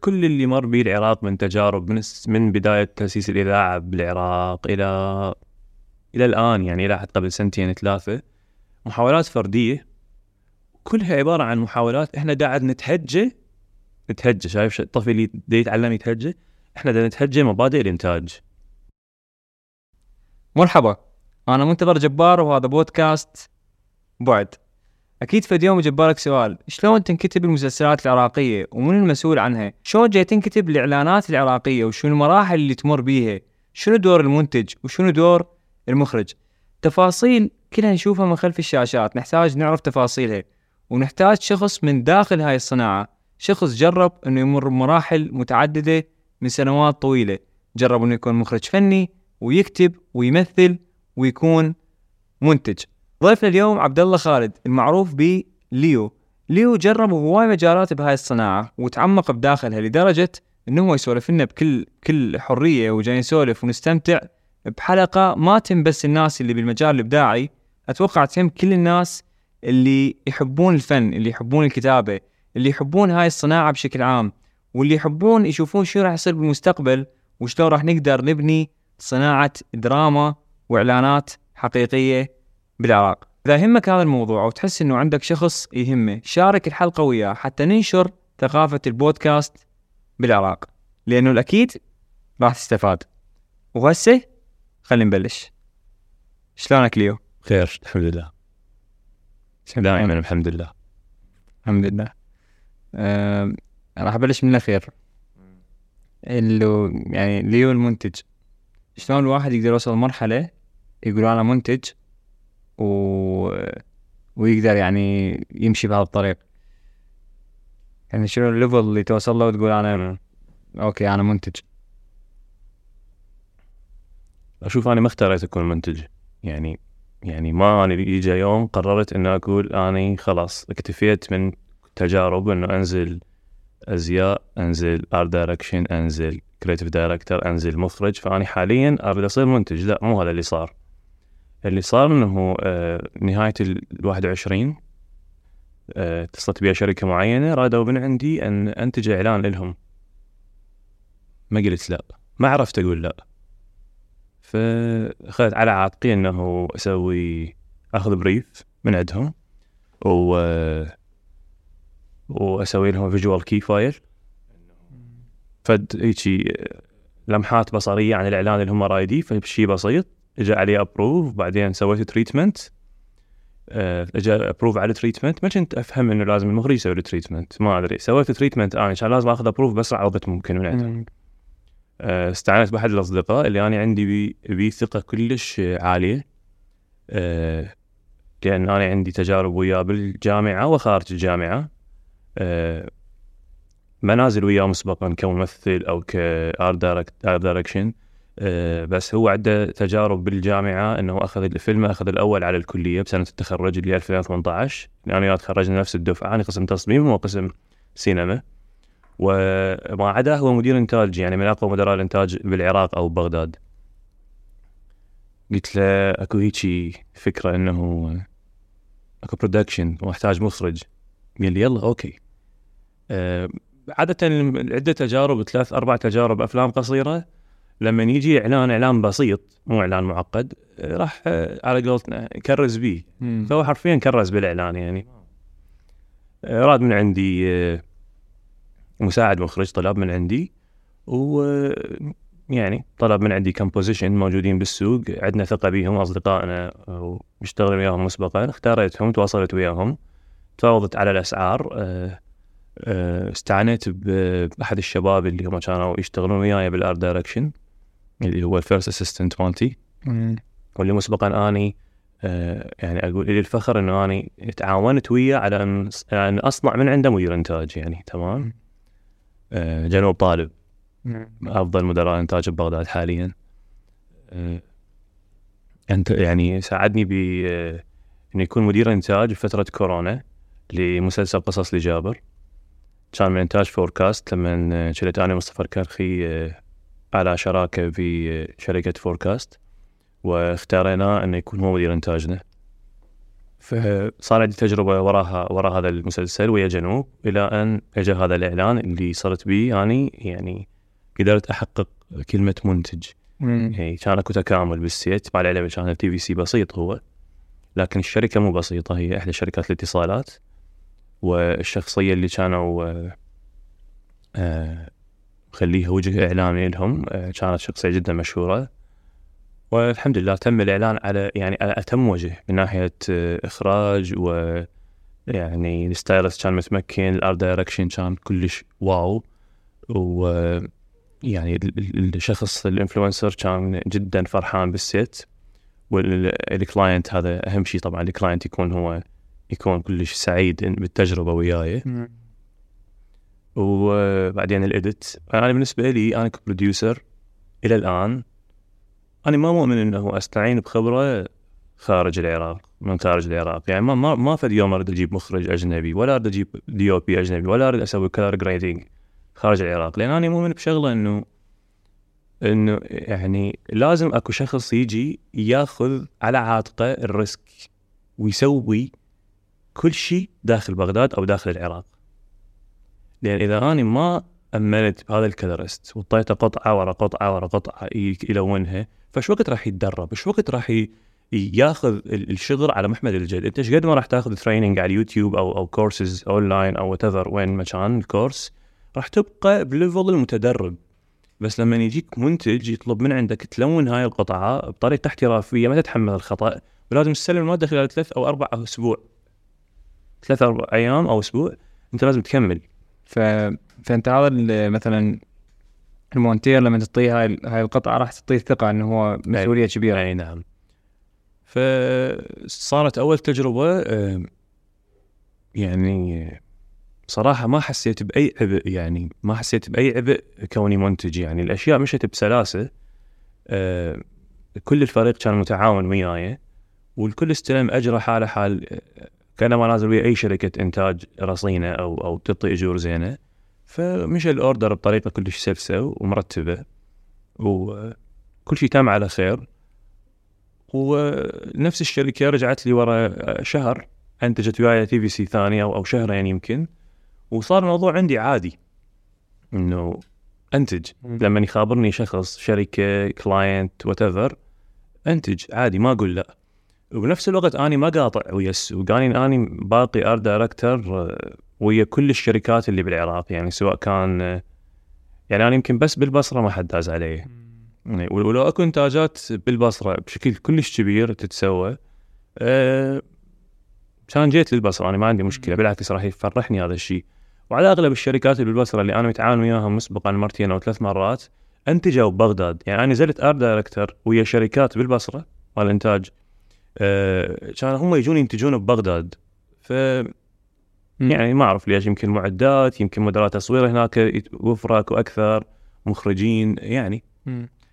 كل اللي مر به العراق من تجارب من من بداية تأسيس الإذاعة بالعراق إلى إلى الآن يعني إلى حد قبل سنتين ثلاثة محاولات فردية. كلها عبارة عن محاولات. إحنا قاعد نتهجى نتهجى شايف الطفل اللي يتعلم يتهجى. إحنا دا نتهجى مبادئ الإنتاج. مرحبا. أنا منتظر جبار وهذا بودكاست بعد. أكيد في يوم جبارك سؤال. شلون تنكتب المسلسلات العراقية؟ ومن المسؤول عنها؟ شلون جاي تنكتب الإعلانات العراقية؟ وشنو المراحل اللي تمر بيها؟ شنو دور المنتج؟ وشنو دور المخرج؟ تفاصيل كلها نشوفها من خلف الشاشات. نحتاج نعرف تفاصيلها. ونحتاج شخص من داخل هاي الصناعة. شخص جرب إنه يمر بمراحل متعددة من سنوات طويلة. جرب إنه يكون مخرج فني ويكتب ويمثل ويكون منتج. ضيفنا اليوم عبد الله خالد المعروف بليو. ليو جرب هواي مجالات بهاي الصناعة وتعمق بداخلها لدرجة إنه هو يسولف لنا بكل كل حرية وجاي نسولف ونستمتع بحلقة ما تم بس الناس اللي بالمجال الإبداعي أتوقع تهم كل الناس اللي يحبون الفن اللي يحبون الكتابة اللي يحبون هاي الصناعة بشكل عام واللي يحبون يشوفون شو راح يصير بالمستقبل وشلون راح نقدر نبني صناعة دراما وإعلانات حقيقية بالعراق. إذا يهمك هذا الموضوع وتحس إنه عندك شخص يهمه شارك الحلقة وياه حتى ننشر ثقافة البودكاست بالعراق لأنه الأكيد راح تستفاد. وهسه خلينا نبلش. شلونك ليو؟ خير الحمد لله. دائما الحمد لله. الحمد لله. أه راح أبلش من الأخير. اللي يعني ليو المنتج. شلون الواحد يقدر يوصل لمرحلة يقول أنا منتج؟ و... ويقدر يعني يمشي بهذا الطريق. يعني شنو ال level اللي توصل له وتقول أنا أوكي أنا منتج. أشوف أنا ما اختاريت أكون منتج. يعني يعني ما أنا يجي يوم قررت إني أقول اني خلاص اكتفيت من تجارب إنه أنزل أزياء أنزل art direction أنزل creative director أنزل مخرج. فاني حاليا أريد أصير منتج. لا مو هذا اللي صار. اللي صار إنه آه نهاية ال 21 آه اتصلت بيا شركة معينة رادوا من عندي أن أنتج إعلان لهم. ما قلت لا. ما عرفت أقول لا. فأخذت على عاتقي إنه أسوي أخذ brief من عندهم و وأسوي لهم visual key file فد هيجي لمحات بصرية عن الإعلان اللي هم رايديه فشي بسيط. اجى عليه approve بعدين سويت treatment اجى approve على ال treatment ما كنت أفهم إنه لازم المخرج يسوي ال treatment ما أدري. سويت treatment أنا عشان لازم آخذ approve باسرع وقت ممكن من آه، استعنت بأحد الأصدقاء اللي أنا عندي بي, بي ثقة كلش عالية. أه لأن أنا عندي تجارب وياه بالجامعة وخارج الجامعة. أه ما نازل وياه مسبقا كممثل أو ك art direction بس هو عنده تجارب بالجامعة إنه أخذ الفيلم أخذ الأول على الكلية بسنة التخرج اللي 2018 أنا يعني تخرجنا نفس الدفعة أنا قسم تصميم وقسم سينما. وما عدا هو مدير إنتاج يعني من أقوى مدراء الإنتاج بالعراق أو بغداد. قلت له أكو هيجي فكرة إنه أكو production واحتاج مخرج. قال لي يلا okay. أه عادة عدة تجارب ثلاث أربع تجارب أفلام قصيرة. لما يجي إعلان إعلان بسيط مو إعلان معقد راح على قولتنا كرز بيه. فهو حرفيا كرز بالإعلان يعني. راد من عندي مساعد مخرج طلب من عندي و يعني طلب من عندي composition موجودين بالسوق عندنا ثقة بيهم أصدقائنا ومشتغل وياهم مسبقا اختاريتهم تواصلت وياهم تفاوضت على الأسعار أه استعنيت بأحد الشباب اللي هم كانوا يشتغلون وياي بال art direction. اللي هو ال first assistant مالتي. واللي مسبقا أني أه يعني أقول لي الفخر إنه أني تعاونت وياه على أن أصنع من عنده مدير إنتاج يعني تمام؟ آه، جنوب طالب. أفضل مدراء إنتاج ببغداد حاليا. آه، أنت يعني ساعدني ب آه، إنه يكون مدير إنتاج بفتره كورونا لمسلسل قصص لجابر. كان من إنتاج فوركاست لما شلت أنا مصطفى الكرخي على شراكة في شركة فوركاست واختاريناه انه يكون هو مدير إنتاجنا. فصار عندي تجربه وراها وراء هذا المسلسل ويا جنوب إلى أن اجى هذا الإعلان اللي صرت به يعني يعني قدرت أحقق كلمة منتج. يعني كان اكو تكامل بالسيت مع العلم كان التي في سي بسيط هو. لكن الشركة مو بسيطة هي إحدى شركات الاتصالات. والشخصية اللي كانوا آه، آه، مخليها وجه اعلامي لهم. آه، كانت شخصية جدا مشهورة. والحمد لله تم الإعلان على يعني على أتم وجه من ناحية إخراج و يعني ال stylist كان متمكن ال art direction كان كلش wow. و يعني الشخص ال influencer كان جدا فرحان بال set وال client هذا أهم شيء طبعا ال client يكون هو يكون كلش سعيد بالتجربة وياي. وبعدين ال edit. أنا بالنسبة لي أنا ك producer إلى الآن أنا ما مؤمن إنه أستعين بخبرة خارج العراق من خارج العراق. يعني ما ما ما فد يوم أريد أجيب مخرج أجنبي ولا أريد أجيب DOP أجنبي ولا أريد أسوي color grading خارج العراق. لأن أنا مؤمن بشغلة انه إنه يعني لازم أكو شخص يجي ياخذ على عاتقه ال risk ويسوي كل شيء داخل بغداد أو داخل العراق. لأن إذا أنا ما امنت بهذا ال colorist وطيته قطعة ورا قطعة ورا قطعة يلونها إيش وقت راح يتدرب؟ إيش وقت راح ياخذ الشغل على محمل الجد؟ أنت إيش قد ما راح تاخذ training على اليوتيوب أو أو courses online أو what وين مكان الكورس راح تبقى ب level المتدرب بس لما يجيك منتج يطلب من عندك تلون هاي القطعة بطريقة احترافية ما تتحمل الخطأ ولازم تستلم المادة خلال ثلاث أو أربع أسبوع ثلاث أربع أيام أو أسبوع أنت لازم تكمل ف... فانت هذا مثلا المونتير لما تعطيه هاي هاي القطعة راح تعطيه ثقة إنه هو مسؤولية كبيرة. أي نعم. فصارت أول تجربة يعني صراحة ما حسيت بأي عبء يعني ما حسيت بأي عبء كوني منتج. يعني الأشياء مشت بسلاسة كل الفريق كان متعاون وياي والكل استلم أجره حاله حال كانما نازل ويا أي شركة إنتاج رصينة أو أو تعطي اجور زينة. فمشى ال order بطريقة كلش سلسة ومرتبة. وكل شيء تم على خير. ونفس الشركة رجعت لي ورا شهر. أنتجت وياي TVC ثانية أو شهرين يمكن. وصار الموضوع عندي عادي. إنه أنتج. لما يخابرني شخص شركة client what أنتج عادي ما أقول لا. وبنفس الوقت أني ما قاطع ويا السوق. أني أني باقي art director ويا كل الشركات اللي بالعراق. يعني سواء كان يعني أنا يمكن بس بالبصرة ما حد داز علي يعني ولو أكو إنتاجات بالبصرة بشكل كلش كبير تتسوى أه كان جيت للبصرة. أنا ما عندي مشكلة. بالعكس راح يفرحني هذا الشيء وعلى أغلب الشركات اللي بالبصرة اللي أنا متعاون وياهم مسبقا مرتين أو ثلاث مرات أنتجوا ببغداد. يعني أنا نزلت art director ويا شركات بالبصرة مال الانتاج أه كان هم يجون ينتجون ببغداد. ف يعني ما أعرف ليش يمكن معدات يمكن مدراء تصوير هناك وفرق وأكثر مخرجين يعني.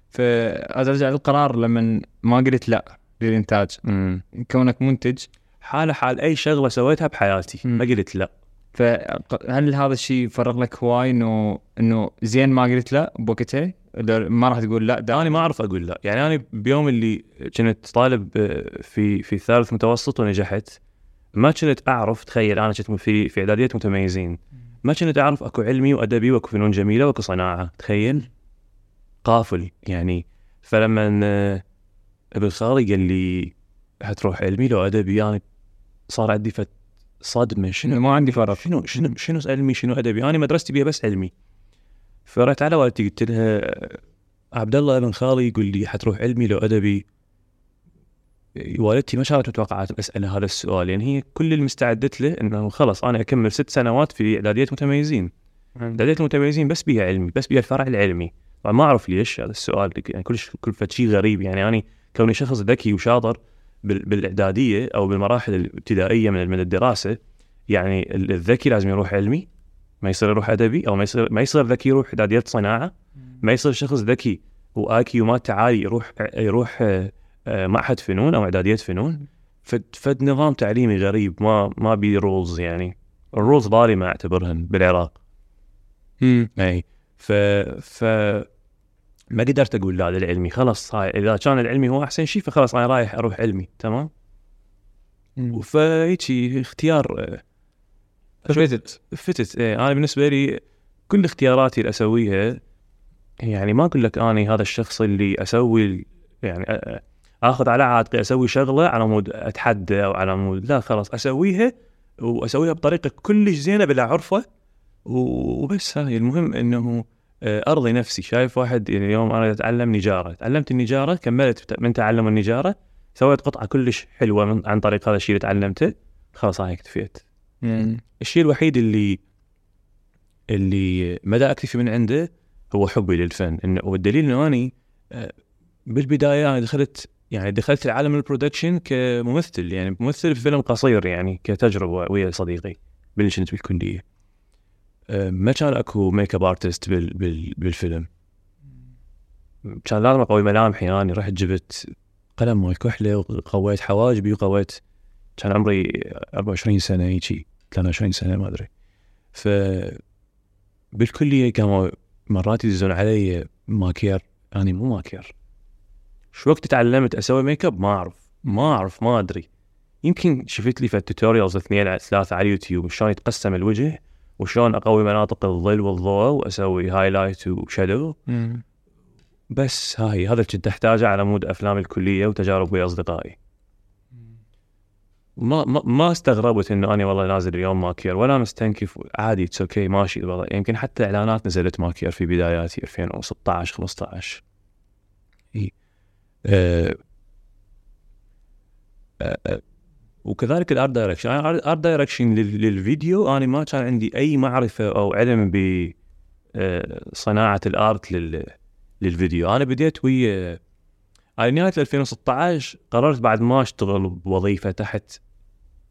فارجع للقرار لما ما قلت لا للإنتاج. مم. كونك منتج. حاله حال أي شغلة سويتها بحياتي مم. ما قلت لا. فهل هذا الشيء فرق لك هواي انه إنه زين ما قلت لا بوقتها؟ ما راح تقول لا أنا ما أعرف أقول لا. يعني أنا بيوم اللي كنت طالب في في ثالث متوسط ونجحت ما كنت أعرف تخيل أنا كنت في في إعدادية متميزين ما كنت أعرف أكو علمي وأدبي وأكو فنون جميلة وأكو صناعة تخيل؟ قافل يعني. فلما آه، ابن خالي قال لي حتروح علمي لو أدبي يعني صار عندي فت صدمة شنو؟ ما عندي فرق شنو شنو شنو علمي شنو أدبي؟ أنا مدرستي بيها بس علمي. فرحت على والدتي قلت لها عبد الله أبن خالي يقول لي حتروح علمي لو أدبي. والدتي ما كانت متوقعات اساله هذا السؤال. يعني هي كل اللي مستعدت له إنه خلص أنا أكمل ست سنوات في إعدادية متميزين. إعدادية المتميزين بس بيها علمي بس بيها الفرع العلمي. طبعا ما أعرف ليش هذا السؤال يعني كلش كل شيء غريب. يعني أنا كوني شخص ذكي وشاطر بالإعدادية أو بالمراحل الابتدائية من من الدراسة يعني الذكي لازم يروح علمي. ما يصير يروح أدبي أو ما يصير ما يصير ذكي يروح اعداديه صناعة. ما يصير شخص ذكي و IQ مالته عالي يروح يروح آه، معهد فنون أو إعدادية فنون. فد نظام تعليمي غريب ما ما بي rules يعني. ال rules ظالمه أعتبرهن بالعراق. امم إي. ف ف ما قدرت أقول لا للعلمي خلاص هاي إذا كان العلمي هو أحسن شيء فخلاص أنا رايح أروح علمي تمام؟ فهيجي اختيار آه، فتت فتت. إيه أنا بالنسبة لي كل اختياراتي اللي أسويها يعني ما أقول لك أني هذا الشخص اللي أسوي يعني آخذ على عاتقي أسوي شغلة على مود أتحدى أو على مود لا خلاص أسويها وأسويها بطريقة كلش زينة بالاحترافية. وبس هاي. المهم إنه آه، أرضي نفسي. شايف واحد يعني اليوم أنا أتعلم نجارة. تعلمت النجارة كملت من تعلم النجارة سويت قطعة كلش حلوة من عن طريق هذا الشيء اللي تعلمته. خلاص هاي اكتفيت. الشيء الوحيد اللي اللي مدى أكتفي من عنده هو حبي للفن. إنه والدليل إنه أني آه، بالبداية أنا دخلت يعني دخلت العالم ال production كممثل يعني ممثل في فيلم قصير يعني كتجربة ويا صديقي كنت بالكليه آه، ما كان أكو makeup artist بال بال بالفيلم. كان لازم أقوي ملامحي يعني رحت جبت قلم مال كحله وقويت حواجبي وقويت كان عمري 24 سنة هيجي 23 سنة ما أدري. ف بالكلية كانوا مرات يدزون علي ماكير اني مو ماكير شو وقت تعلمت أسوي ميك اب ما أعرف ما أعرف ما أدري. يمكن شفت لي في ال tutorials اثنين على ثلاثة على اليوتيوب شلون يتقسم الوجه وشلون أقوي مناطق الظل والضوء وأسوي highlight و shadow. بس هاي هذا اللي كنت أحتاجه على مود أفلام الكلية وتجارب ويا أصدقائي. ما ما, ما استغربت إنه أنا والله نازل اليوم ماكير ولا مستنكف عادي it's okay ماشي والله. يمكن حتى إعلانات نزلت ماكير في بداياتي 2016 15 إي. أه. أه أه. وكذلك ال art direction ال art direction للفيديو أنا ما كان عندي أي معرفة أو علم ب آه، صناعة الارت لل للفيديو. أنا بديت ويا على نهاية 2016 قررت بعد ما اشتغل بوظيفة تحت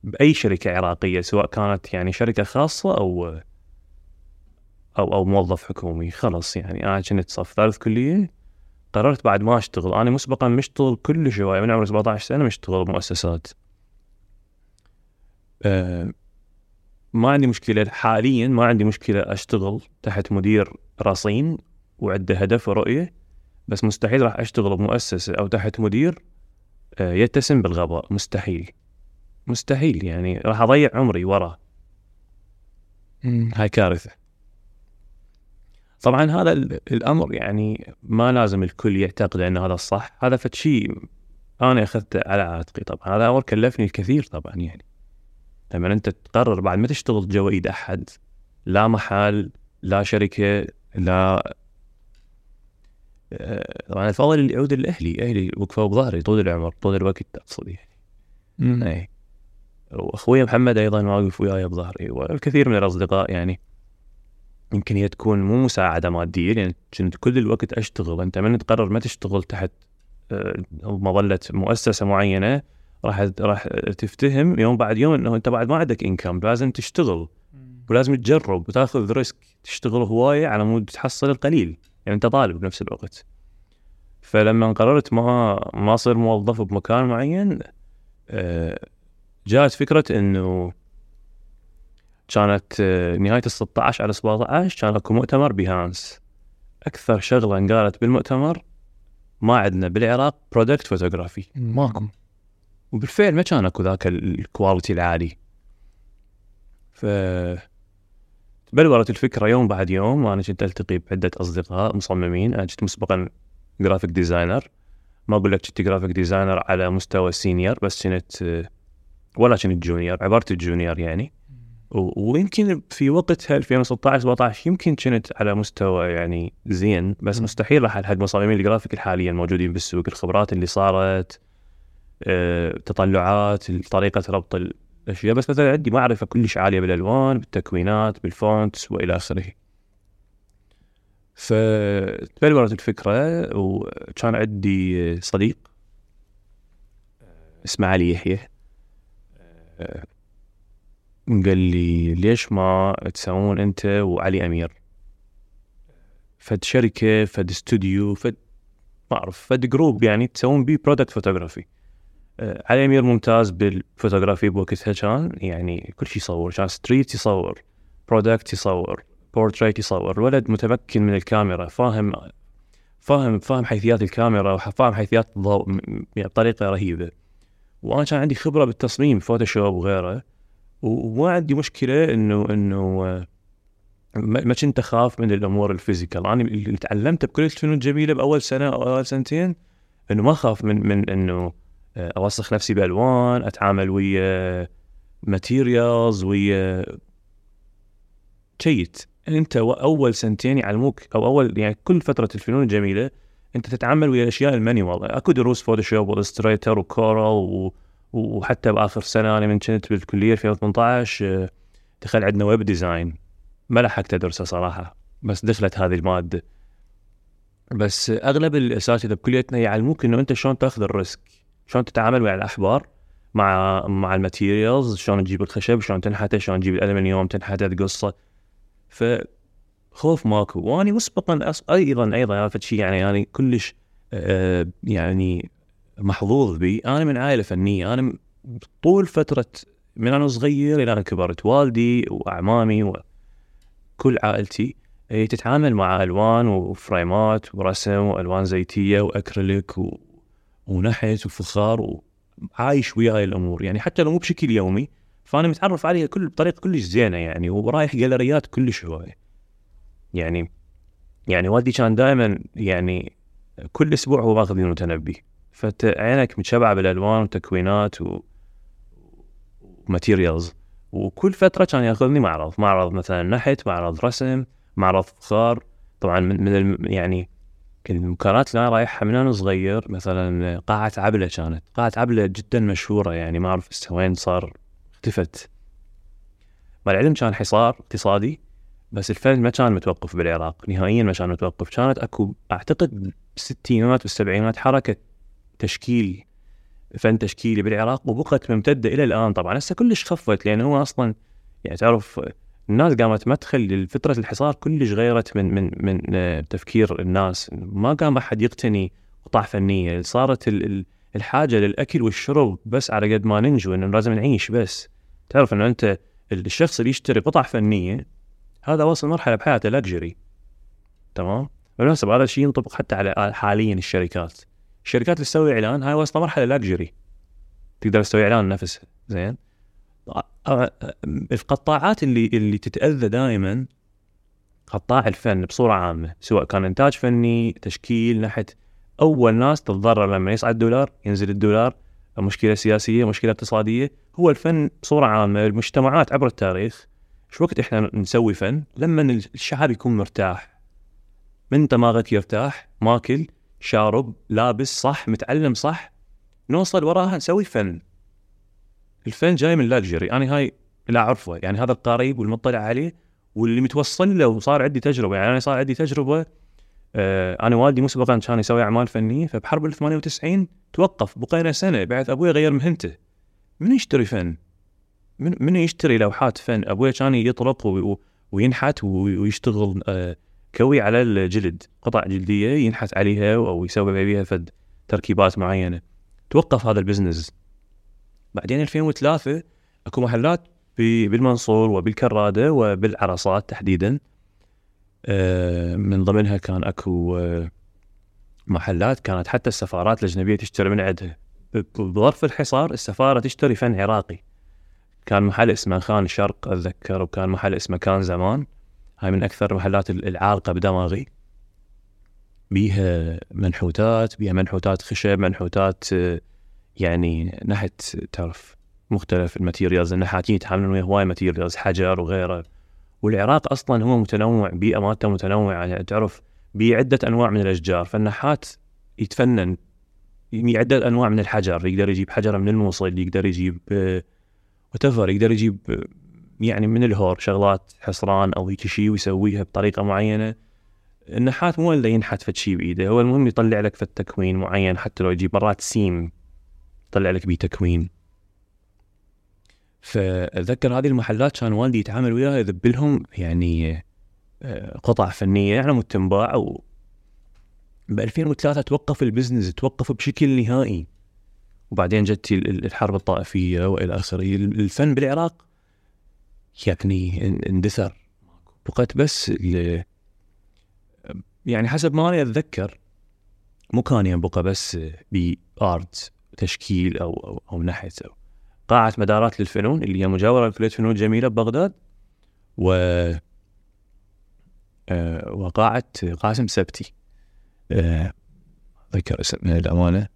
بأي شركة عراقية سواء كانت يعني شركة خاصة أو أو أو موظف حكومي. خلص يعني أنا كنت صف ثالث كلية. قررت بعد ما اشتغل. أنا مسبقا مشتغل كل شوية من عمري 17 سنة مشتغل بمؤسسات. أه ما عندي مشكلة حاليا ما عندي مشكلة أشتغل تحت مدير رصين وعنده هدف ورؤية. بس مستحيل راح أشتغل بمؤسسة أو تحت مدير آه، يتسم بالغباء. مستحيل. مستحيل. يعني راح أضيع عمري ورا. هاي كارثة. طبعا هذا ال- الأمر يعني ما لازم الكل يعتقد إن هذا الصح. هذا فد شيء أنا أخذته على عاتقي طبعا. هذا أمر كلفني الكثير طبعا يعني. لما أنت تقرر بعد ما تشتغل جوا ايد أحد لا محل لا شركة لا طبعا الفضل اللي يعود لاهلي أهلي وقفوا بظهري طول العمر طول الوقت أقصد يعني. اي وأخوي محمد أيضا واقف وياي بظهري والكثير من الأصدقاء يعني يمكن هي تكون مو مساعدة ماديه لأن كنت كل الوقت أشتغل. أنت من تقرر ما تشتغل تحت آه، مظلة مؤسسة معينة راح راح تفتهم يوم بعد يوم إنه أنت بعد ما عندك income لازم تشتغل. ولازم تجرب وتاخذ risk تشتغل هواية على مود تحصل القليل. يعني أنت طالب بنفس الوقت. فلما قررت ما ما أصير موظف بمكان معين آه، جاءت فكرة إنه كانت آه، نهاية ال 16 على 17 كان أكو مؤتمر بهانس أكثر شغلة انقالت بالمؤتمر ما عندنا بالعراق product photography ماكو. وبالفعل ما كان أكو ذاك ال- ال quality العالي. ف تبلورت الفكرة يوم بعد يوم وأنا كنت ألتقي بعدة أصدقاء مصممين. أنا كنت مسبقا graphic designer ما أقول لك كنت graphic designer على مستوى ال senior بس كنت آه، ولا كنت junior عبرت ال junior يعني. ويمكن في وقتها 2016 17 يمكن كنت على مستوى يعني زين بس. مستحيل راح الحق مصممين الجرافيك الحاليا الموجودين بالسوق. الخبرات اللي صارت آه، تطلعات طريقة ربط الاشياء بس مثلا عندي معرفة كلش عالية بالألوان بالتكوينات بال fonts وإلى آخره. فتبلورت الفكرة وكان عندي صديق اسمه علي يحيى. قال لي ليش ما تسوون أنت وعلي أمير؟ فد شركة فد استوديو فد ما أعرف فد group يعني تسوون بيه product photography علي امير ممتاز بالفوتوغرافي بوقتها كان يعني كل شيء يصور كان street يصور product يصور بورتريت يصور الولد متمكن من الكاميرا فاهم فاهم فاهم حيثيات الكاميرا وفاهم حيثيات الضوء يعني بطريقة رهيبة. وأنا كان عندي خبرة بالتصميم فوتوشوب وغيره وما عندي مشكلة إنه إنه آه، ما كنت أخاف من الأمور ال physical. أنا اللي تعلمته بكليه الفنون الجميلة بأول سنة أو أول سنتين إنه ما أخاف من من إنه آه، أوسخ نفسي بألوان أتعامل ويا materials ويا sheet أنت أول سنتين يعلموك أو أول يعني كل فترة الفنون الجميلة أنت تتعامل ويا الأشياء ال manual أكو دروس فوتوشوب و Illustrator و Corel. وحتى بآخر سنة أنا من كنت بالكلية 2018 آه، دخل عندنا web design ما لحقت أدرسه صراحة بس دخلت هذه الماده بس أغلب الأساتذة بكليتنا يعلموك إنه أنت شلون تأخذ ال risk. شلون تتعامل مع الأحبار مع مع ال materials شلون تجيب الخشب شلون تنحته شلون تجيب الألمنيوم تنحته تقصه. فخوف ماكو. واني مسبقا أص... أيضا أيضا هذا شيء يعني يعني كلش آه يعني محظوظ بي. أنا من عائلة فنية. أنا طول فترة من أنا صغير إلى أنا كبرت والدي واعمامي وكل عائلتي هي تتعامل مع ألوان وفريمات ورسم وألوان زيتية وأكريليك و... ونحت وفخار وعايش ويا هاي الأمور. يعني حتى لو مو بشكل يومي فأنا متعرف عليها كل بطريقة كلش زينة يعني ورايح جاليريات كلش هوايه يعني يعني والدي كان دائما يعني كل أسبوع هو ماخذ متنبي. فانت عينك متشبعة بالألوان وتكوينات و وماتيريالز. وكل فترة كان يأخذني معرض. معرض مثلا نحت معرض رسم معرض فخار. طبعا من, من الم يعني المكانات اللي أنا رايحها من أنا صغير مثلا قاعة عبلة كانت. قاعة عبلة جدا مشهورة يعني ما أعرف وين صار اختفت. مع العلم كان حصار اقتصادي بس الفن ما كان متوقف بالعراق نهائيا ما كان متوقف. كانت أكو أعتقد بالستينات والسبعينات حركة تشكيل فن تشكيلي بالعراق وبقت ممتدة إلى الآن. طبعا هسه كلش خفت لأن هو أصلا يعني تعرف الناس قامت مدخل لفترة الحصار كلش غيرت من من من آه، تفكير الناس. ما قام أحد يقتني قطع فنيه صارت ال- ال- الحاجة للأكل والشرب بس على قد ما ننجو إنه لازم نعيش بس. تعرف إنه أنت الشخص اللي يشتري قطع فنية هذا وصل مرحلة بحياته لاكجري تمام؟ بالمناسبة هذا الشيء ينطبق حتى على حاليا الشركات. الشركات اللي تسوي إعلان هاي واصلة مرحلة لاكجري تقدر تسوي إعلان نفسها زين؟ القطاعات اللي اللي تتأذى دائما قطاع الفن بصورة عامة سواء كان إنتاج فني تشكيل نحت أول ناس تتضرر لما يصعد الدولار ينزل الدولار مشكلة سياسية مشكلة اقتصادية. هو الفن بصورة عامة المجتمعات عبر التاريخ شو وقت إحنا نسوي فن لما الشعب يكون مرتاح من دماغك يرتاح ماكل شارب لابس صح متعلم صح نوصل وراها نسوي فن. الفن جاي من luxury أنا هاي لا أعرفه. يعني هذا القريب والمطلع عليه واللي متوصل له وصار عندي تجربة. يعني أنا صار عندي تجربة آه أنا والدي مسبقا كان يسوي أعمال فنية فبحرب ال 98 توقف بقينا سنة بعد أبوي غير مهنته. من يشتري فن؟ من من يشتري لوحات فن؟ أبوي كان يطرق وينحت ويشتغل آه كوي على الجلد. قطع جلدية ينحت عليها أو يسوي بيها فد تركيبات معينة. توقف هذا البزنس. بعدين 2003 أكو محلات بالمنصور وبالكرادة وبالعرصات تحديدا. آه، من ضمنها كان أكو آه، محلات كانت حتى السفارات الأجنبية تشتري من عندها. بظرف الحصار السفارة تشتري فن عراقي. كان محل اسمه خان الشرق أتذكر وكان محل اسمه كان زمان. هاي من أكثر المحلات ال- العالقه بدماغي. بيها منحوتات بيها منحوتات خشب منحوتات آه، يعني نحت تعرف مختلف ال materials. النحاتين يتعاملون ويا هواي materials حجر وغيره. والعراق أصلا هو متنوع بيئه مالته متنوعه يعني تعرف بعدة أنواع من الأشجار. فالنحات يتفنن بعده أنواع من الحجر. يقدر يجيب حجره من الموصل يقدر يجيب وتفر يقدر يجيب آه، يعني من الهور شغلات حصران أو هيك شيء ويسويها بطريقة معينة. النحات مو اللي ينحت فد شيء بإيده. هو المهم يطلع لك فد تكوين معين حتى لو يجيب مرات سيم. يطلع لك بيه تكوين فاتذكر هذه المحلات كان والدي يتعامل وياها يذب لهم يعني آه، قطع فنية يعني متنباع و ب 2003 توقف ال business توقف بشكل نهائي. وبعدين جت ال- ال- الحرب الطائفية وإلى آخره. الفن بالعراق يعني إن- اندثر. بقت بس يعني حسب ما أنا أتذكر مو كان ينبقى بس part تشكيل أو أو, أو نحت أو قاعه مدارات للفنون اللي هي مجاورة لكليه فنون جميلة ببغداد و آه، وقاعه قاسم سبتي. آه، ذكر اسمها الامانه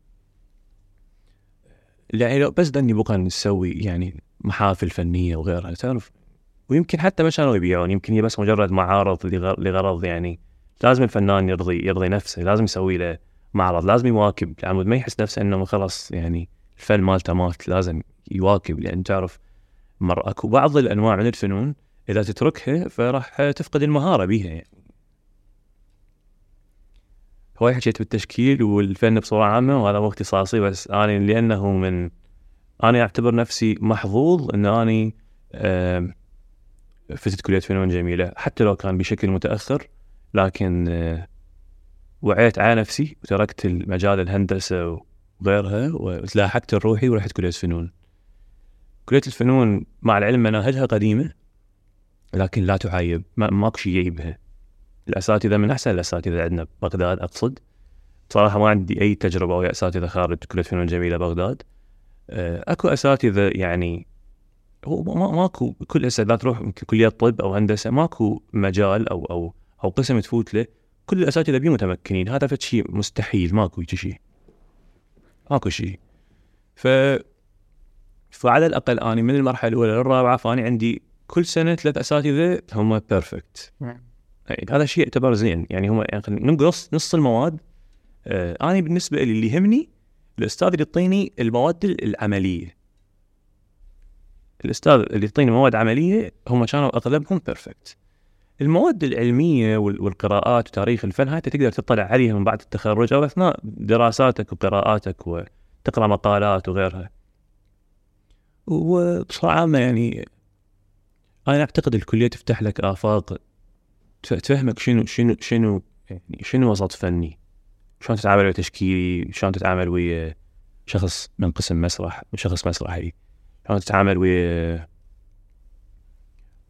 يعني لو بس دني بقى نسوي يعني محافل فنية وغيرها تعرف؟ ويمكن حتى ما كانوا يبيعون يمكن هي بس مجرد معارض لغر- لغرض يعني لازم الفنان يرضي يرضي نفسه لازم يسوي له معرض لازم يواكب العمود ما يحس نفسه إنه خلاص يعني الفن مالته مات لازم يواكب لأن تعرف مر أكو بعض الأنواع من الفنون إذا تتركها فراح تفقد المهارة بيها يعني. هواي حكيت بالتشكيل والفن بصورة عامة وهذا مو اختصاصي بس أنا لأنه من أنا أعتبر نفسي محظوظ إن أني فتت كلية فنون جميلة حتى لو كان بشكل متأخر لكن آه، وعيت على نفسي وتركت المجال الهندسة وغيرها وتلاحقت لروحي ورحت كلية فنون كلية الفنون مع العلم مناهجها قديمة لكن لا تعايب ما ماكو شيء يعيبها. الأساتذة من أحسن الأساتذة عندنا ببغداد أقصد. بصراحة ما عندي أي تجربة ويا أساتذة خارج كلية فنون جميلة بغداد آه، أكو أساتذة يعني هو ما- ما- ماكو كل اذا تروح كلية طب أو هندسة ماكو مجال أو أو أو قسم تفوت له كل الأساتذة بيه متمكنين هذا فد شيء مستحيل ماكو هيك شيء. ماكو شيء. ف فعلى الأقل أني من المرحلة الأولى للرابعة فأني عندي كل سنة ثلاث أساتذة هم perfect أي هذا شيء يعتبر زين. يعني هم يعني نص نص المواد آه أنا بالنسبة لي اللي يهمني الأستاذ اللي يعطيني المواد العملية. الأستاذ اللي يعطيني مواد عملية هم كانوا أغلبهم perfect المواد العلمية وال- والقراءات وتاريخ الفن هاي تقدر تطلع عليها من بعد التخرج أو أثناء دراساتك وقراءاتك وتقرأ مقالات وغيرها. وبصراحة عامه يعني أنا أعتقد الكلية تفتح لك آفاق تف- تفهمك شنو شنو شنو يعني شنو وسط فني؟ شلون تتعامل ويا تشكيلي؟ شلون تتعامل ويا شخص من قسم مسرح شخص مسرحي؟ شلون تتعامل ويا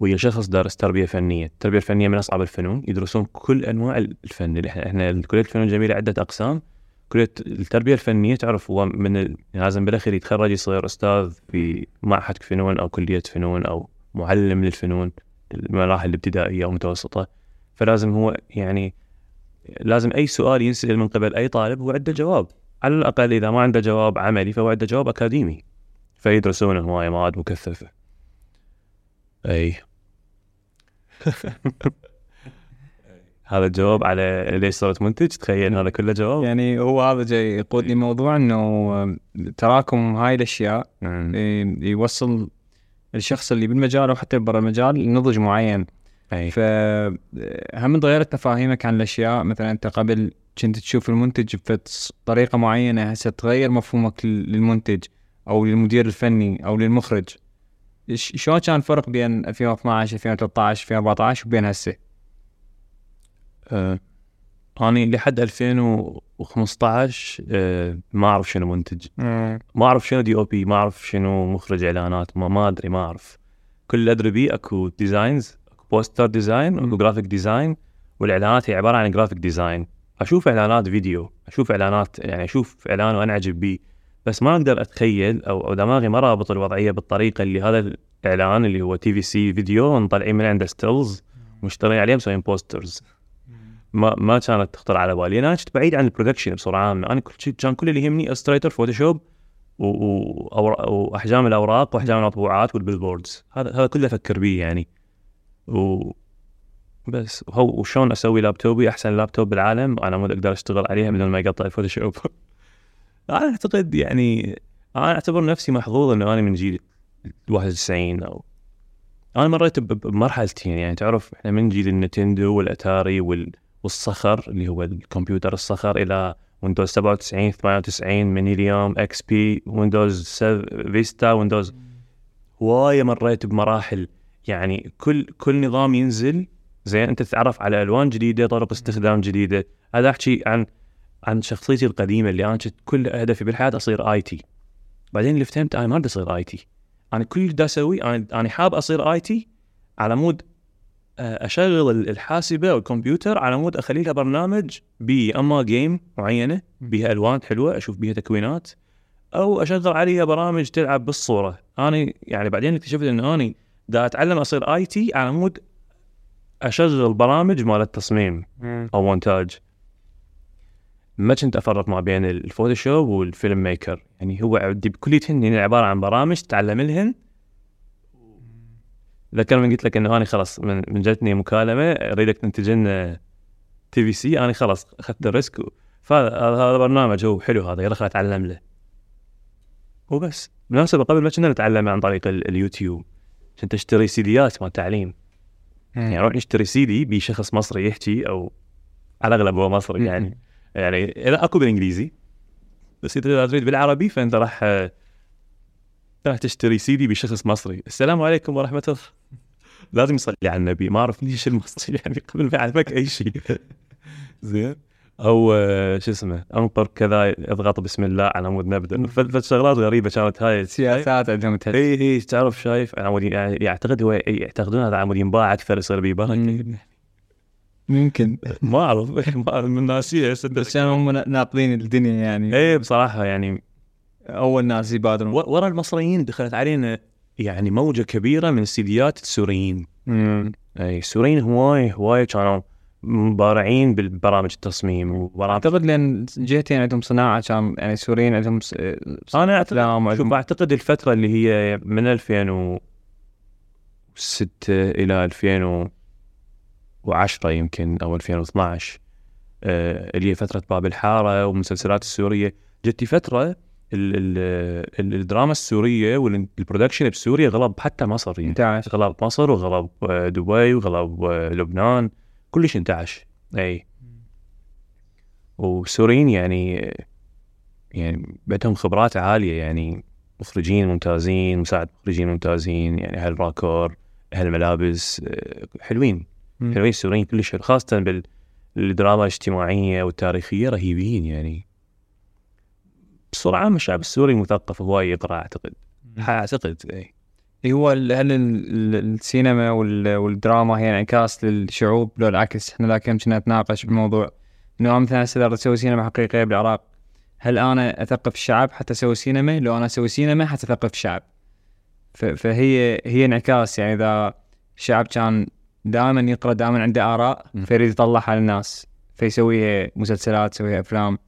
ويا شخص دارس تربيه فنيه، التربية الفنية من أصعب الفنون، يدرسون كل أنواع الفن اللي إحنا إحنا كلية الفنون الجميلة عدة أقسام، كلية التربية الفنية تعرف هو من. لازم بالأخير يتخرج يصير أستاذ في معهد فنون أو كلية فنون أو معلم للفنون المراحل الابتدائية أو المتوسطه، فلازم هو يعني لازم أي سؤال ينسأل من قبل أي طالب هو عنده جواب، على الأقل إذا ما عنده جواب عملي فهو عنده جواب أكاديمي. فيدرسون هواي مواد مكثفة. أي هذا الجواب على ليش صرت منتج؟ تخيل هذا كله جواب. يعني هو هذا جاي يقودني موضوع إنه تراكم هاي الأشياء مم. ي- يوصل الشخص اللي بالمجال أو حتى برا المجال لنضج معين. اي فهم تغيرت مفاهيمك عن الأشياء؟ مثلا أنت قبل كنت تشوف المنتج بطريقه معينة هسه تغير مفهومك لل- للمنتج أو للمدير الفني أو للمخرج؟ شلون كان الفرق بين 2012 2013 2014 وبين هسه؟ آه. أنا لحد 2015 آه. ما أعرف شنو منتج ما أعرف شنو DOP ما أعرف شنو مخرج إعلانات ما, ما أدري ما أعرف كل اللي أدري بيه أكو designs أكو poster design أكو graphic design والإعلانات هي عبارة عن graphic design أشوف إعلانات فيديو أشوف إعلانات يعني أشوف إعلان وانعجب بيه بس ما أقدر أتخيل أو, أو دماغي ما رابط الوضعية بالطريقة اللي هذا الإعلان اللي هو TVC فيديو مطلعين من عنده stills مشتغلين عليه مسويين posters ما ما كانت تخطر على بالي. أنا كنت بعيد عن ال production بصوره عامة. أنا كل شيء كان كل اللي يهمني Illustrator Photoshop وأحجام الأوراق وأحجام المطبوعات وال billboards هذا هذا كله أفكر بيه يعني. و بس. وشلون أسوي لابتوبي أحسن لابتوب بالعالم. أنا ما أقدر أشتغل عليها بدون ما يقطع ال Photoshop أنا أعتقد يعني أنا أعتبر نفسي محظوظ إنه أنا من جيل 91 أو أنا مريت بمرحلتين يعني تعرف إحنا من جيل ال Nintendo والأتاري وال... والصخر اللي هو الكمبيوتر الصخر إلى Windows 97 98 Millennium XP Windows 7 Vista Windows هوايه مريت بمراحل. يعني كل كل نظام ينزل زين أنت تتعرف على ألوان جديدة طرق استخدام جديدة. هذا أحكي عن عن شخصيتي القديمة اللي أنا كنت كل هدفي بالحياة أصير IT. بعدين اللي فهمت أنا ما بدي أصير IT. أنا كل اللي دا أسويه أنا أنا حاب أصير IT على مود آه، أشغل ال- الحاسبة أو الكمبيوتر على مود أخلي لها برنامج بي اما game معينه بيها ألوان حلوة أشوف بيها تكوينات أو أشغل عليها برامج تلعب بالصورة. أنا يعني بعدين اكتشفت إنه اني دا أتعلم أصير IT على مود أشغل برامج مال التصميم أو مونتاج. ما كنت افرق ما بين ال Photoshop وال Film Maker. يعني هو عندي بكليتهن يعني عبارة عن برامج تتعلم لهن. ذكر من قلت لك إنه أنا خلاص من, من جتني مكالمة أريدك تنتج لنا TVC أنا خلاص أخذت ال risk. فهذا برنامج هو حلو هذا يلا خليني اتعلم له. وبس. بالمناسبة قبل ما كنا نتعلم عن طريق ال- اليوتيوب كنت أشتري سيديات مال تعليم. يعني أروح نشتري سي دي بشخص مصري يحكي أو على الأغلب هو مصري يعني. يعني لا أكو بالإنجليزي بس إذا تريد بالعربي فأنت راح راح تشتري سي دي بشخص مصري. السلام عليكم ورحمة الله. لازم يصلي على النبي. ما أعرف ليش المصري يعني قبل ما يعلمك أي شيء. زين. أو آه، شو اسمه انطر كذا أضغط بسم الله على مود نبدأ. فشغلات غريبة كانت هاي. سياسات عندهم اي اي تعرف شايف على مود يعني يعتقد هو يعتقدون هذا على مود ينباع أكثر يصير بيبارك ممكن. ما أعرف. ما من ناسيه بس هم ناقضين الدنيا يعني. اي بصراحة يعني. أول ناس يبادرون. و- ورا المصريين دخلت علينا يعني موجة كبيرة من السيديات السوريين. مم. اي السوريين هواي هواي كانوا مبارعين بالبرامج التصميم وبرامج. أعتقد لأن جهتين عندهم صناعة كان يعني السوريين عندهم س- أنا أعتقد شوف أعتقد الفترة اللي هي من 2006 إلى 2010 يمكن أو 2012 آه، اللي هي فترة باب الحارة والمسلسلات السورية. جتي فترة ال ال ال الدراما السورية وال production بسوريا غلب حتى مصر يعني. انتعش. غلب مصر وغلب آه، دبي وغلب آه، لبنان. كلش انتعش. أي. والسوريين يعني يعني عندهم خبرات عالية يعني. مخرجين ممتازين مساعد مخرجين ممتازين يعني أهل راكور أهل ملابس آه، حلوين. حلوين السوريين كلش حلو خاصه بالدراما الاجتماعية والتاريخية رهيبين يعني. بصورة عامة الشعب السوري مثقف هواي يقرا أعتقد. أعتقد اي إيه هو هل ال- ال- السينما وال- والدراما هي انعكاس للشعوب لو العكس. إحنا لكن كنا نتناقش بالموضوع إنه مثلا هسه اذا أسوي سينما حقيقية بالعراق. هل أنا أثقف الشعب حتى أسوي سينما؟ لو أنا أسوي سينما حتثقف الشعب. ف- فهي هي انعكاس يعني إذا الشعب كان دائما يقرأ دائما عنده آراء. فيريد يطلعها للناس. فيسويها مسلسلات يسويها أفلام.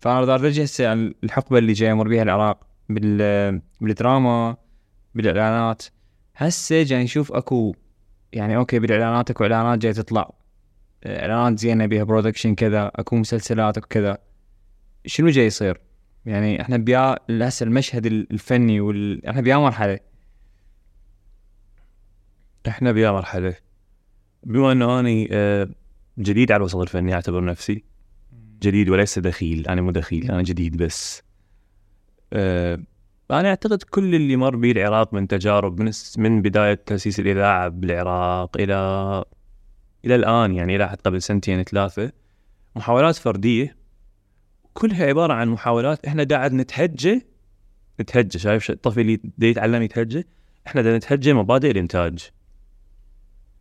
فأنا أقدر أرجع هسه الحقبة اللي جاي يمر بها العراق بال بالدراما بالإعلانات. هسه جاي نشوف أكو يعني okay بالإعلانات أكو إعلانات جاي تطلع. إعلانات زينة بيها production كذا أكو مسلسلات أكو كذا. شنو جاي يصير؟ يعني إحنا بيا هسه المشهد الفني وال... إحنا بيا مرحلة. إحنا بيا مرحلة. بما إنه أني آه، جديد على الوسط الفني اعتبر نفسي. جديد وليس دخيل أنا مو دخيل أنا جديد بس. آه، أنا أعتقد كل اللي مر به العراق من تجارب من من بداية تأسيس الإذاعة بالعراق إلى إلى الآن يعني إلى حد قبل سنتين ثلاثة محاولات فردية. كلها عبارة عن محاولات إحنا قاعد نتهجى نتهجى شايف الطفل اللي يتعلم يتهجى؟ إحنا دا نتهجى مبادئ الإنتاج.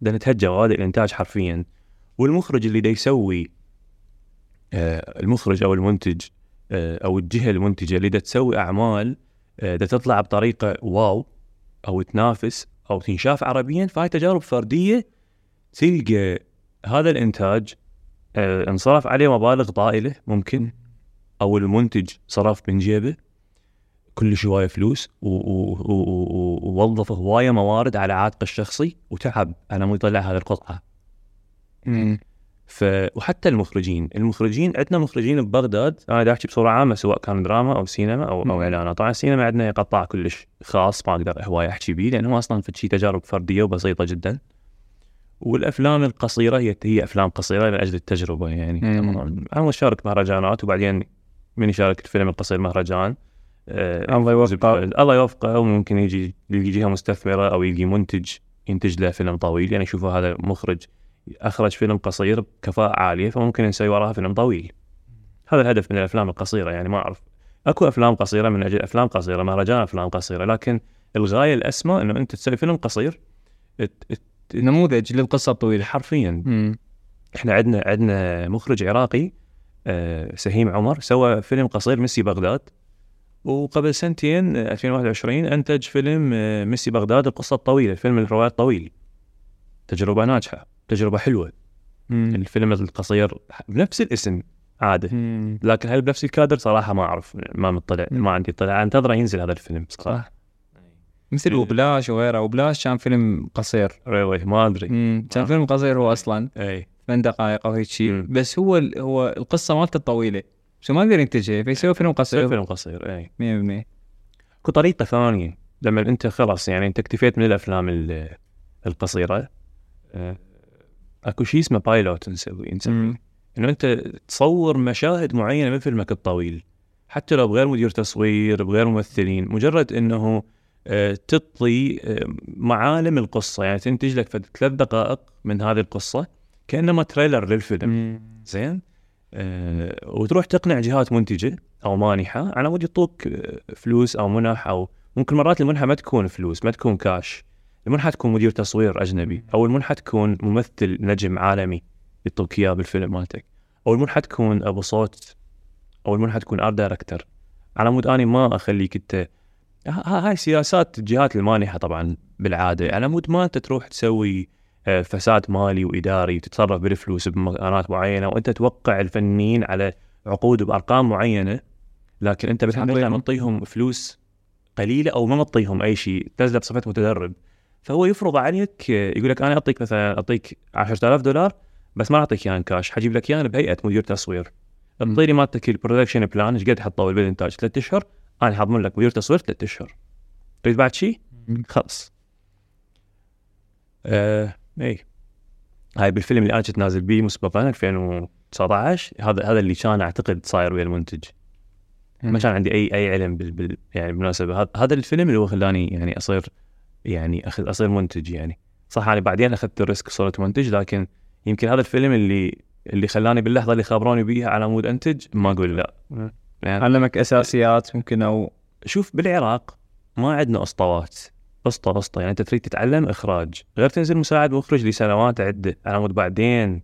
دا نتهجى مبادئ الإنتاج حرفيا. والمخرج اللي دا يسوي آه، المخرج أو المنتج آه، أو الجهة المنتجة اللي دا تسوي أعمال آه، دا تطلع بطريقة wow أو تنافس أو تنشاف عربيا فهاي تجارب فردية تلقى هذا الإنتاج آه، انصرف عليه مبالغ طائلة ممكن أو المنتج صرف من جيبه. كلش هواية فلوس ووظف هواية موارد على عاتقه الشخصي وتعب. على مود يطلع هذه القطعة. ف وحتى المخرجين. المخرجين عندنا مخرجين ببغداد. أنا دا احكي بصورة عامة سواء كان دراما أو سينما أو أو مم. إعلانات. طبعا السينما عندنا قطاع كلش خاص ما أقدر هواية أحكي بيه لأنه أصلا في تجارب فردية وبسيطة جدا. والأفلام القصيرة هي هي أفلام قصيرة لاجل التجربة يعني. مم. أنا اشارك مهرجانات وبعدين من يشارك الفيلم القصير مهرجان. الله يوفقه. الله يوفقه وممكن يجي يجي جهة مستثمرة أو يجي منتج ينتج له فيلم طويل. يعني شوفوا هذا مخرج أخرج فيلم قصير بكفاءة عالية فممكن نسوي وراها فيلم طويل. هذا الهدف من الأفلام القصيرة يعني ما أعرف. أكو أفلام قصيرة من أجل أفلام قصيرة مهرجان أفلام قصيرة لكن الغاية الأسمى إنه أنت تسوي فيلم قصير نموذج للقصة الطويلة. حرفيا. إحنا عندنا عندنا مخرج عراقي آه، سهيم عمر سوى فيلم قصير ميسي بغداد. وقبل سنتين آه، 2021 أنتج فيلم آه، ميسي بغداد القصة الطويله الفيلم الروايه الطويل تجربة ناجحة تجربة حلوة. مم. الفيلم القصير بنفس الاسم عادة مم. لكن هل بنفس الكادر؟ صراحة ما أعرف ما مطلع. ما عندي طلع انتظر ينزل هذا الفيلم صراحة. مثل وبلاش وغيره. وبلاش كان فيلم قصير. ريوي ما أدري. كان فيلم قصير هو أصلا. إي. ثمان دقائق أو هيك شيء. بس هو هو القصة مالته طويلة. هو ما يقدر ينتجها فيسوي فيلم قصير. 100% فيلم قصير اي 100% اكو طريقه ثانية لما أنت خلاص يعني أنت اكتفيت من الأفلام ال- القصيرة. آه، أكو شيء اسمه pilot نسوي نسوي. إنه أنت تصور مشاهد معينة من فيلمك الطويل. حتى لو بغير مدير تصوير بغير ممثلين مجرد إنه آه، تعطي آه، معالم القصة. يعني تنتج لك ثلاث دقائق من هذه القصة كأنما trailer للفيلم. زين؟ وتروح تقنع جهات منتجة أو مانحة على مود يعطوك آه، فلوس أو منح أو ممكن مرات المنحة ما تكون فلوس ما تكون كاش المنحة تكون مدير تصوير أجنبي أو المنحة تكون ممثل نجم عالمي يعطوك إياه بالفيلم مالتك. أو المنحة تكون أبو صوت أو المنحة تكون art director على مود أني ما أخليك انت ها- ها- هاي سياسات الجهات المانحة طبعا بالعادة. على مود ما أنت تروح تسوي آه، فساد مالي وإداري وتتصرف بالفلوس بمكانات معينة وأنت توقع الفنيين على عقود بأرقام معينة لكن أنت بالحقيقة تعطيهم. معطيهم فلوس قليلة أو ما معطيهم أي شيء تنزله بصفة متدرب. فهو يفرض عليك آه، يقول لك أنا أعطيك مثلا أعطيك 10000 دولار بس ما أعطيك اياها كاش حجيب لك اياها بهيئة مدير تصوير. اعطيني مالتك ال production plan إيش قد حطول بالانتاج ثلاث أشهر أنا حاضمن لك مدير تصوير ثلاث أشهر. تريد بعد شيء؟ خلص آه اي هاي بالفيلم اللي أنا كنت نازل بيه مسبقا 2019 هذا هذا اللي كان أعتقد صاير ويا المنتج. ما كان عندي اي أي علم بال, بال يعني بالمناسبة. هذا- الفيلم اللي هو خلاني يعني اصير يعني اخذ أصير منتج يعني. صح أنا بعدين أخذت ال risk صرت منتج لكن يمكن هذا الفيلم اللي اللي خلاني باللحظة اللي خابروني بيها على مود أنتج ما أقول لا. يعني علمك أساسيات ممكن أو شوف بالعراق ما عندنا أسطوات. اسطى اسطى يعني أنت تريد تتعلم إخراج. غير تنزل مساعد مخرج لسنوات عدة. على مود بعدين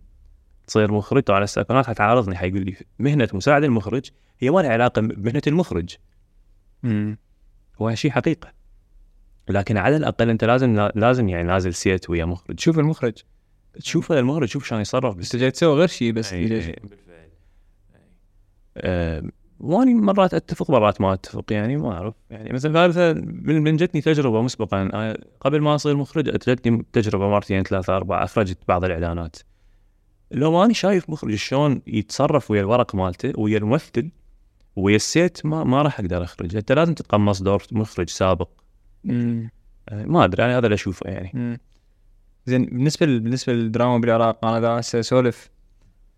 تصير مخرج. طبعا هسه حتعارضني حيقول لي مهنة مساعد المخرج هي ما لها علاقة بمهنة المخرج. هو شيء حقيقة. لكن على الأقل أنت لازم لازم يعني نازل set ويا مخرج. شوف المخرج. تشوف المخرج شوف شلون يتصرف بس جاي تسوي غير شيء بس؟ أي، بالفعل. آه، وأني مرات أتفق مرات ما أتفق يعني ما أعرف. يعني مثلا مثلا من من جتني تجربة مسبقا أنا قبل ما أصير مخرج جتني تجربة مرتين ثلاثة أربعة أخرجت بعض الإعلانات. لو أني شايف مخرج شلون يتصرف ويا الورق مالته ويا الممثل ويا السيت ما ما راح أقدر أخرج. انت لازم تتقمص دور مخرج سابق. مم. آه، ما أدري أنا هذا اللي أشوفه يعني. مم. زين بالنسبة بالنسبة للدراما بالعراق أنا دا أسولف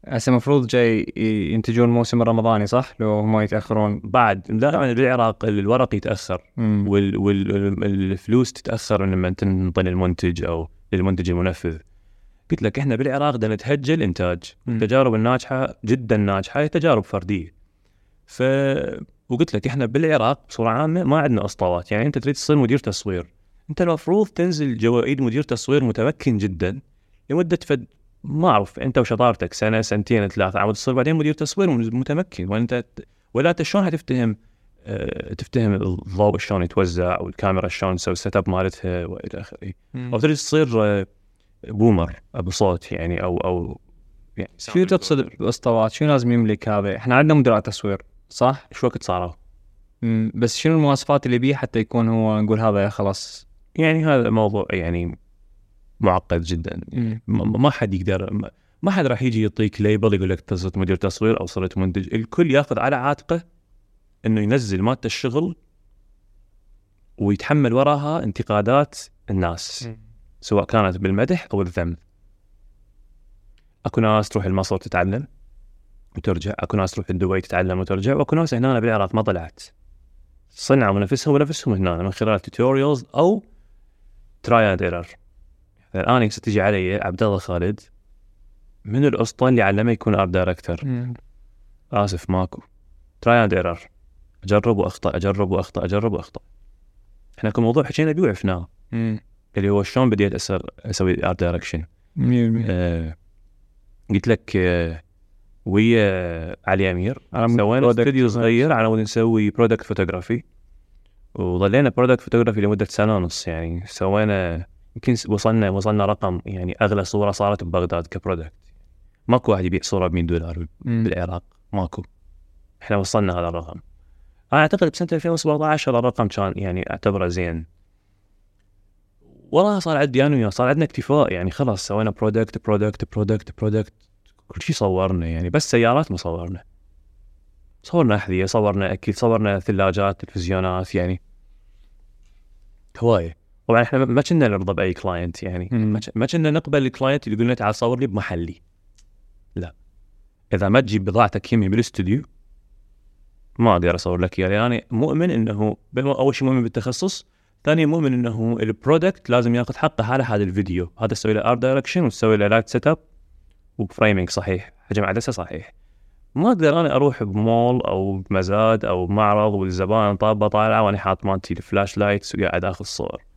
هسه المفروض جاي ينتجون موسم الرمضاني صح؟ لو هم يتأخرون. بعد لا بالعراق الورق يتاخر مم. والفلوس تتاخر لما تنطي للمنتج أو للمنتج المنفذ. قلت لك إحنا بالعراق بدنا نتهجى إنتاج. التجارب الناجحة جدا ناجحة هي تجارب فردية. ف وقلت لك إحنا بالعراق بصورة عامة ما عندنا أسطوات. يعني أنت تريد تصير مدير تصوير. أنت المفروض تنزل جوا إيد مدير تصوير متمكن جدا لمدة فد ما اعرف انت وشطارتك سنة سنتين ثلاثة عم تصير بعدين مدير تصوير متمكن وانت ولا انت شلون حتفتهم آه، تفتهم الضوء شلون يتوزع والكاميرا شلون تسوي ال setup مالتها والى آخره. أو تريد تصير بومر ابو صوت يعني أو أو يعني شو تقصد باسطوات؟ شو لازم يملك هذا؟ إحنا عندنا مدراء تصوير صح؟ شو وقت صاروا؟ بس شنو المواصفات اللي بيه حتى يكون هو نقول هذا خلاص يعني هذا موضوع يعني معقد جدا. ما حد يقدر ما- حد راح يجي يعطيك ليبل يقول لك صرت مدير تصوير أو صرت منتج الكل ياخذ على عاتقه إنه ينزل مالته الشغل ويتحمل وراها انتقادات الناس سواء كانت بالمدح أو الذم. أكو ناس تروح المصر تتعلم وترجع أكو ناس تروح دبي تتعلم وترجع وأكو ناس هنا بالعراق ما طلعت. صنعوا نفسهم ونفسهم هنا من خلال tutorials أو trial and error الآن تجي علي عبد الله خالد من الأسطى اللي علمه يكون art director مم. آسف ماكو. trial and error أجرب وأخطأ أجرب وأخطأ أجرب وأخطأ. إحنا كل موضوع حكينا بيه وعرفناه مم. اللي هو شلون بديت أسر أسوي art direction. آه قلت لك آه ويا علي أمير. سوينا استوديو صغير على مود نسوي product photography وظلينا product photography لمدة سنة ونص يعني. سوينا يمكن وصلنا وصلنا رقم يعني أغلى صورة صارت ببغداد ك product ماكو واحد يبيع صورة ب 100 دولار. بالعراق. ماكو. إحنا وصلنا هذا الرقم. أنا أعتقد بسنة 2017 هذا الرقم كان يعني أعتبره زين. والله صار عندي أنا وياه صار عندنا اكتفاء يعني خلاص سوينا product product product product كل شيء صورنا يعني بس سيارات ما صورنا. صورنا أحذية صورنا أكل صورنا ثلاجات تلفزيونات يعني. هواية. طبعا إحنا ما كنا نرضى بأي client يعني. مم. ما كنا نقبل ال client اللي يقول لنا تعال صور لي بمحلي. لا. إذا ما تجيب بضاعتك يمي بالاستوديو ما أقدر أصور لك. اياه لأن أنا مؤمن إنه أول شيء مؤمن بالتخصص ثانيا مؤمن إنه ال product لازم ياخذ حقه على هذا الفيديو. هذا تسوي له art direction وتسوي له light setup و framing صحيح. حجم عدسه صحيح. ما أقدر أنا أروح بمول أو بمزاد أو بمعرض والزبائن طابة طالعة وأنا حاط مالتي ال flash lights وقاعد آخذ صور.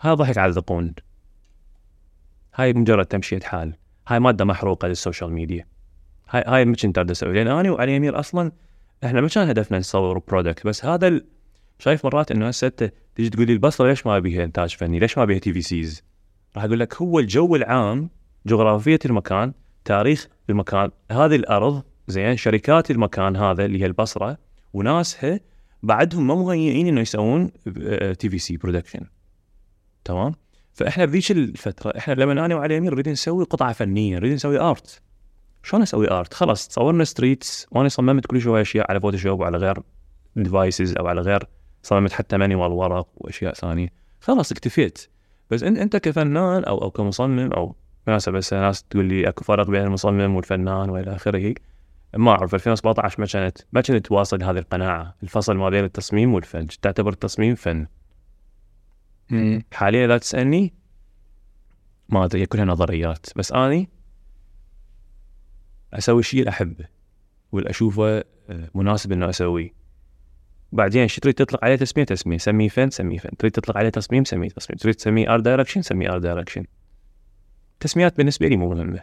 هذا على الذقون. هاي مجرد تمشية حال. هاي مادة محروقة لل social media. هاي هاي كنت اريد أسوي لأن أنا وعلي أمير أصلا إحنا ما كان هدفنا نصور product بس هذا ال... شايف مرات إنه هسه أنت تجي تقول لي البصرة ليش ما بيها إنتاج فني؟ ليش ما بيها TVCs؟ راح أقول لك هو الجو العام جغرافية المكان تاريخ المكان هذه الأرض زين شركات المكان هذا اللي هي البصرة وناسها بعدهم ما مهيئين إنه يسوون TVC production تمام؟ فإحنا بذيك الفترة إحنا لما أنا وعلي أمير نريد نسوي قطعة فنية نريد نسوي art. شلون أسوي art؟ خلاص صورنا streets وأنا صممت كل شوية أشياء على Photoshop وعلى غير devices أو على غير صممت حتى manual ورق وأشياء ثانية. خلاص اكتفيت. بس أنت أنت كفنان أو أو كمصمم أو مناسبة بس ناس تقول لي أكو فرق بين المصمم والفنان وإلى آخره ما أعرف 2017 ما كانت ما كانت واصل هذه القناعة الفصل ما بين التصميم والفن تعتبر التصميم فن. حاليا إذا تسألني ما أدري هي كلها نظريات. بس أني أسوي شيء اللي أحبه واللي اشوفه آه، مناسب إنه أسويه. بعدين شو تريد تطلق عليه تسميه تسميه سميه فن سميه فن تريد تطلق عليه تصميم؟ سميه تصميم. تريد تسميه art direction سميه art direction تسميات بالنسبة لي مو مهمة.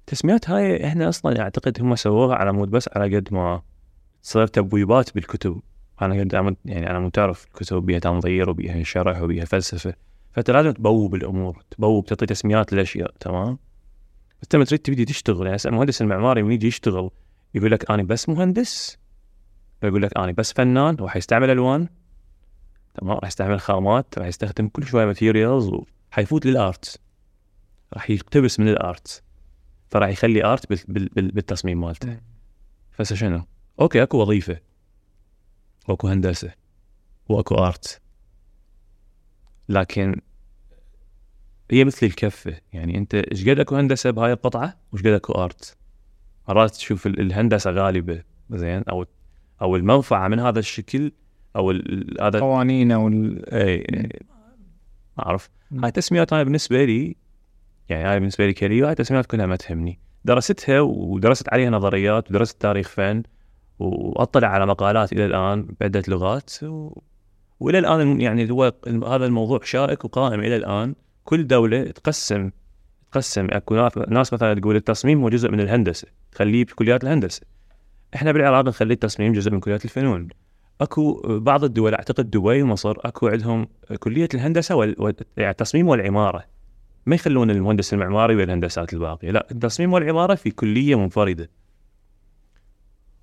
التسميات هاي إحنا أصلا أعتقد هم سووها على مود بس على قد ما تصير تبويبات بالكتب. أنا قد أعمل- يعني أنا مو تعرف الكتب بيها تنظير وبيها شرح وبيها فلسفة. فأنت لازم تبوب الأمور تبوب تعطي تسميات للاشياء تمام؟ بس لما تريد تبدي تشتغل. يعني المهندس المعماري من يجي يشتغل يقول لك أنا بس مهندس. يقول لك أنا بس فنان هو حيستعمل ألوان. تمام؟ راح يستعمل خامات راح يستخدم كل شوية materials وحيفوت لل art. راح يقتبس من ال art. فراح يخلي art بال... بال... بال... بالتصميم مالته. فهسه شنو؟ أوكي أكو وظيفة. وأكو هندسة وأكو art. لكن هي مثل الكفة يعني أنت إيش قد أكو هندسة بهاي القطعة وإيش قد أكو art؟ مرات تشوف ال- الهندسة غالبة زين أو أو المنفعة من هذا الشكل أو هذا قوانين أو اي إي، ما أعرف. هاي تسميات أنا بالنسبة لي يعني هاي بالنسبة لي crew هاي تسميات كلها ما تهمني درستها ودرست عليها نظريات ودرست تاريخ فن وأطلع على مقالات إلى الآن بعدة لغات و... وإلى الآن يعني هو هذا الموضوع شائك وقائم إلى الآن. كل دولة تقسم تقسم. أكو ناس- مثلا تقول التصميم هو جزء من الهندسة تخليه بكليات الهندسة. إحنا بالعراق نخلي التصميم جزء من كليات الفنون. أكو بعض الدول أعتقد دبي ومصر أكو عندهم كلية الهندسة وال... وال- يعني والعمارة. ما يخلون المهندس المعماري والهندسات الباقية لا التصميم والعمارة في كلية منفردة.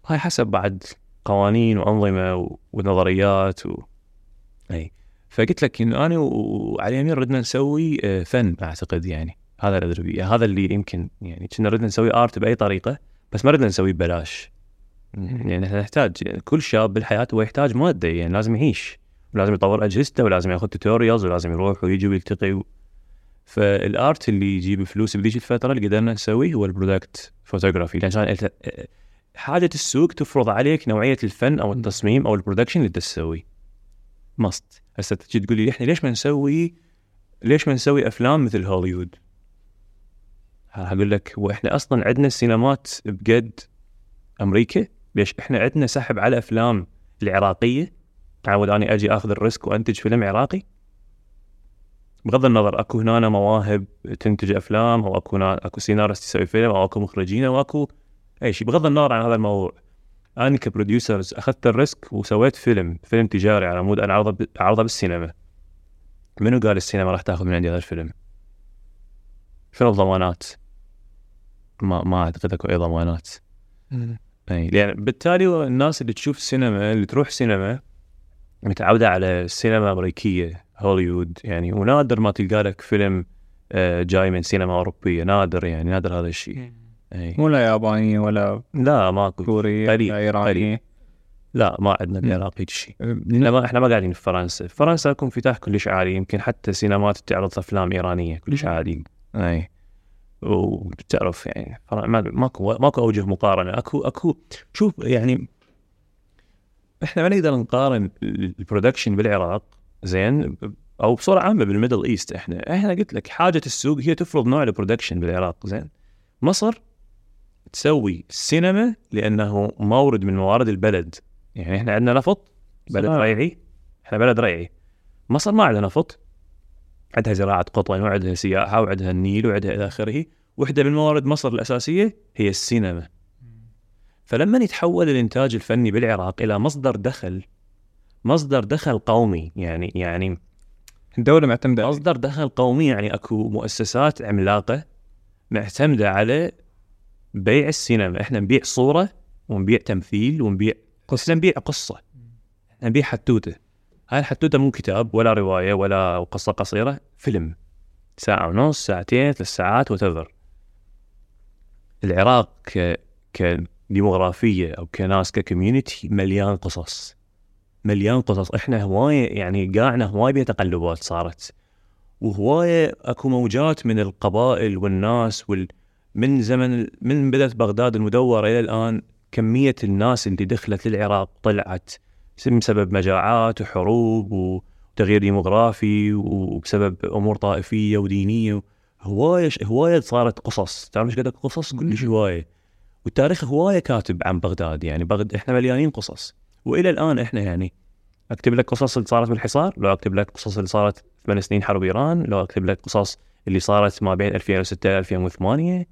هاي حسب بعد قوانين وأنظمة. ونظريات و... إي فقلت لك إنه أنا وعلي أمير ردنا نسوي آه، فن أعتقد يعني هذا اللي بيه. هذا اللي يمكن يعني كنا ردنا نسوي آرت بأي طريقة بس ما ردنا نسويه ببلاش يعني إحنا نحتاج يعني كل شاب بالحياة هو يحتاج مادة يعني لازم يعيش ولازم يطور أجهزته ولازم ياخذ tutorials ولازم يروح ويجي ويلتقي و... فال art اللي يجيب فلوس بذيك الفترة اللي قدرنا نسويه هو ال product photography لأن كان حاجة السوق تفرض عليك نوعية الفن أو التصميم أو ال production اللي تسويه must هسه تجي تقول لي إحنا ليش ما نسوي ليش ما نسوي أفلام مثل هوليوود؟ أقول لك هو إحنا أصلا عندنا السينمات بقد أمريكا. ليش؟ إحنا عندنا سحب على أفلام العراقية. تعود اني أجي آخذ ال risk وأنتج فيلم عراقي. بغض النظر أكو هنا مواهب تنتج أفلام أو أكو أكو scenarist يسوي فيلم أو أكو مخرجين أو أكو اي شيء بغض النظر عن هذا الموضوع أنا ك producers أخذت ال risk وسويت فيلم فيلم تجاري على مود ان اعرضه اعرضه بالسينما. منو قال السينما راح تاخذ من عندي هذا الفيلم؟ شنو الضمانات؟ ما ما أعتقد أكو أي ضمانات. إي لأن بالتالي الناس اللي تشوف السينما اللي تروح سينما متعودة على السينما الامريكيه هوليوود يعني ونادر ما تلقى لك فيلم آه، جاي من سينما أوروبية نادر يعني نادر هذا الشيء. إي. ولا ياباني ولا لا ماكو كوري قليل، ولا إيراني. لا ما عندنا. بالعراق هيك شيء. إحنا ما إحنا ما قاعدين في فرنسا. فرنسا اكو انفتاح كلش عالي يمكن حتى سينمات تعرض أفلام إيرانية كلش. عالي إي. وتعرف يعني ماكو ماكو أوجه مقارنة. أكو أكو شوف يعني إحنا ما نقدر نقارن ال production بالعراق زين أو بصورة عامة بال Middle East إحنا. إحنا قلت لك حاجة السوق هي تفرض نوع ال production بالعراق زين. مصر تسوي السينما لأنه مورد من موارد البلد. يعني إحنا عندنا نفط بلد صح. ريعي. إحنا بلد ريعي. مصر ما عندها نفط. عندها زراعة قطن وعندها سياحة وعندها النيل وعندها إلى آخره. وحدة من موارد مصر الأساسية هي السينما. فلما يتحول الإنتاج الفني بالعراق إلى مصدر دخل مصدر دخل قومي يعني يعني الدولة معتمدة عليه. مصدر دخل قومي يعني أكو مؤسسات عملاقة معتمدة على بيع السينما. إحنا نبيع صورة ونبيع تمثيل ونبيع قصة. نبيع قصة. نبيع حتوتة. هاي الحتوتة مو كتاب ولا رواية ولا قصة قصيرة فيلم. ساعة ونص ساعتين ثلاث ساعات وتفر العراق ك كديموغرافية أو كناس ككوميونتي مليان قصص. مليان قصص. إحنا هوايه يعني قاعنا هوايه بيها تقلبات صارت. وهوايه أكو موجات من القبائل والناس وال من زمن من بدأت بغداد المدورة إلى الآن كمية الناس اللي دخلت للعراق طلعت بسبب مجاعات وحروب وتغيير ديموغرافي وبسبب أمور طائفية ودينية. هواية هواية صارت قصص. تعرف إيش قصص؟ كلش هواية. والتاريخ هواية كاتب عن بغداد يعني بغد إحنا مليانين قصص. وإلى الآن إحنا يعني أكتب لك قصص اللي صارت بالحصار لو أكتب لك قصص اللي صارت ثمان سنين حرب إيران لو أكتب لك قصص اللي صارت ما بين 2006 ل 2008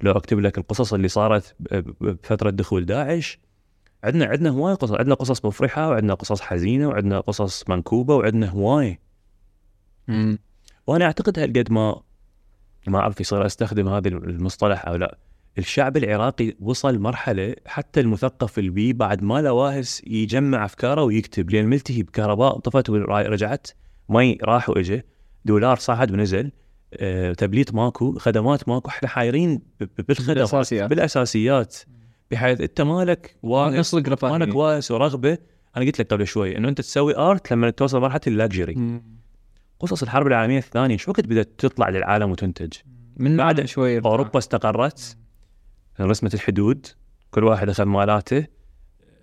لو اكتب لك القصص اللي صارت بفترة دخول داعش عندنا عندنا هوايه قصص عندنا قصص مفرحة وعندنا قصص حزينة وعندنا قصص منكوبة وعندنا هوايه مم. وأنا أعتقد هالقد ما ما أعرف يصير أستخدم هذا المصطلح أو لا. الشعب العراقي وصل مرحلة حتى المثقف البي بعد ما له واهس يجمع أفكاره ويكتب لأن ملتهي بكهرباء طفت ورجعت مي راح وإجى دولار صعد ونزل. تبليط ماكو خدمات ماكو إحنا حايرين بالخدمات بالأساسيات. بالأساسيات. بحيث أنت مالك رفاهية. مالك واهس ورغبة. أنا قلت لك قبل شوي إنه أنت تسوي art لما توصل مرحلة ال luxury. قصص الحرب العالمية الثانية شو وقت بدأت تطلع للعالم وتنتج؟ من بعد شوي. أوروبا استقرت. رسمت الحدود كل واحد أخذ مالاته.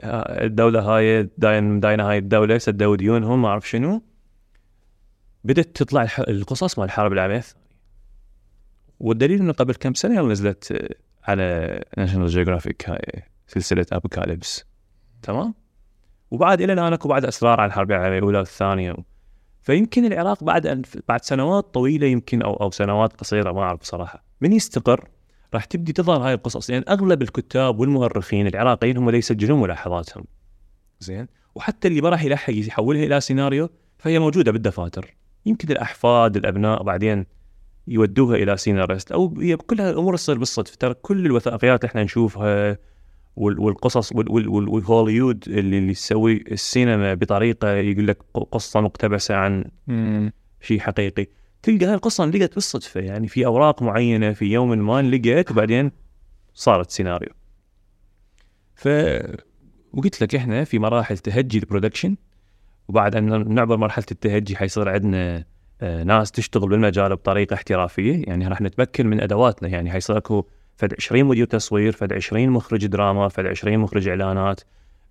آه، الدولة هاي داين داينه هاي الدولة سدوا ديونهم ما أعرف شنو. بدأت تطلع القصص مال الحرب العالمية الثانية. والدليل إنه قبل كم سنة نزلت على National Geographic هاي سلسلة Apocalypse تمام؟ وبعد إلى الآن أكو بعد أسرار عن الحرب العالمية الأولى والثانية. فيمكن العراق بعد أن بعد سنوات طويلة يمكن أو أو سنوات قصيرة ما أعرف بصراحة. من يستقر راح تبدي تظهر هاي القصص. لأن أغلب الكتاب والمؤرخين العراقيين هم اللي يسجلون ملاحظاتهم. زين؟ وحتى اللي ما راح يلحق يحولها إلى سيناريو فهي موجودة بالدفاتر. يمكن الأحفاد الأبناء بعدين يودوها إلى سيناريست أو هي كلها الأمور تصير بالصدفه ترى كل الوثائقيات اللي إحنا نشوفها وال- والقصص وال- وال- وال- والهوليود اللي اللي يسوي السينما بطريقة يقول لك قصة مقتبسة عن. شيء حقيقي. تلقى هاي القصة انلقت بالصدفة. يعني في أوراق معينة في يوم ما انلقت وبعدين صارت سيناريو. ف وقلت لك إحنا في مراحل تهجي ال production. وبعد أن نعبر مرحلة التهجي حيصير عندنا آه، ناس تشتغل بالمجال بطريقة احترافية. يعني راح نتمكن من أدواتنا. يعني حيصير أكو فد 20 مدير تصوير فد 20 مخرج دراما فد 20 مخرج إعلانات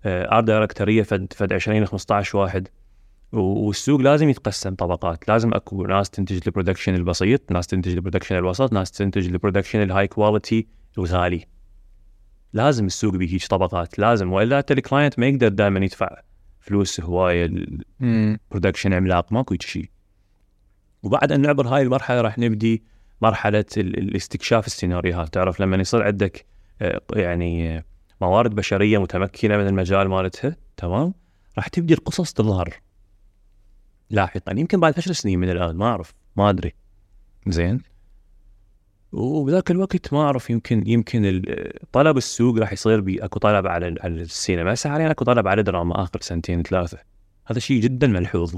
art directorية فد فد 20 15 واحد. والسوق لازم يتقسم طبقات. لازم أكو ناس تنتج ال production البسيط ناس تنتج ال production الوسط ناس تنتج ال production ال high quality الغالي. لازم السوق بيه هيج طبقات. لازم. وإلا ال client ما يقدر دائما يدفع فلوس هواية. production عملاق ماكو شيء وبعد أن نعبر هاي المرحلة راح نبدي مرحلة ال- الاستكشاف السيناريوهات. تعرف لما يصير عندك آه، يعني آه، موارد بشرية متمكنة من المجال مالتها تمام؟ راح تبدي القصص تظهر. لاحقا. يمكن بعد عشر سنين من الآن ما أعرف ما أدري. زين؟ وبذاك الوقت ما أعرف يمكن يمكن طلب السوق راح يصير أكو طلب على على السينما. هسه حاليا أكو طلب على الدراما آخر سنتين ثلاثة. هذا شيء جدا ملحوظ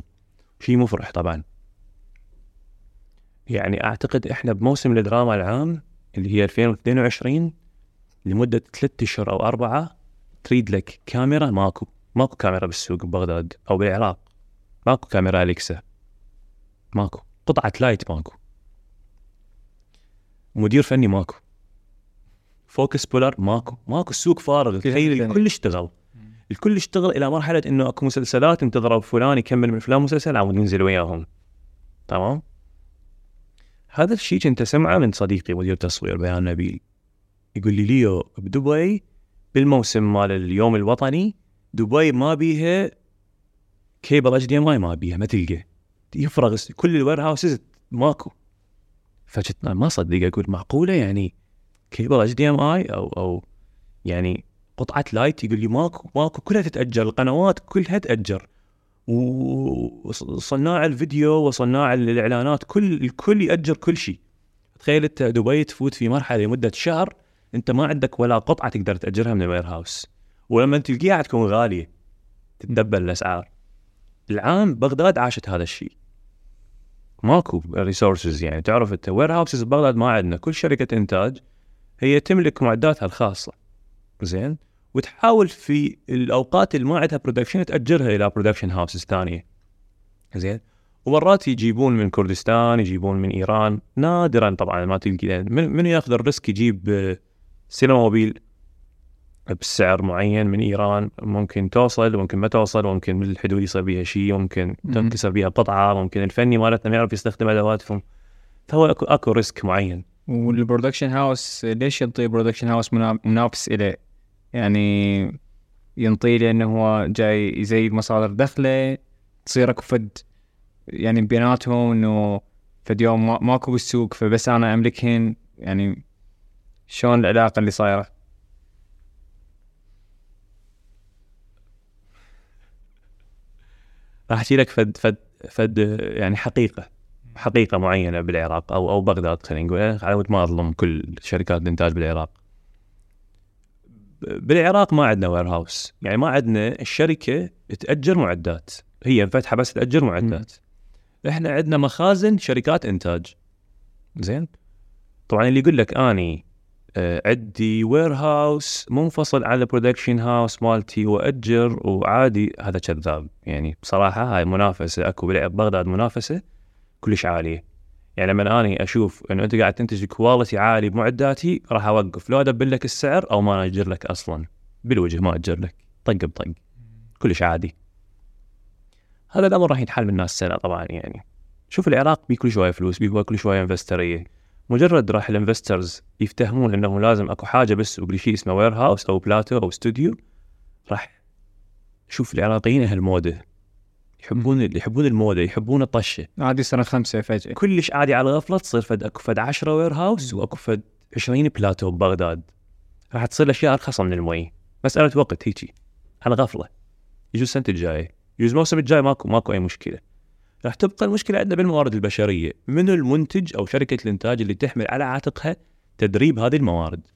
شيء مفرح طبعا. يعني أعتقد إحنا بموسم الدراما العام اللي هي 2022 لمدة ثلاثة أشهر أو أربعة تريد لك كاميرا ماكو. ماكو كاميرا بالسوق ببغداد أو بالعراق. ماكو كاميرا أليكسا. ماكو. قطعة light ماكو. مدير فني ماكو. focus puller ماكو. ماكو السوق فارغ. تخيل الكل اشتغل. الكل اشتغل إلى مرحلة إنه أكو مسلسلات انتظروا فلان يكمل من فلان مسلسل عم ننزل وياهم. تمام؟ هذا الشيء كنت أسمعه من صديقي مدير تصوير بيان نبيل. يقول لي ليو بدبي بالموسم مال اليوم الوطني دبي ما بيها cable HDMI ما بيها ما تلقى. يفرغ كل ال warehouses ماكو. فكنت ما اصدق أقول معقولة يعني cable HDMI أو أو يعني قطعة light يقول لي ماكو ماكو كلها تتأجر القنوات كلها تاجر وصناع الفيديو وصناع الإعلانات كل الكل يأجر كل شيء. تخيل أنت دبي تفوت في مرحلة لمدة شهر أنت ما عندك ولا قطعة تقدر تأجرها من ال warehouse ولما تلقيها تكون غالية تتدبل الأسعار. العام بغداد عاشت هذا الشيء. ماكو resources يعني. تعرف أنت warehouses ببغداد ما عندنا. كل شركة إنتاج هي تملك معداتها الخاصة. زين؟ وتحاول في الأوقات اللي ما عندها production تأجرها إلى production houses ثانية. زين؟ ومرات يجيبون من كردستان يجيبون من إيران. نادرا طبعا ما يعني من, من ياخذ ال risk يجيب آه، cinema mobile؟ بسعر معين من إيران ممكن توصل ممكن ما توصل ممكن بالحدود يصير بيها شيء ممكن مم. تنكسر بيها قطعة ممكن الفني مالتنا ما يعرف يستخدم ادواتهم فهو اكو أكو risk معين وال production house ليش ينطي production house منا- منافس إليه؟ يعني ينطي لأنه هو جاي يزيد مصادر دخله تصير أكو فد يعني بيناتهم إنه فد يوم ما- ماكو بالسوق فبس أنا أملكهن يعني شلون العلاقة اللي صايرة؟ راح احكي لك فد فد فد يعني حقيقة حقيقة معينة بالعراق أو أو بغداد خلينا نقول. على ود ما أظلم كل شركات الإنتاج بالعراق. بالعراق ما عندنا warehouse. يعني ما عندنا الشركة تأجر معدات. هي فاتحه بس تأجر معدات. إحنا عندنا مخازن شركات إنتاج. زين؟ طبعا اللي يقول لك أني عندي warehouse منفصل على production house مالتي وأجر وعادي هذا كذاب. يعني بصراحة هاي منافسة أكو ببغداد منافسة كلش عالية. يعني لما أني أشوف إنه أنت قاعد تنتج quality عالي بمعداتي راح أوقف. لو أدبر لك السعر أو ما أجر لك أصلا. بالوجه ما أجر لك. طق بطق. كلش عادي. هذا الأمر راح ينحل من ناسنا طبعا يعني. شوف العراق بيه كل شوية فلوس بيه كل شوية investorية مجرد راح ال investors يفتهمون إنه لازم أكو حاجة بالسوق لشيء اسمه warehouse أو بلاتو أو استوديو راح شوف العراقيين أهل موده يحبون يحبون المودة يحبون الطشة. عادي سنة خمسة فجأة. كلش عادي على غفله تصير فد أكو فد 10 warehouse وأكو فد 20 بلاتو ببغداد. راح تصير الأشياء ارخص من المي. مسألة وقت هيج. على غفله يجوز السنة الجاية. يجوز الموسم الجاي ماكو ماكو أي مشكلة. راح تبقى المشكلة عندنا بالموارد البشرية. منو المنتج أو شركة الإنتاج اللي تحمل على عاتقها تدريب هذه الموارد؟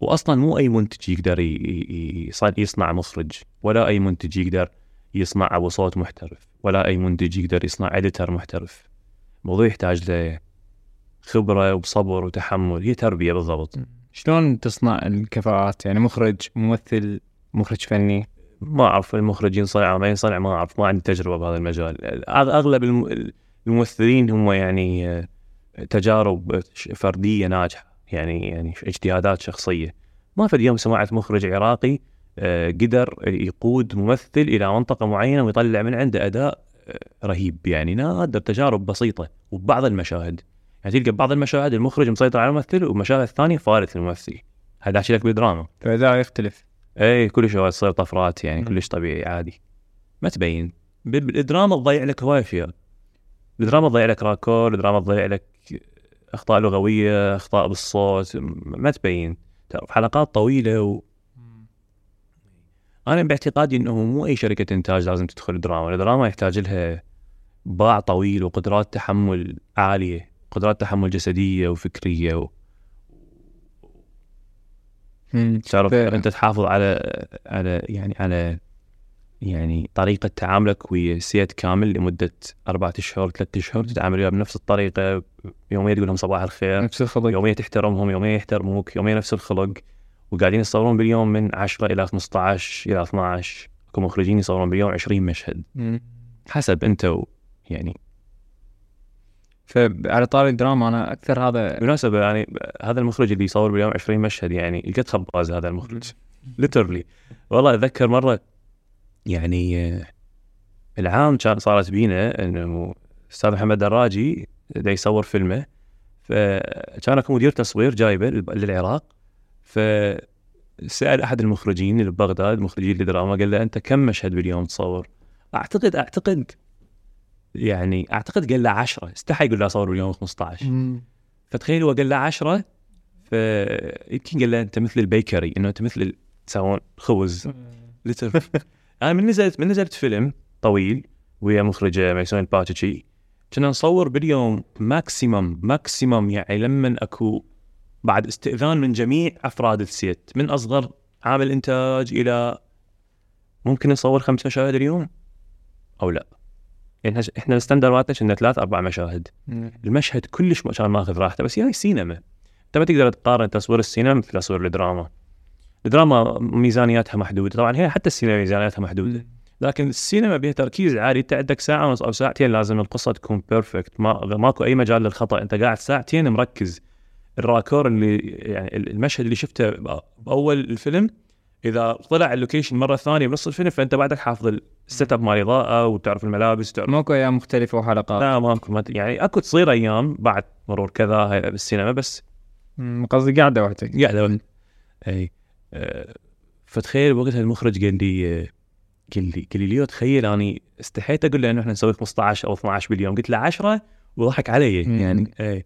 واصلا مو أي منتج يقدر يصنع مخرج ولا أي منتج يقدر يصنع أبو صوت محترف ولا أي منتج يقدر يصنع اديتر محترف. الموضوع يحتاج له خبرة وصبر وتحمل هي تربية بالضبط. شلون تصنع الكفاءات؟ يعني مخرج ممثل مخرج فني. ما أعرف المخرج ينصنع أو ما ينصنع ما أعرف ما عندي تجربة بهذا المجال. أغلب الم- الممثلين هم يعني آه، تجارب فردية ناجحة يعني يعني اجتهادات شخصية. ما في يوم سمعت مخرج عراقي آه، قدر يقود ممثل إلى منطقة معينة ويطلع من عنده أداء آه، رهيب يعني نادر تجارب بسيطة وبعض المشاهد. يعني تلقى بعض المشاهد المخرج مسيطر على الممثل ومشاهد ثانية فارت الممثل هذا لك بالدراما فإذا يختلف. اي كل شوي تصير طفرات يعني. كلش طبيعي عادي. ما تبين. بال- بالدراما تضيع لك هواي اشياء الدراما تضيع لك راكور الدراما تضيع لك أخطاء لغوية أخطاء بالصوت ما تبين. تعرف حلقات طويلة و... أنا باعتقادي إنه مو أي شركة إنتاج لازم تدخل دراما الدراما يحتاج لها باع طويل وقدرات تحمل عالية قدرات تحمل جسدية وفكرية و... تعرف. أنت تحافظ على على يعني على يعني طريقة تعاملك ويا سيد كامل لمدة أربعة أشهر ثلاثة أشهر تتعامل وياه بنفس الطريقة يوميا تقول لهم صباح الخير نفس الخلق يوميا تحترمهم يوميا يحترموك يوميا نفس الخلق وقاعدين يصورون باليوم من 10 إلى 15 إلى 12 أكو مخرجين يصورون باليوم 20 مشهد مم. حسب أنت و يعني فعلى طاري الدراما أنا أكثر هذا بالمناسبة يعني هذا المخرج اللي يصور باليوم 20 مشهد يعني قد خباز هذا المخرج. ليترلي والله أتذكر مرة يعني العام كان صارت بينا إنه الاستاذ محمد دراجي دا يصور فيلمه. فكان أكو مدير تصوير جايبه للعراق. فسأل أحد المخرجين اللي ببغداد مخرجين الدراما قال له أنت كم مشهد باليوم تصور؟ اعتقد أعتقد يعني أعتقد قال له 10 استحى يقول له اصور باليوم 15 فتخيل هو قال له 10 فيمكن قال له أنت مثل البيكري إنه أنت مثل تسوون خبز. لتر أنا من نزلت من نزلت فيلم طويل ويا مخرجه ميسون الباتشي كنا نصور باليوم ماكسيمم ماكسيمم يعني لما أكو بعد استئذان من جميع أفراد السيت من أصغر عامل إنتاج إلى ممكن نصور خمس مشاهد اليوم أو لا. يعني إحنا- إحنا ال standard مالتنا كنا ثلاث أربع مشاهد. المشهد كلش كان ماخذ راحته بس يعني سينما. أنت ما تقدر تقارن تصوير السينما مثل تصوير الدراما. الدراما ميزانياتها محدودة. طبعا هي حتى السينما ميزانياتها محدودة. لكن السينما بها تركيز عالي. أنت عندك ساعة ونص أو ساعتين لازم القصة تكون perfect ما ماكو أي مجال للخطأ. أنت قاعد ساعتين مركز. ال raccord اللي يعني المشهد اللي شفته بأول الفيلم إذا طلع ال location مرة ثانية بنص الفيلم فأنت بعدك حافظ ال set up مال الاضاءه وتعرف الملابس وتعرف ماكو أيام مختلفة وحلقات. لا ماكو ما يعني أكو تصير أيام بعد مرور كذا هاي بالسينما بس قصدي قاعدة وحدك قاعدة أي آه، فتخيل وقتها المخرج قال لي آه، قال لي قال لي ليو تخيل أني استحيت أقول له انه إحنا نسوي 15 أو 12 باليوم. قلت له 10 وضحك علي. يعني أي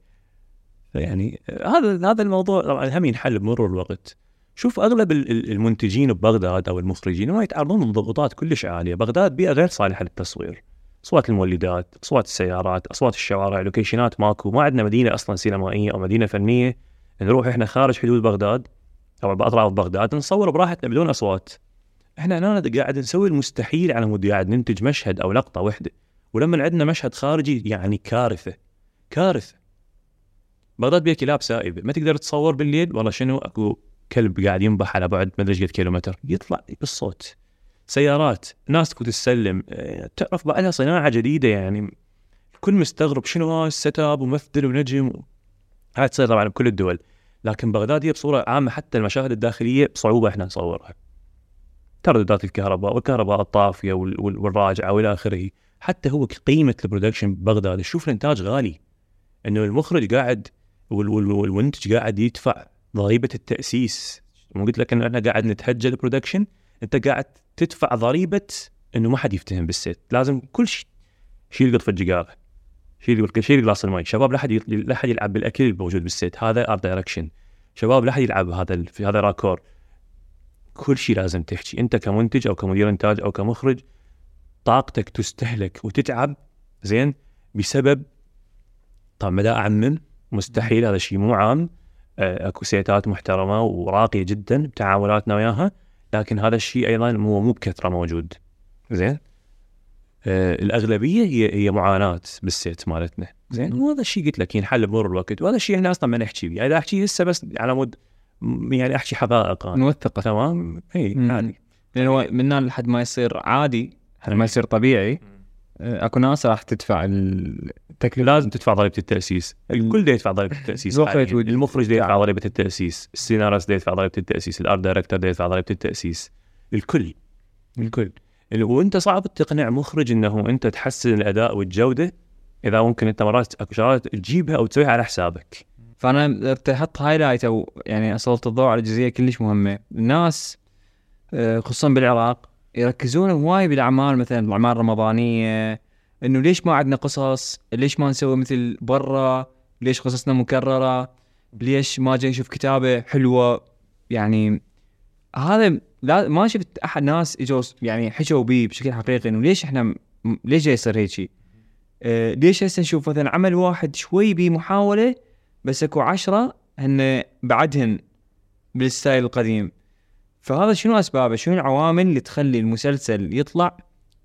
يعني آه، هذا هذا الموضوع طبعا هم ينحل بمرور الوقت. شوف أغلب ال- ال- المنتجين ببغداد أو المخرجين ما يتعرضون لضغوطات كلش عالية. بغداد بيئة غير صالحة للتصوير. أصوات المولدات أصوات السيارات أصوات الشوارع location ات ماكو. ما عندنا مدينة أصلا سينمائية أو مدينة فنية. نروح إحنا خارج حدود بغداد. أو بأطراف بغداد نصور براحتنا بدون أصوات. إحنا هنا قاعد نسوي المستحيل على مود قاعد ننتج مشهد أو لقطة واحدة ولما عندنا مشهد خارجي يعني كارثة. كارثة. بغداد بيها كلاب سائبة. ما تقدر تصور بالليل؟ والله شنو؟ أكو كلب قاعد ينبح على بعد ما أدري قد كيلومتر يطلع بالصوت. سيارات ناس تفوت تسلم آه، تعرف بقى لها صناعة جديدة يعني. الكل مستغرب شنو هاي ال set up وممثل ونجم. هاي تصير طبعا بكل الدول لكن بغداد هي بصورة عامة حتى المشاهد الداخلية بصعوبة إحنا نصورها. ترددات الكهرباء والكهرباء الطافية وال- وال- والراجعة وإلى آخره. حتى هو قيمة ال production ببغداد شوف الإنتاج غالي. إنه المخرج قاعد وال- وال- والمنتج قاعد يدفع ضريبة التأسيس. قلت لك انه إحنا قاعد نتهجى ال production أنت قاعد تدفع ضريبة إنه ما حد يفتهم بال set. لازم كل شيء. يلا طفي الجقاره شيل شيل كلاص المي شباب لا حد لا حد يلعب بالأكل الموجود بال set. هذا art direction شباب لا حد يلعب هذا في هذا raccord كل شيء لازم تحكي. أنت كمنتج أو كمدير إنتاج أو كمخرج طاقتك تستهلك وتتعب. زين؟ بسبب طبعا ما أعمم. مستحيل. هذا الشيء مو عام. اكو set ات محترمة وراقية جدا بتعاملاتنا وياها لكن هذا الشيء أيضا مو مو بكثرة موجود. زين؟ آه الأغلبية هي هي معاناة بال set مالتنا. زين؟ وهذا الشيء قلت لك ينحل بمرور الوقت. وهذا الشيء إحنا أصلا ما نحكي فيه. يعني إذا أحكي هسه بس على مود يعني أحكي حقائق. أنا. نوثقه تمام؟ إي. عادي. لأن هو من هنا لحد ما يصير عادي لحد ما يصير طبيعي آه، أكو ناس راح تدفع التكلفه لازم تدفع ضريبة التأسيس، الكل دا يدفع ضريبة. وال- المخرج دا يدفع ضريبة التأسيس، السيناريست دا يدفع ضريبة التأسيس، ال art director دا يدفع ضريبة التأسيس، الكل. الكل. ال- وأنت صعب تقنع مخرج إنه أنت تحسن الأداء والجودة. إذا ممكن أنت مرات أكو شغلات تجيبها أو تسويها على حسابك. فأنا بتحط highlight أو يعني اسلط الضوء على جزئيه كلش مهمة. الناس آه، خصوصا بالعراق يركزون هواي بالأعمال مثلا الأعمال الرمضانية إنه ليش ما عندنا قصص؟ ليش ما نسوي مثل برا؟ ليش قصصنا مكررة؟ ليش ما جاي يشوف كتابة حلوة؟ يعني هذا لا ما شفت أحد ناس إجوا يعني حكوا بي بشكل حقيقي إنه ليش إحنا ليش جاي يصير هيك آه ليش هسه نشوف مثلا عمل واحد شوي بيه محاولة بس أكو عشرة هن بعدهن بال style القديم؟ فهذا شنو أسبابه؟ شنو العوامل اللي تخلي المسلسل يطلع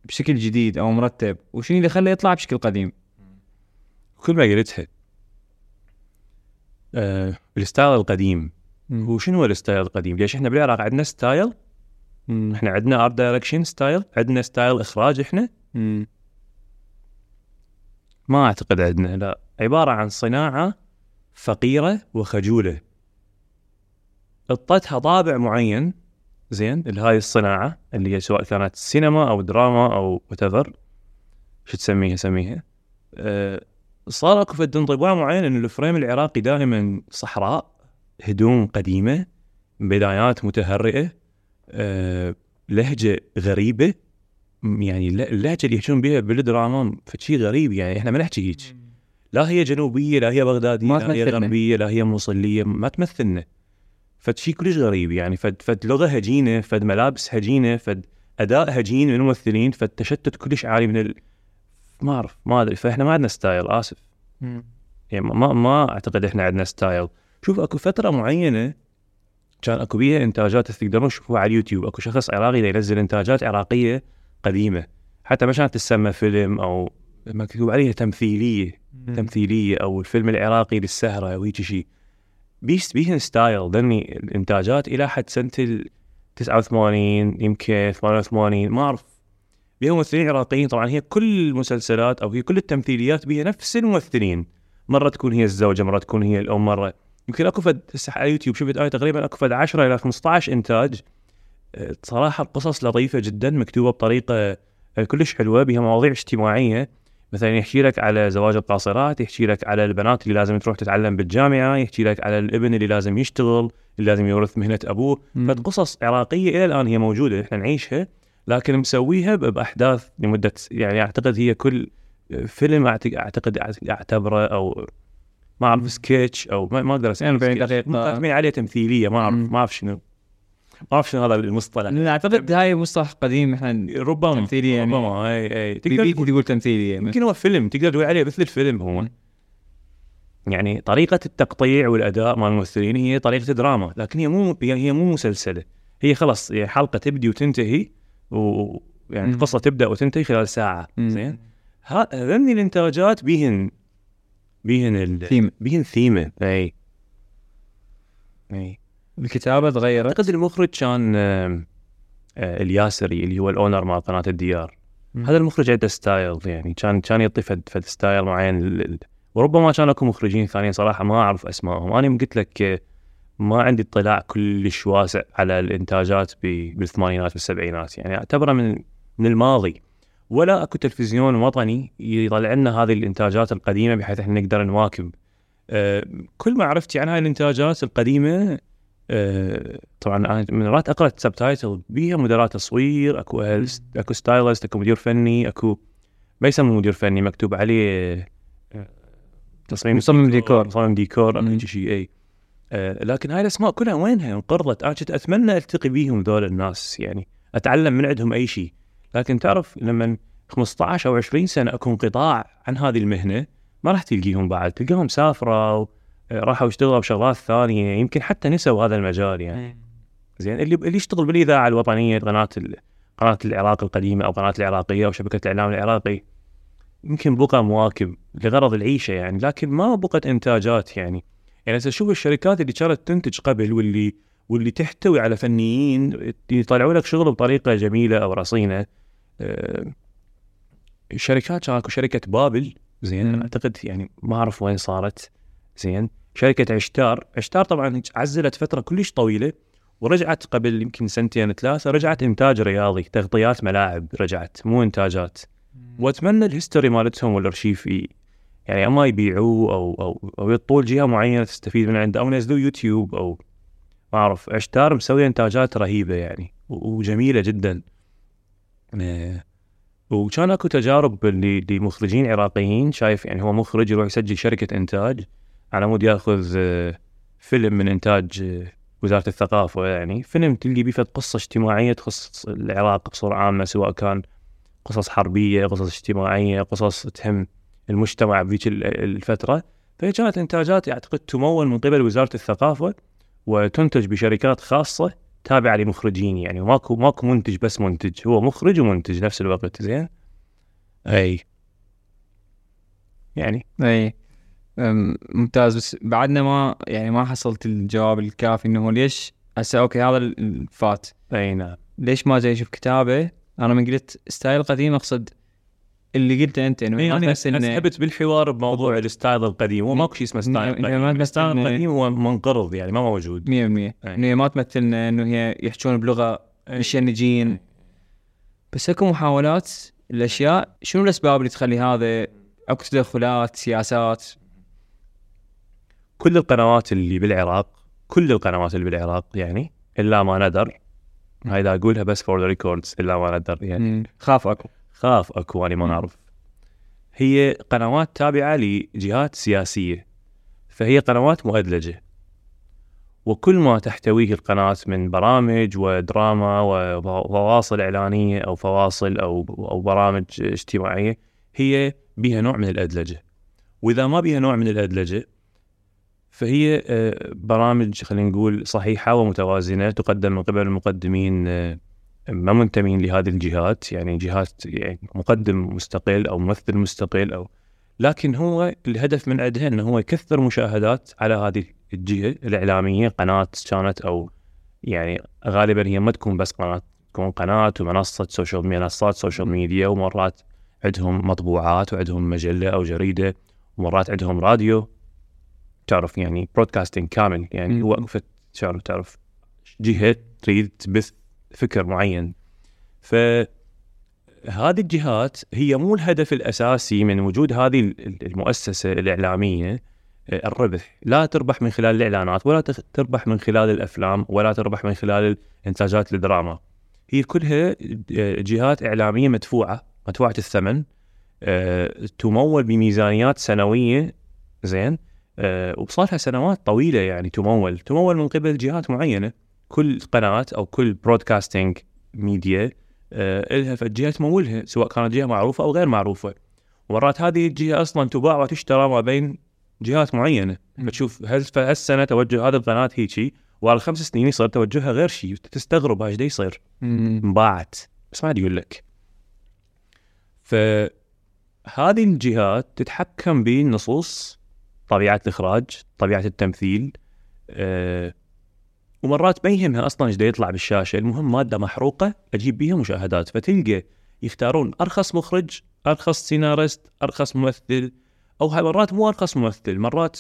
بشكل جديد أو مرتب؟ وشنو اللي خليه يطلع بشكل قديم؟ كل ما قلتها آه ال style القديم. هو شنو هو ال style القديم؟ ليش إحنا بالعراق عندنا style مم. إحنا عندنا art direction style عندنا style إخراج إحنا. مم. ما أعتقد عندنا لا. عبارة عن صناعة فقيرة وخجولة. اعطتها طابع معين. زين لهاي الصناعة اللي هي سواء كانت سينما أو دراما أو وات شو تسميها سميها؟ أه صار أكو فد انطباع معين إن ال frame العراقي دائما صحراء هدوم قديمة بدايات متهرئة أه لهجة غريبة يعني الل- اللهجة اللي يحجون بها بالدراما فشي غريب يعني إحنا ما نحكي هيك لا هي جنوبية لا هي بغدادية لا هي. غربية لا هي موصلية ما تمثلنا. فد شيء كلش غريب يعني فد فد لغة هجينة فد ملابس هجينة فد أداء هجين من الممثلين فد تشتت كلش عالي من ال... ما أعرف ما أدري فإحنا ما عندنا style آسف. مم. يعني ما ما أعتقد إحنا عندنا style. شوف أكو فترة معينة كان أكو بيها إنتاجات تقدرون تشوفوها على اليوتيوب. أكو شخص عراقي ينزل إنتاجات عراقية قديمة. حتى ما كانت تسمى فيلم أو مكتوب عليها تمثيلية تمثيلية أو الفيلم العراقي للسهرة أو هيك شيء بس بيهن style. هذني الإنتاجات إلى حد سنة ال 89 يمكن 88 ما أعرف. بيها ممثلين عراقيين. طبعا هي كل المسلسلات أو هي كل التمثيليات بيها نفس الممثلين. مرة تكون هي الزوجة مرة تكون هي الأم مرة. يمكن أكو فد على اليوتيوب شفت أنا تقريبا أكو فد 10 إلى 15 إنتاج. صراحة القصص لطيفة جدا مكتوبة بطريقة أه، كلش حلوة بها مواضيع اجتماعية. مثلا يحكي لك على زواج القاصرات يحكي لك على البنات اللي لازم تروح تتعلم بالجامعة يحكي لك على الابن اللي لازم يشتغل اللي لازم يورث مهنة أبوه مم. فد قصص عراقية إلى الآن هي موجودة إحنا نعيشها لكن مسويها بأحداث لمدة يعني أعتقد هي كل فيلم أعتقد أعتبره أو ما أعرف سكتش أو ما, أقدر اسميه 40 سكتش. دقيقة. مقدمين عليه تمثيلية ما أعرف. ما أعرف شنو ما اعرف شنو هذا المصطلح. لأن أعتقد هاي مصطلح قديم إحنا ربما تمثيلية يعني. ربما اي اي بي بي تقدر تقول تمثيلية. يمكن هو فيلم تقدر تقول عليه مثل الفيلم هو. يعني طريقة التقطيع والأداء مال الممثلين هي طريقة دراما لكن هي مو هي مو مسلسلة. هي خلاص هي حلقة تبدي وتنتهي ويعني مم. القصة تبدأ وتنتهي خلال ساعة. مم. زين؟ هذني الإنتاجات بيهن بيهن ال... ثيم بيهن ثيمة. أي. أي. الكتابة تغيرت؟ أعتقد المخرج كان آه، الياسري اللي هو ال owner مال قناة الديار. مم. هذا المخرج عنده style يعني كان كان يعطي فد فد style معين. وربما كان أكو مخرجين ثانيين صراحة ما أعرف أسمائهم. أنا قلت لك آه، ما عندي اطلاع كلش واسع على الإنتاجات بالثمانينات والسبعينات يعني أعتبره من من الماضي. ولا أكو تلفزيون وطني يطلع لنا هذه الإنتاجات القديمة بحيث إحنا نقدر نواكب. آه، كل معرفتي عن هاي الإنتاجات القديمة طبعا أنا من مرات أقرأ subtitle بيها مدراء تصوير أكو أكو stylist أكو مدير فني أكو ما يسمى مدير فني مكتوب عليه آه، تصميم مصمم ديكور. مصمم ديكور. أو شيء إي. آه، لكن هاي الأسماء كلها وينها؟ انقرضت. أنا كنت أتمنى ألتقي بيهم ذول الناس يعني أتعلم من عندهم أي شيء لكن تعرف لما 15 أو 20 سنة أكو انقطاع عن هذه المهنة ما راح تلقيهم بعد. تلقاهم سافروا راحوا يشتغلوا بشغلات ثانية يمكن حتى نسوا هذا المجال يعني. زين اللي اللي يشتغل بالاذاعه الوطنية قناة. قناة العراق القديمة أو قناة العراقية أو شبكة الإعلام العراقي يمكن بقى مواكب لغرض العيشة يعني لكن ما بقت إنتاجات يعني. يعني هسه شوف الشركات اللي كانت تنتج قبل واللي واللي تحتوي على فنيين يطلعوا لك شغل بطريقة جميلة أو رصينة آه، الشركات كان اكو شركة بابل زين أعتقد يعني ما أعرف وين صارت زين شركة عشتار. عشتار طبعا عزلت فترة كلش طويلة ورجعت قبل يمكن سنتين ثلاثة رجعت إنتاج رياضي تغطيات ملاعب رجعت مو إنتاجات. وأتمنى ال history مالتهم والارشيف يعني أما يبيعوه أو أو أو يطوه جهة معينة تستفيد من عنده أو ينزلوه يوتيوب أو ما أعرف. عشتار مسوي إنتاجات رهيبة يعني وجميلة جدا. آه، وكان أكو تجارب اللي لمخرجين عراقيين شايف يعني هو مخرج يروح يسجل شركة إنتاج. على مود ياخذ آه، فيلم من إنتاج آه، وزارة الثقافة يعني. فيلم تلقي بيه قصة اجتماعية تخص العراق بصورة عامة سواء كان قصص حربية قصص اجتماعية قصص تهم المجتمع بذيك ال- الفترة. فهي كانت إنتاجات أعتقد تمول من قبل وزارة الثقافة وتنتج بشركات خاصة تابعة لمخرجين يعني. ماكو ماكو منتج بس منتج هو مخرج ومنتج نفس الوقت زين؟ أي. يعني. أي. ممتاز. بس بعدنا ما يعني ما حصلت الجواب الكافي إنه ليش هسه okay هذا ال- فات. أي نعم. ليش ما جاي يشوف كتابه؟ أنا من قلت style قديم أقصد اللي قلته أنت إنه ما أنا أسحبت بالحوار بموضوع ال style القديم هو ماكو شيء اسمه style قديم ال style القديم. هو منقرض يعني ما موجود. 100% أي. إنه هي ما تمثلنا إنه هي يحجون بلغة. مشنجين بس أكو محاولات الأشياء شنو الأسباب اللي تخلي هذا؟ أكو تدخلات سياسات. كل القنوات اللي بالعراق كل القنوات اللي بالعراق يعني إلا ما ندر. هاي دا أقولها بس for the records إلا ما ندر يعني. مم. خاف أكو. خاف أكو اني ما نعرف هي قنوات تابعة لجهات سياسية فهي قنوات مؤدلجة. وكل ما تحتويه القناة من برامج ودراما وفواصل إعلانية أو فواصل أو أو برامج اجتماعية هي بها نوع من الأدلجة. وإذا ما بها نوع من الأدلجة فهي آه، برامج خلينا نقول صحيحة ومتوازنة تقدم من قبل المقدمين آه، ما منتمين لهذه الجهات يعني جهات يعني مقدم مستقل أو ممثل مستقل أو لكن هو الهدف من عندها إنه هو يكثر مشاهدات على هذه الجهة الإعلامية قناة كانت أو يعني غالبا هي ما تكون بس قناة تكون قناة ومنصة social منصات social media ومرات عندهم مطبوعات وعندهم مجلة أو جريدة ومرات عندهم راديو. تعرف يعني broadcasting كامل يعني مم. وقفت تعرف تعرف جهة تريد تبث فكر معين. فهذه الجهات هي مو الهدف الأساسي من وجود هذه ال- المؤسسة الإعلامية آه، الربح. لا تربح من خلال الإعلانات ولا تربح من خلال الأفلام ولا تربح من خلال إنتاجات الدراما. هي كلها آه، جهات إعلامية مدفوعة مدفوعة الثمن آه، تمول بميزانيات سنوية زين؟ وصار لها سنوات طويلة يعني تمول. تمول من قبل جهات معينة. كل قناه أو كل برودكاستنج ميديا آه، لها فد جهة تمولها سواء كانت جهة معروفة أو غير معروفة. ومرات هذه الجهة أصلا تباع وتشترى ما بين جهات معينة. فتشوف هل هالسنة توجه هذه القناة هيجي وعلى خمس سنين يصير توجهها غير شيء تستغرب إيش يصير. انباعت. بس ما يقول لك. فهذه الجهات تتحكم بالنصوص طبيعة الإخراج طبيعة التمثيل أه ومرات ما يهمها أصلا إيش يطلع بالشاشة المهم مادة محروقة أجيب بيها مشاهدات فتلقى يختارون أرخص مخرج أرخص سيناريست أرخص ممثل أو مرات مو أرخص ممثل مرات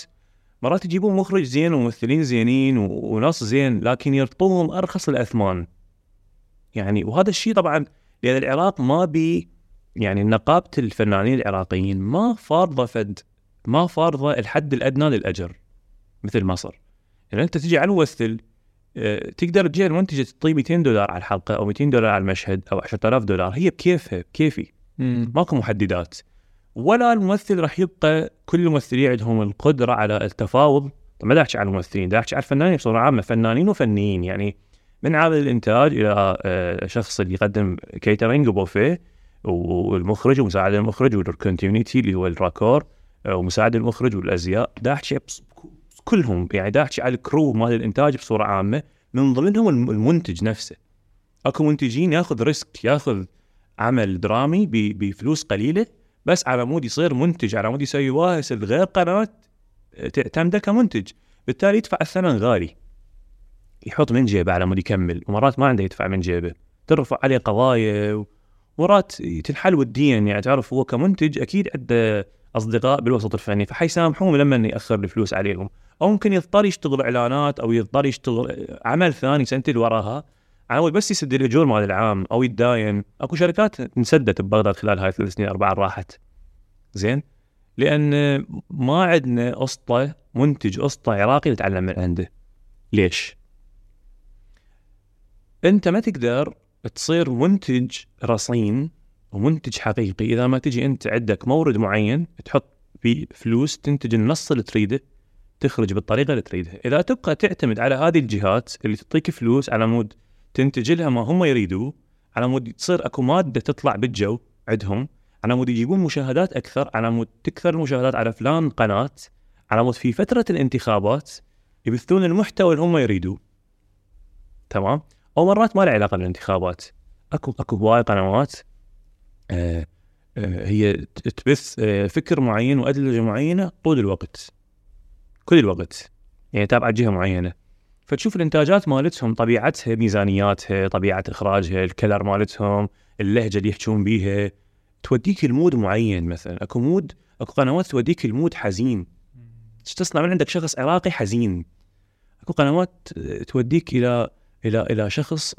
مرات يجيبون مخرج زين وممثلين زينين ونص زين لكن يرطوهم أرخص الأثمان. يعني وهذا الشيء طبعا لأن العراق ما بي يعني نقابة الفنانين العراقيين ما فارضة فد ما فارضة الحد الأدنى للأجر مثل مصر. يعني أنت تجي على الممثل آه، تقدر تجي المنتجه تعطيه 200 دولار على الحلقة أو 200 دولار على المشهد أو 10000 دولار هي بكيفها بكيفي. ماكو محددات. ولا الممثل راح يبقى كل الممثلين عندهم القدرة على التفاوض. ما دا احكي على الممثلين دا احكي على الفنانين بصورة عامة فنانين وفنيين. يعني من عامل الإنتاج إلى آه، شخص اللي يقدم catering وبوفيه والمخرج ومساعد المخرج وال continuity اللي هو الراكور ومساعد المخرج والأزياء دا احكي بس- كلهم يعني دا احكي على ال crew مال الإنتاج بصورة عامة من ضمنهم الم- المنتج نفسه. أكو منتجين ياخذ risk ياخذ عمل درامي بفلوس قليلة بس على مود يصير منتج على مود يسوي واسل غير قناه تعتمده كمنتج. بالتالي يدفع الثمن غالي. يحط من جيبه على مود يكمل ومرات ما عنده يدفع من جيبه. ترفع عليه قضايا ومرات تنحل وديا يعني تعرف هو كمنتج أكيد عنده أصدقاء بالوسط الفني. فحيسامحوه لما ياخر الفلوس عليهم. أو ممكن يضطر يشتغل إعلانات أو يضطر يشتغل عمل ثاني سنتين وراها. على مود بس يسد الاجور مال العمل أو يتداين. أكو شركات انسدت ببغداد خلال هاي الثلاث سنين أربعة راحت. زين؟ لأن ما عندنا اسطى منتج اسطى عراقي نتعلم من عنده. ليش؟ أنت ما تقدر تصير منتج رصين ومنتج حقيقي. إذا ما تجي أنت عندك مورد معين تحط فيه فلوس تنتج النص اللي تريده تخرج بالطريقة اللي تريدها. إذا تبقى تعتمد على هذه الجهات اللي تعطيك فلوس على مود تنتج لها ما هم يريدوا على مود تصير أكو مادة تطلع بالجو عندهم على مود يجيبون مشاهدات أكثر على مود تكثر المشاهدات على فلان قناة على مود في فترة الانتخابات يبثون المحتوى اللي هم يريدوه. تمام؟ أو مرات ما له علاقة بالانتخابات. أكو أكو هواي قنوات هي تبث آه فكر معين وادلجه معينة طول الوقت. كل الوقت. يعني تابعة جهة معينة. فتشوف الإنتاجات مالتهم طبيعتها ميزانياتها طبيعة إخراجها ال color مالتهم اللهجة اللي يحجون بيها. توديك ال mood معين مثلا. أكو mood أكو قنوات توديك ال mood حزين. تصنع من عندك شخص عراقي حزين. أكو قنوات توديك إلى إلى إلى شخص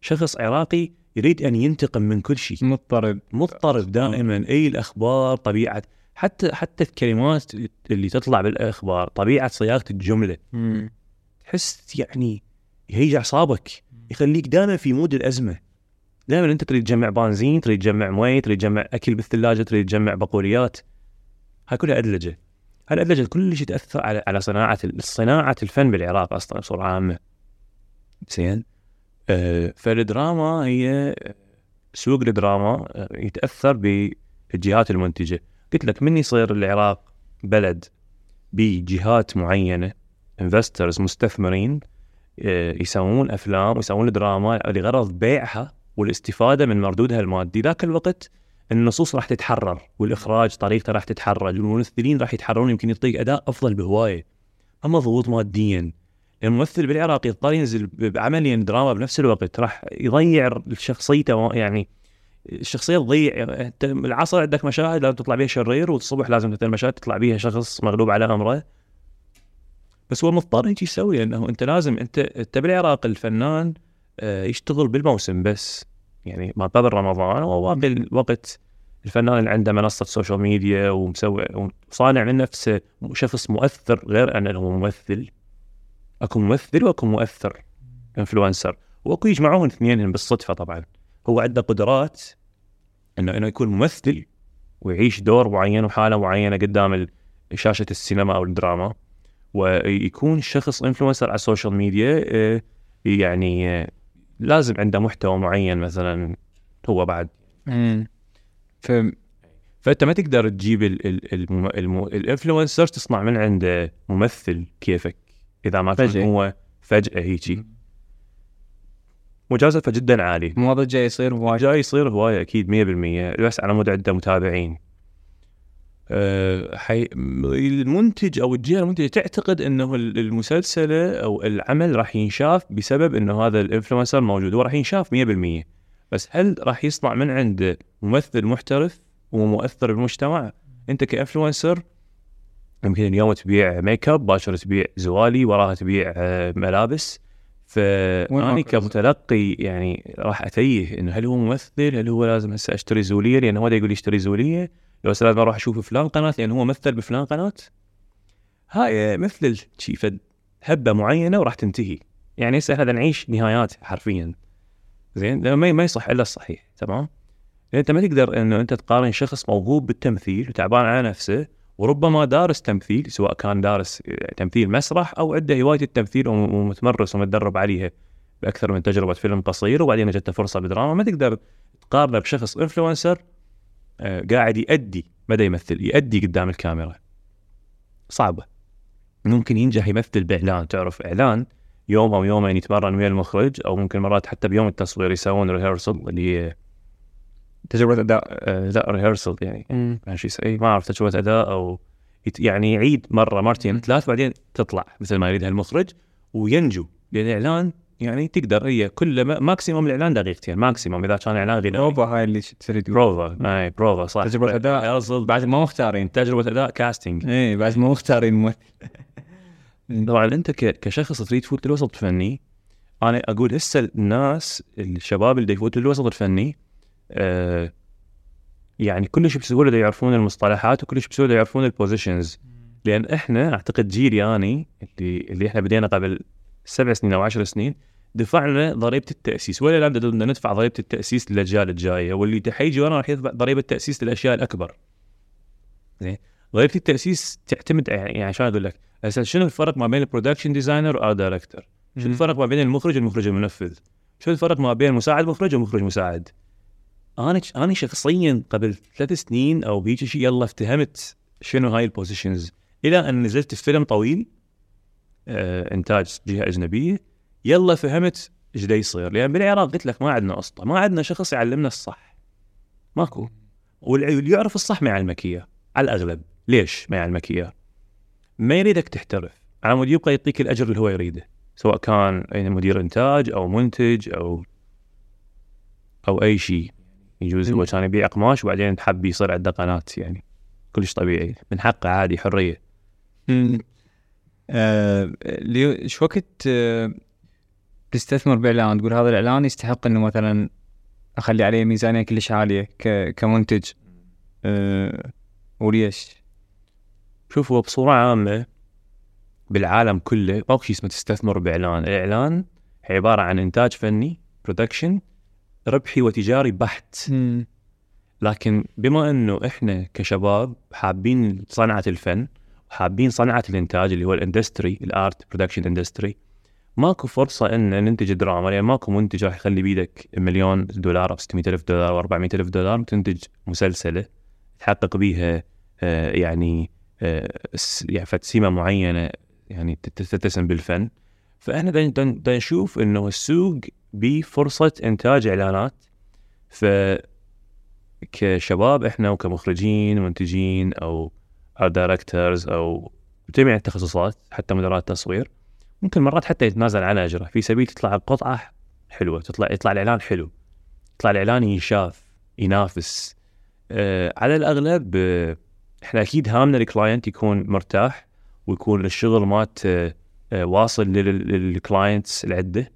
شخص عراقي يريد أن ينتقم من كل شيء. مضطرب. مضطرب دائما. أي الأخبار؟ طبيعة. حتى حتى الكلمات اللي تطلع بالأخبار طبيعة صياغة الجملة. مم. تحس يعني يهيج أعصابك. يخليك دائما في mood الأزمة. دائما أنت تريد تجمع بنزين تريد تجمع موية تريد تجمع أكل بالثلاجة تريد تجمع بقوليات. هاي كلها أدلجة. هاي الأدلجة كل شيء تأثر على على صناعة صناعة الفن بالعراق أصلا بصورة عامة. زين. فالدراما هي سوق الدراما آه، يتأثر بالجهات المنتجة. قلت لك من يصير العراق بلد بجهات معينة؟ investors مستثمرين آه، يسوون أفلام ويسوون دراما لغرض بيعها والاستفادة من مردودها المادي. ذاك الوقت النصوص راح تتحرر والإخراج طريقته راح تتحرر الممثلين راح يتحررون يمكن يعطيك أداء أفضل بهواية. أما ضغوط ماديا الممثل بالعراق يضطر ينزل بعمل دراما بنفس الوقت. راح يضيع شخصيته يعني الشخصية تضيع. أنت العصر عندك مشاهد لازم تطلع بيها شرير والصبح لازم مثلا مشاهد تطلع بيها شخص مغلوب على أمره. بس هو مضطر يجي يسوي لأنه أنت لازم أنت أنت بالعراق الفنان آه، يشتغل بالموسم بس. يعني ما قبل رمضان وباقي الوقت الفنان اللي عنده منصة سوشيال ميديا ومسوي وصانع من نفسه شخص مؤثر غير أنه ممثل. أكو ممثل وأكو مؤثر influencer وأكو يجمعون اثنينهم بالصدفة طبعا. هو عنده قدرات انه إنه يكون ممثل ويعيش دور معين وحالة معينة قدام شاشة السينما أو الدراما. ويكون شخص influencer على السوشيال ميديا آه، يعني آه، لازم عنده محتوى معين مثلا هو بعد. امم ف فأنت ما تقدر تجيب ال influencer تصنع من عنده ممثل كيفك. إذا ما كان فجأة. هو فجأة حيجي. مجازفة جدا عاليه مو هذا جاي يصير هواية جاي يصير هواية أكيد 100% بس على مود عنده متابعين. أه حي... المنتج أو الجهة المنتجة تعتقد إنه المسلسل أو العمل راح ينشاف بسبب إنه هذا ال influencer موجود. هو راح ينشاف 100% بس هل راح يصنع من عنده ممثل محترف ومؤثر بالمجتمع؟ أنت ك influencer يمكن اليوم تبيع make up باكر تبيع زوالي وراها تبيع آه، ملابس. فاني كمتلقي يعني راح أتيه إنه هل هو ممثل؟ هل هو لازم هسه أشتري زولية؟ لأن هو يقول لي اشتري زولية. لو هسه لازم أروح أشوف فلان قناة لأن هو مثل بفلان قناة. هاي مثل شي فد هبة معينة وراح تنتهي. يعني هسه إحنا نعيش نهايات حرفيا. زين؟ ما ما يصح إلا الصحيح تمام؟ لأن أنت ما تقدر إنه أنت تقارن شخص موهوب بالتمثيل وتعبان على نفسه وربما دارس تمثيل سواء كان دارس تمثيل مسرح أو عنده هواية التمثيل وم- ومتمرس ومتدرب عليها بأكثر من تجربة فيلم قصير. وبعدين جته فرصة بدراما. ما تقدر تقارنه بشخص انفلونسر آه، قاعد يأدي ما دا يمثل يأدي قدام الكاميرا. صعبة. ممكن ينجح يمثل بإعلان. تعرف إعلان يوم أو يومين يتمرن ويا المخرج أو ممكن مرات حتى بيوم التصوير يسوون ريهرسل اللي هي تجربة أداء آه، لا rehearsal يعني. ما شيء اي ما أعرف تجربة أداء أو يعني يعيد مرة مرتين. ثلاث بعدين تطلع مثل ما يريدها المخرج وينجو لأن الاعلان يعني تقدر هي كل ما maximum الإعلان دقيقتين maximum إذا كان إعلان غنائي. بروفا هاي اللي تريد تقول. بروفا اي بروفا صح. تجربة أداء. rehearsal بعد ما مختارين. تجربة أداء casting إيه بعد ما مختارين. ممثل طبعا أنت كشخص تريد تفوت الوسط الفني أنا أقول هسه الناس الشباب اللي يفوتوا الوسط الفني آه يعني كلش بسهولة يعرفون المصطلحات وكلش بسهولة يعرفون ال positions لأن إحنا أعتقد جيلي اني اللي اللي إحنا بدينا قبل سبع سنين أو عشر سنين دفعنا ضريبة التأسيس. ولا الان بدنا ندفع ضريبة التأسيس للأجيال الجاية واللي حيجي ورانا راح يدفع ضريبة التأسيس للأشياء الأكبر. زين؟ وظيفه التأسيس تعتمد يعني يعني عشان أقول لك؟ هسه شنو الفرق ما بين ال production designer و art director؟ شنو الفرق ما بين المخرج والمخرج المنفذ؟ شنو الفرق ما بين مساعد مخرج ومخرج مساعد؟ أنا أنا شخصيا قبل ثلاث سنين أو هيك شيء يلا افتهمت شنو هاي البوزيشنز إلى أن نزلت في فيلم طويل آه إنتاج جهة أجنبية يلا فهمت إيش يصير. لأن بالعراق قلت لك ما عندنا اسطى ما عندنا شخص يعلمنا الصح. ماكو. واللي يعرف الصح ما يعلمك اياه على الأغلب. ليش ما يعلمك اياه ما يريدك تحترف. على مود يبقى يعطيك الأجر اللي هو يريده سواء كان يعني مدير إنتاج أو منتج أو أو أي شيء. يجوز هو كان يبيع قماش وبعدين حب يصير عنده قناه يعني كلش طبيعي. من حقه عادي حرية. آه ليو شو وقت آه تستثمر بإعلان؟ تقول هذا الإعلان يستحق إنه مثلا أخلي عليه ميزانية كلش عالية. كمنتج. أه... وليش؟ شوف هو بصورة عامة بالعالم كله ماكو شيء اسمه تستثمر بإعلان، الإعلان عبارة عن إنتاج فني production ربحي وتجاري بحت. لكن بما أنه إحنا كشباب حابين صنعة الفن وحابين صنعة الإنتاج اللي هو ال industry ال art production industry ماكو فرصة إن ننتج دراما يعني ماكو منتج راح يخلي بيدك مليون دولار أو 600 ألف دولار أو 400 ألف دولار وتنتج مسلسلة تحقق بيها آه يعني آه يعني سمة معينة يعني تتسم بالفن فإحنا دا نشوف إنه السوق بفرصة إنتاج إعلانات. ف كشباب إحنا وكمخرجين ومنتجين أو دايركتورز أو جميع التخصصات حتى مدراء تصوير ممكن مرات حتى يتنازل عن أجره. في سبيل تطلع القطعه حلوة تطلع يطلع الإعلان حلو يطلع الإعلان ينشاف ينافس. آه على الأغلب آه إحنا أكيد هامنا ال client يكون مرتاح ويكون الشغل مات آه آه واصل لل clients العدة.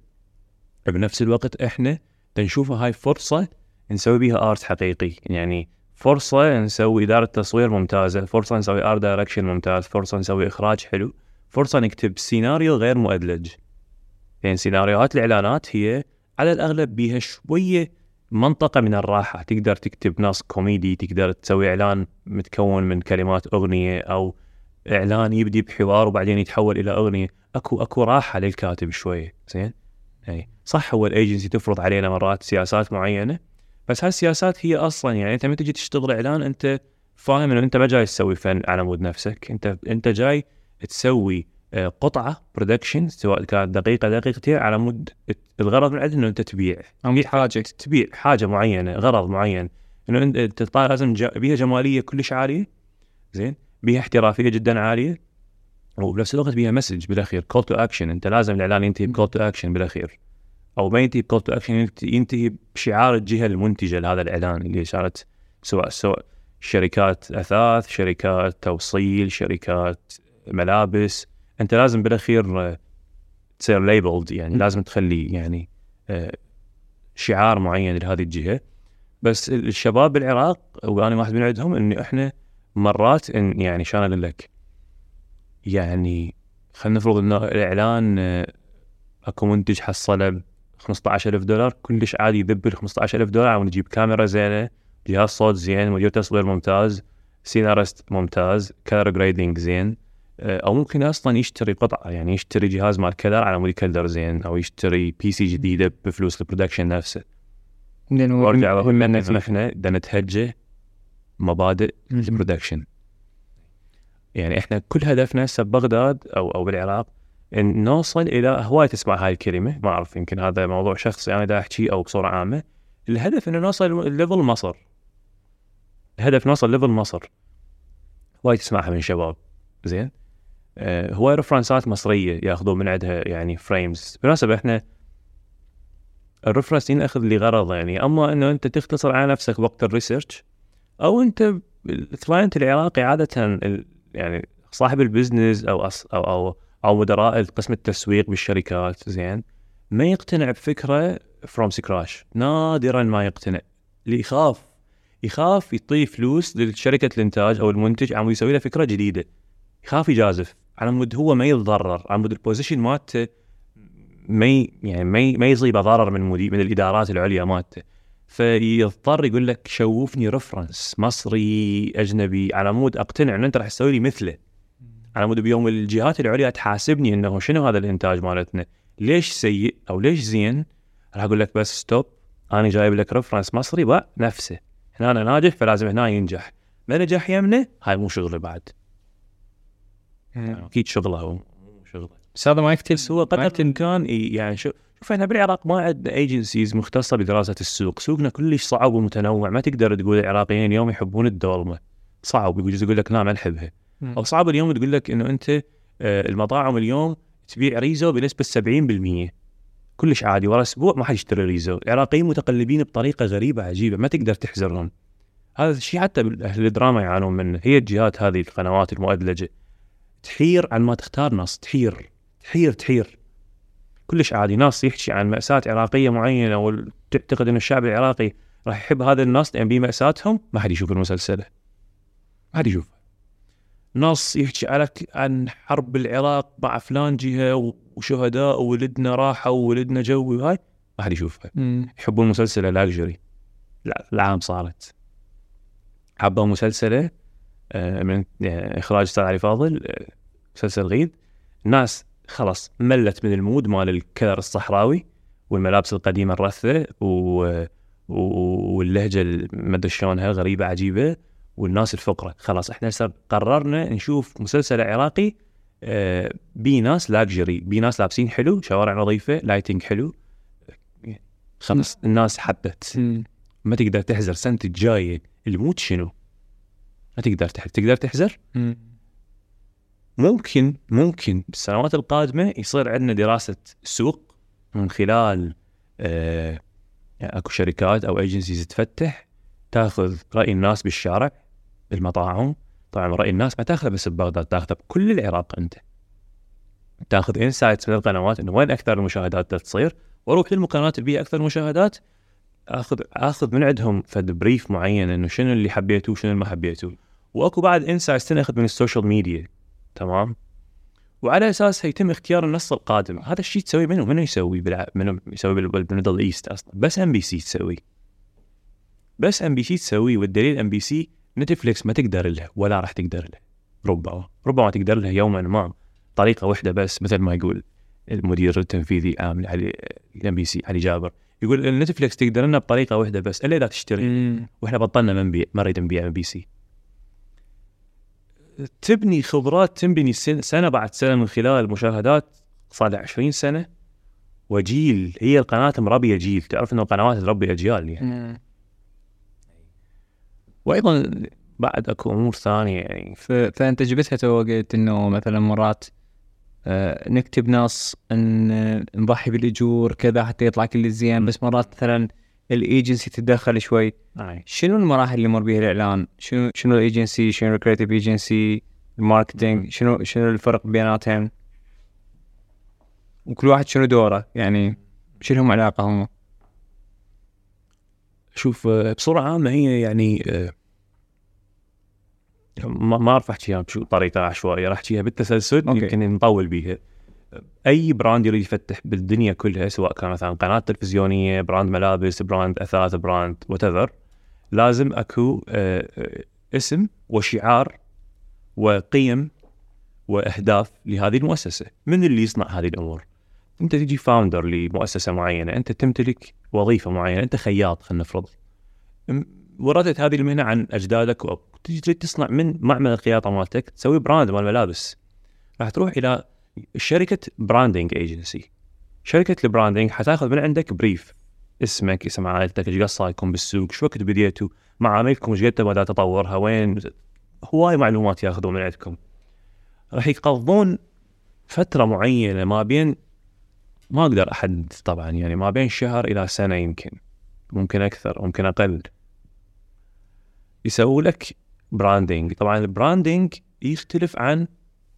بنفس الوقت إحنا نشوفها هاي فرصة نسوي بيها art حقيقي. يعني فرصة نسوي إدارة تصوير ممتازة فرصة نسوي art direction ممتاز فرصة نسوي إخراج حلو فرصة نكتب سيناريو غير مؤدلج. يعني سيناريوهات الإعلانات هي على الأغلب بيها شوية منطقة من الراحة. تقدر تكتب نص كوميدي تقدر تسوي إعلان متكون من كلمات أغنية أو إعلان يبدي بحوار وبعدين يتحول إلى أغنية. أكو أكو راحة للكاتب شوية زين؟ يعني صح هو الأيجنسي تفرض علينا مرات سياسات معينة بس هالسياسات هي أصلا يعني أنت لما تجي تشتغل إعلان أنت فاهم إنه أنت ما جاي تسوي فن على مود نفسك أنت أنت جاي تسوي قطعة production سواء كانت دقيقة دقيقتين على مود الغرض من إنه أنت تبيع. أو حاجة. تبيع حاجة معينة غرض معين. إنه أنت لازم بيها جمالية كلش عالية زين بيها احترافية جدا عالية. وبنفس الوقت بيها message بالأخير. call to action أنت لازم الإعلان ينتهي ب call to action بالأخير. أو ما ينتهي ب call to action ينتهي بشعار الجهة المنتجة لهذا الإعلان اللي صارت سواء سواء شركات أثاث شركات توصيل شركات ملابس. أنت لازم بالأخير تصير ليبلد يعني لازم تخلي يعني شعار معين لهذه الجهة. بس الشباب بالعراق وأنا واحد من عندهم انه إحنا مرات إن يعني شلون أقول لك. يعني خلينا نفرض إنه الإعلان أكو منتج حصله ب 15000 دولار كلش عادي يذب ال 15000 دولار عم نجيب كاميرا زينة جهاز صوت زين مدير تصوير ممتاز سيناريست ممتاز color grading زين أو ممكن أصلا يشتري قطعه يعني يشتري جهاز مال color على مود ي color زين أو يشتري PC جديده بفلوس ال production نفسه. وأرجع أقول لك إحنا نتهجى مبادئ ال production يعني إحنا كل هدفنا هسه ببغداد أو أو بالعراق إن نوصل إلى هواي تسمع هاي الكلمة. ما أعرف يمكن هذا موضوع شخصي أنا دا احكي أو بصورة عامة. الهدف إنه نوصل level مصر. الهدف نوصل level مصر. هواي تسمعها من شباب. زين؟ آه هواي reference ات مصرية ياخذون من عندها يعني frames بالمناسبة إحنا ال reference ينأخذ لغرض يعني. أما إنه أنت تختصر على نفسك وقت ال research أو أنت ال client العراقي عادة يعني صاحب ال business أو أص أو أو أو مدراء قسم التسويق بالشركات زين ما يقتنع بفكرة from scratch نادرا ما يقتنع. اللي يخاف يخاف يعطي فلوس لشركة الإنتاج أو المنتج عم يسوي له فكرة جديدة. يخاف يجازف. على مود هو ما يتضرر على مود ال position مالته ما يعني ما ما يصيبه ضرر من من الإدارات العليا مالته. فيضطر يقول لك شوفني reference مصري أجنبي. على مود أقتنع ان أنت راح تسوي لي مثله. على مود بيوم الجهات العليا تحاسبني إنه شنو هذا الإنتاج مالتنا. ليش سيء أو ليش زين؟ راح أقول لك بس stop أنا جايب لك reference مصري بقى نفسه هنا أنا ناجح فلازم هنا ينجح. ما نجح يمنه؟ هاي مو شغله بعد. أكيد شغله هو مو شغله. بس هذا ما يكتب بس هو قدر الإمكان يعني شو شوف إحنا بالعراق ما عندنا agencies مختصة بدراسة السوق، سوقنا كلش صعب ومتنوع، ما تقدر تقول العراقيين اليوم يحبون الدولمة. صعب. يجوز يقول لك لا ما نحبها، أو صعب اليوم تقول لك إنه أنت آه، المطاعم اليوم تبيع ريزو بنسبة 70% كلش عادي. ورا أسبوع ما حد يشتري ريزو، العراقيين متقلبين بطريقة غريبة عجيبة. ما تقدر تحزرهم. هذا الشيء حتى أهل الدراما يعانون منه، هي الجهات هذه القنوات المؤدلجة. تحير عن ما تختار نص. تحير. تحير تحير. كلش عادي. ناس يحكي عن مأساة عراقية معينة وتعتقد أن الشعب العراقي راح يحب هذا النص لأن بيه مأساتهم ما حد يشوف المسلسلة ما حد يشوفه. نص يحكي على عن حرب العراق مع فلان جهة وشهداء وولدنا راحوا وولدنا جوي وهاي ما حد يشوفها. يحبون مسلسلة luxury العام صارت. حبوا مسلسلة آه، من آه، إخراج أستاذ علي فاضل آه، مسلسل غيد الناس خلاص ملت من ال mood مال ال color الصحراوي والملابس القديمة الرثة و... و... واللهجة ال- ما أدري شلونها غريبة عجيبة والناس الفقرة خلاص إحنا قررنا نشوف مسلسل عراقي آه، بي ناس luxury بي ناس لابسين حلو شوارع نظيفة lighting حلو. خلاص الناس حبت. ما تقدر تحزر سنة الجاية ال mood شنو؟ ما تقدر تحزر تقدر تحزر؟ ممكن ممكن. بالسنوات القادمة يصير عندنا دراسة سوق من خلال آه أكو شركات أو agencies تفتح تاخذ رأي الناس بالشارع بالمطاعم. طبعا رأي الناس ما تاخذه بس ببغداد تاخذه بكل العراق أنت. تاخذ insights من القنوات إنه وين أكثر المشاهدات تصير. وأروح للقنوات اللي بيها أكثر مشاهدات. آخذ آخذ من عندهم فد brief معين إنه شنو اللي حبيتوه وشنو اللي ما حبيتوه. وأكو بعد insights تنأخذ من ال social media. تمام؟ وعلى اساسها يتم اختيار النص القادم هذا الشيء تسوي منو؟ منو يسوي بالع... منو يسوي بال- بال Middle East أصلا؟ بس إم بي سي تسوي. بس إم بي سي تسوي والدليل إم بي سي نتفليكس ما تقدر لها ولا راح تقدر لها ربما. ربما تقدر لها يوما ما. طريقة واحدة بس مثل ما يقول المدير التنفيذي العام علي الام بي سي علي جابر. يقول نتفليكس تقدر لنا بطريقة واحدة بس إلا إذا تشتري. وإحنا بطلنا ما نبيع ما نريد نبيع إم بي سي. تبني خبرات تنبني سن- سنة بعد سنة من خلال مشاهدات صار لها 20 سنة. وجيل هي القناة مربية جيل. تعرف إنه القنوات تربي أجيال يعني. وأيضا بعد أكو أمور ثانية يعني. ف... فأنت جبتها تو قلت إنه مثلا مرات آه نكتب نص إن آه، نضحي بالاجور كذا حتى يطلع كل زين. بس مرات مثلا الايجنسي تتدخل شوي شنو المراحل اللي يمر بها الإعلان؟ شنو شنو الايجنسي؟ شنو ال creative agency؟ ال marketing؟ شنو شنو الفرق بيناتهم؟ وكل واحد شنو دوره؟ يعني شنو هم علاقهم؟ شوف آه، بصورة عامة هي يعني آه، ما ما اعرف احكيها بشو طريقة عشوائية راح احكيها بالتسلسل okay. يمكن نطول بيها أي brand يريد يفتح بالدنيا كلها سواء كان مثلا قناة تلفزيونية brand ملابس brand أثاث brand whatever لازم أكو آه، اسم وشعار وقيم وأهداف لهذه المؤسسة. من اللي يصنع هذه الأمور؟ أنت تجي founder لمؤسسة معينة أنت تمتلك وظيفة معينة أنت خياط خلينا نفرض. ورثت هذه المهنة عن أجدادك و- تجي تصنع من معمل الخياطة مالتك تسوي brand مال ملابس. راح تروح إلى شركة branding agency شركة ال branding حتاخذ من عندك brief اسمك اسم عائلتك إيش قد بالسوق شو وقت بديتوا معاملكم إيش قد تبغى تطورها وين؟ هواي معلومات ياخذون من عندكم. راح يقضون فترة معينة ما بين ما أقدر أحدد طبعا يعني ما بين شهر إلى سنة يمكن. ممكن أكثر ممكن أقل. يسووا لك branding طبعا ال branding يختلف عن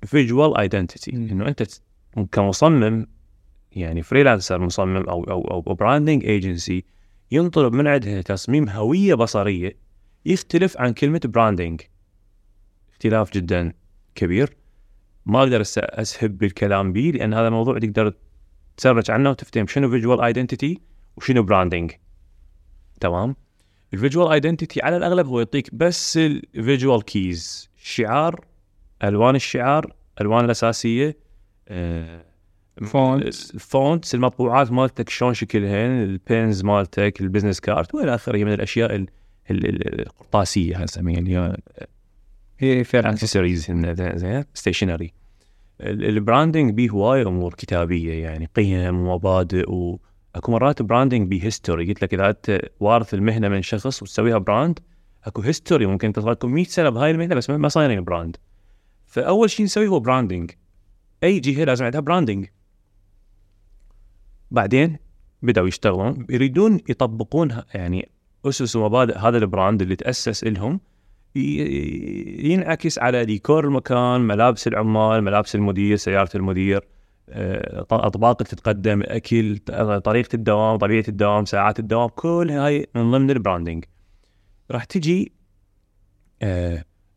visual identity. إنه أنت كمصمم يعني freelancer مصمم أو أو أو branding agency ينطلب من عندها تصميم هوية بصرية يختلف عن كلمة branding اختلاف جدا كبير. ما أقدر أسهب بالكلام بيه لأن هذا موضوع تقدر ت search عنه وتفتهم شنو visual identity وشنو branding تمام؟ ال visual identity على الأغلب هو يعطيك بس ال visual keys الشعار ألوان الشعار الالوان الأساسية آه، font ال fonts المطبوعات مالتك شلون شكلهن ال pins مالتك ال business card وإلى آخره. من الأشياء ال- ال- ال- القرطاسيه هسه يعني هي هي فعلا. اكسسوارز زين stationery ال branding بيه هواي أمور كتابية يعني قيم ومبادئ واكو مرات branding بيه history قلت لك إذا أنت وارث المهنة من شخص وتسويها brand أكو history ممكن تظل لكم 100 سنة بهاي المهنة بس ما صايرين brand. فأول شيء نسويه هو branding أي جهة لازم عندها branding بعدين بدأوا يشتغلون يريدون يطبقون يعني أسس ومبادئ هذا ال brand اللي تأسس لهم ينعكس على ديكور المكان ملابس العمال ملابس المدير سيارة المدير آه، أطباق اللي تتقدم أكل ط- طريقة الدوام طبيعة الدوام ساعات الدوام كل هاي من ضمن ال branding راح تجي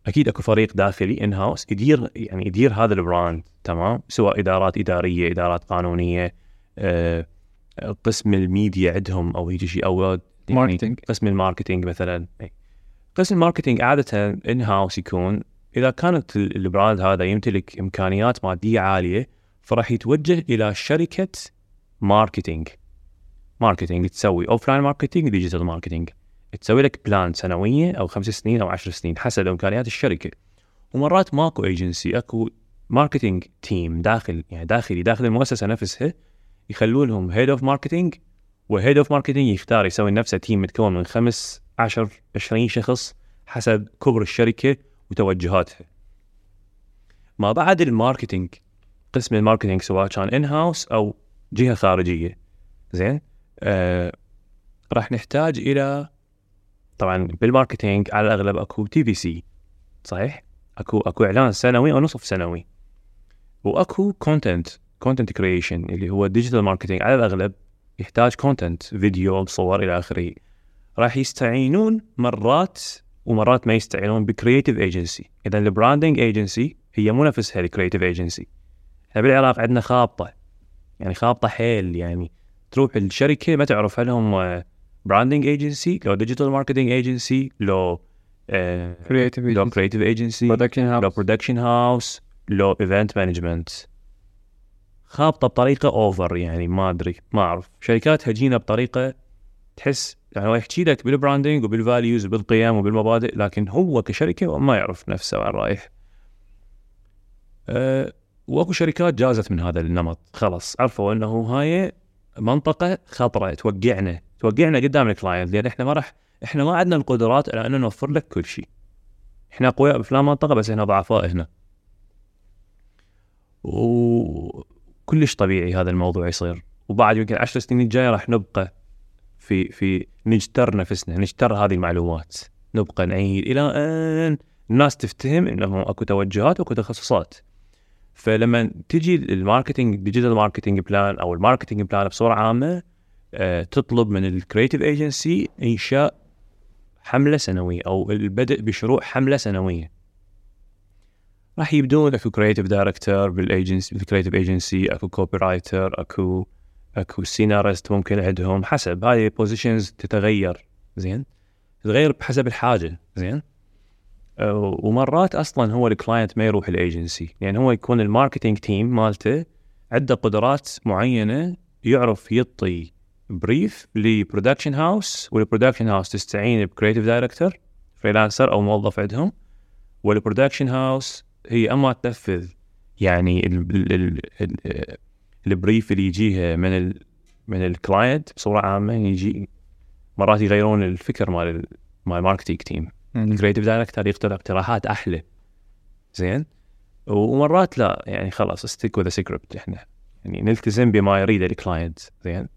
أكيد أكو فريق داخلي in-house يدير يعني يدير هذا ال brand تمام سواء إدارات إدارية إدارات قانونية آه، قسم الميديا عندهم أو يجي شيء يعني marketing. قسم ال marketing مثلا أي. قسم ال marketing عادة in-house يكون إذا كانت ال- ال brand هذا يمتلك إمكانيات مادية عالية فراح يتوجه إلى شركة marketing marketing تسوي offline marketing digital marketing تسوي لك plan سنوية أو خمس سنين أو عشر سنين حسب إمكانيات الشركة. ومرات ماكو agency أكو marketing team داخل يعني داخلي داخل المؤسسة نفسها يخلون لهم head of marketing و head of marketing يختار يسوي نفسه team متكون من خمس 10 20 شخص حسب كبر الشركة وتوجهاتها. ما بعد ال marketing قسم ال marketing سواء كان in-house أو جهة خارجية. زين؟ آه راح نحتاج إلى طبعا بال marketing على الأغلب أكو TVC صحيح؟ أكو أكو إعلان سنوي أو نصف سنوي. وأكو content content creation اللي هو digital marketing على الأغلب يحتاج content فيديو صور إلى آخره. راح يستعينون مرات ومرات ما يستعينون ب creative agency اذا ال branding agency هي مو نفسها ال creative agency إحنا بالعراق عندنا خابطة يعني خابطة حيل يعني تروح الشركة ما تعرف هل هم branding agency لو digital marketing agency لو creative لو creative agency production لو house production house لو event management خابطه بطريقه over يعني ما أدري ما أعرف. شركات هجينة بطريقة تحس يعني هو يحكي لك بال branding وبال values وبالقيم وبالمبادئ لكن هو كشركة ما يعرف نفسه وين رايح. أه وأكو شركات جازت من هذا النمط خلاص عرفوا إنه هاي منطقة خطرة توقعنا. توقعنا قدام الكلاينت لأن إحنا ما راح إحنا ما عندنا القدرات على ان نوفر لك كل شيء. إحنا أقوياء بفلان منطقة بس إحنا ضعفاء هنا. وكلش طبيعي هذا الموضوع يصير وبعد يمكن عشر سنين الجاية راح نبقى في في نجتر نفسنا نجتر هذه المعلومات نبقى نعيد إلى أن الناس تفتهم انه أكو توجهات وأكو تخصصات فلما تجي ال marketing digital marketing plan أو ال marketing plan بصورة عامة تطلب من ال creative agency إنشاء حملة سنوية أو البدء بشروع حملة سنوية. راح يبدون أكو creative director بال agency بال creative agency أكو copywriter اكو أكو scenarist ممكن عندهم حسب. هاي positions تتغير. زين؟ تتغير بحسب الحاجة. زين؟ أه، ومرات أصلا هو ال client ما يروح الايجنسي يعني هو يكون ال marketing team مالته عنده قدرات معينة يعرف يعطي brief ل production house وال production house تستعين ب creative director freelancer أو موظف عندهم. وال production house هي أما تنفذ يعني ال ال ال ال ال brief اللي يجيها من ال من ال client بصورة عامة يجي مرات يغيرون الفكر مال ال- مال ال marketing team ال creative director يقترح اقتراحات أحلى. زين؟ ومرات لا يعني خلاص stick with script إحنا يعني نلتزم بما يريده ال client زين؟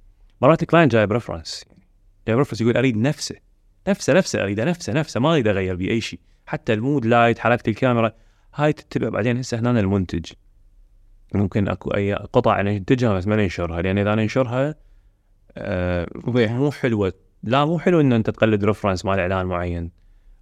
مرات ال client جايب reference جايب reference يقول أريد نفسه. نفسه نفسه أريده نفسه نفسه ما اريد اغير بيه أي شيء. حتى ال mood light حركة الكاميرا هاي تتبع بعدين هسه هنا المنتج. ممكن أكو أي قطع ننتجها بس ما ننشرها لأن إذا ننشرها آه مو حلوة. لا مو حلو ان أنت تقلد reference مال إعلان معين.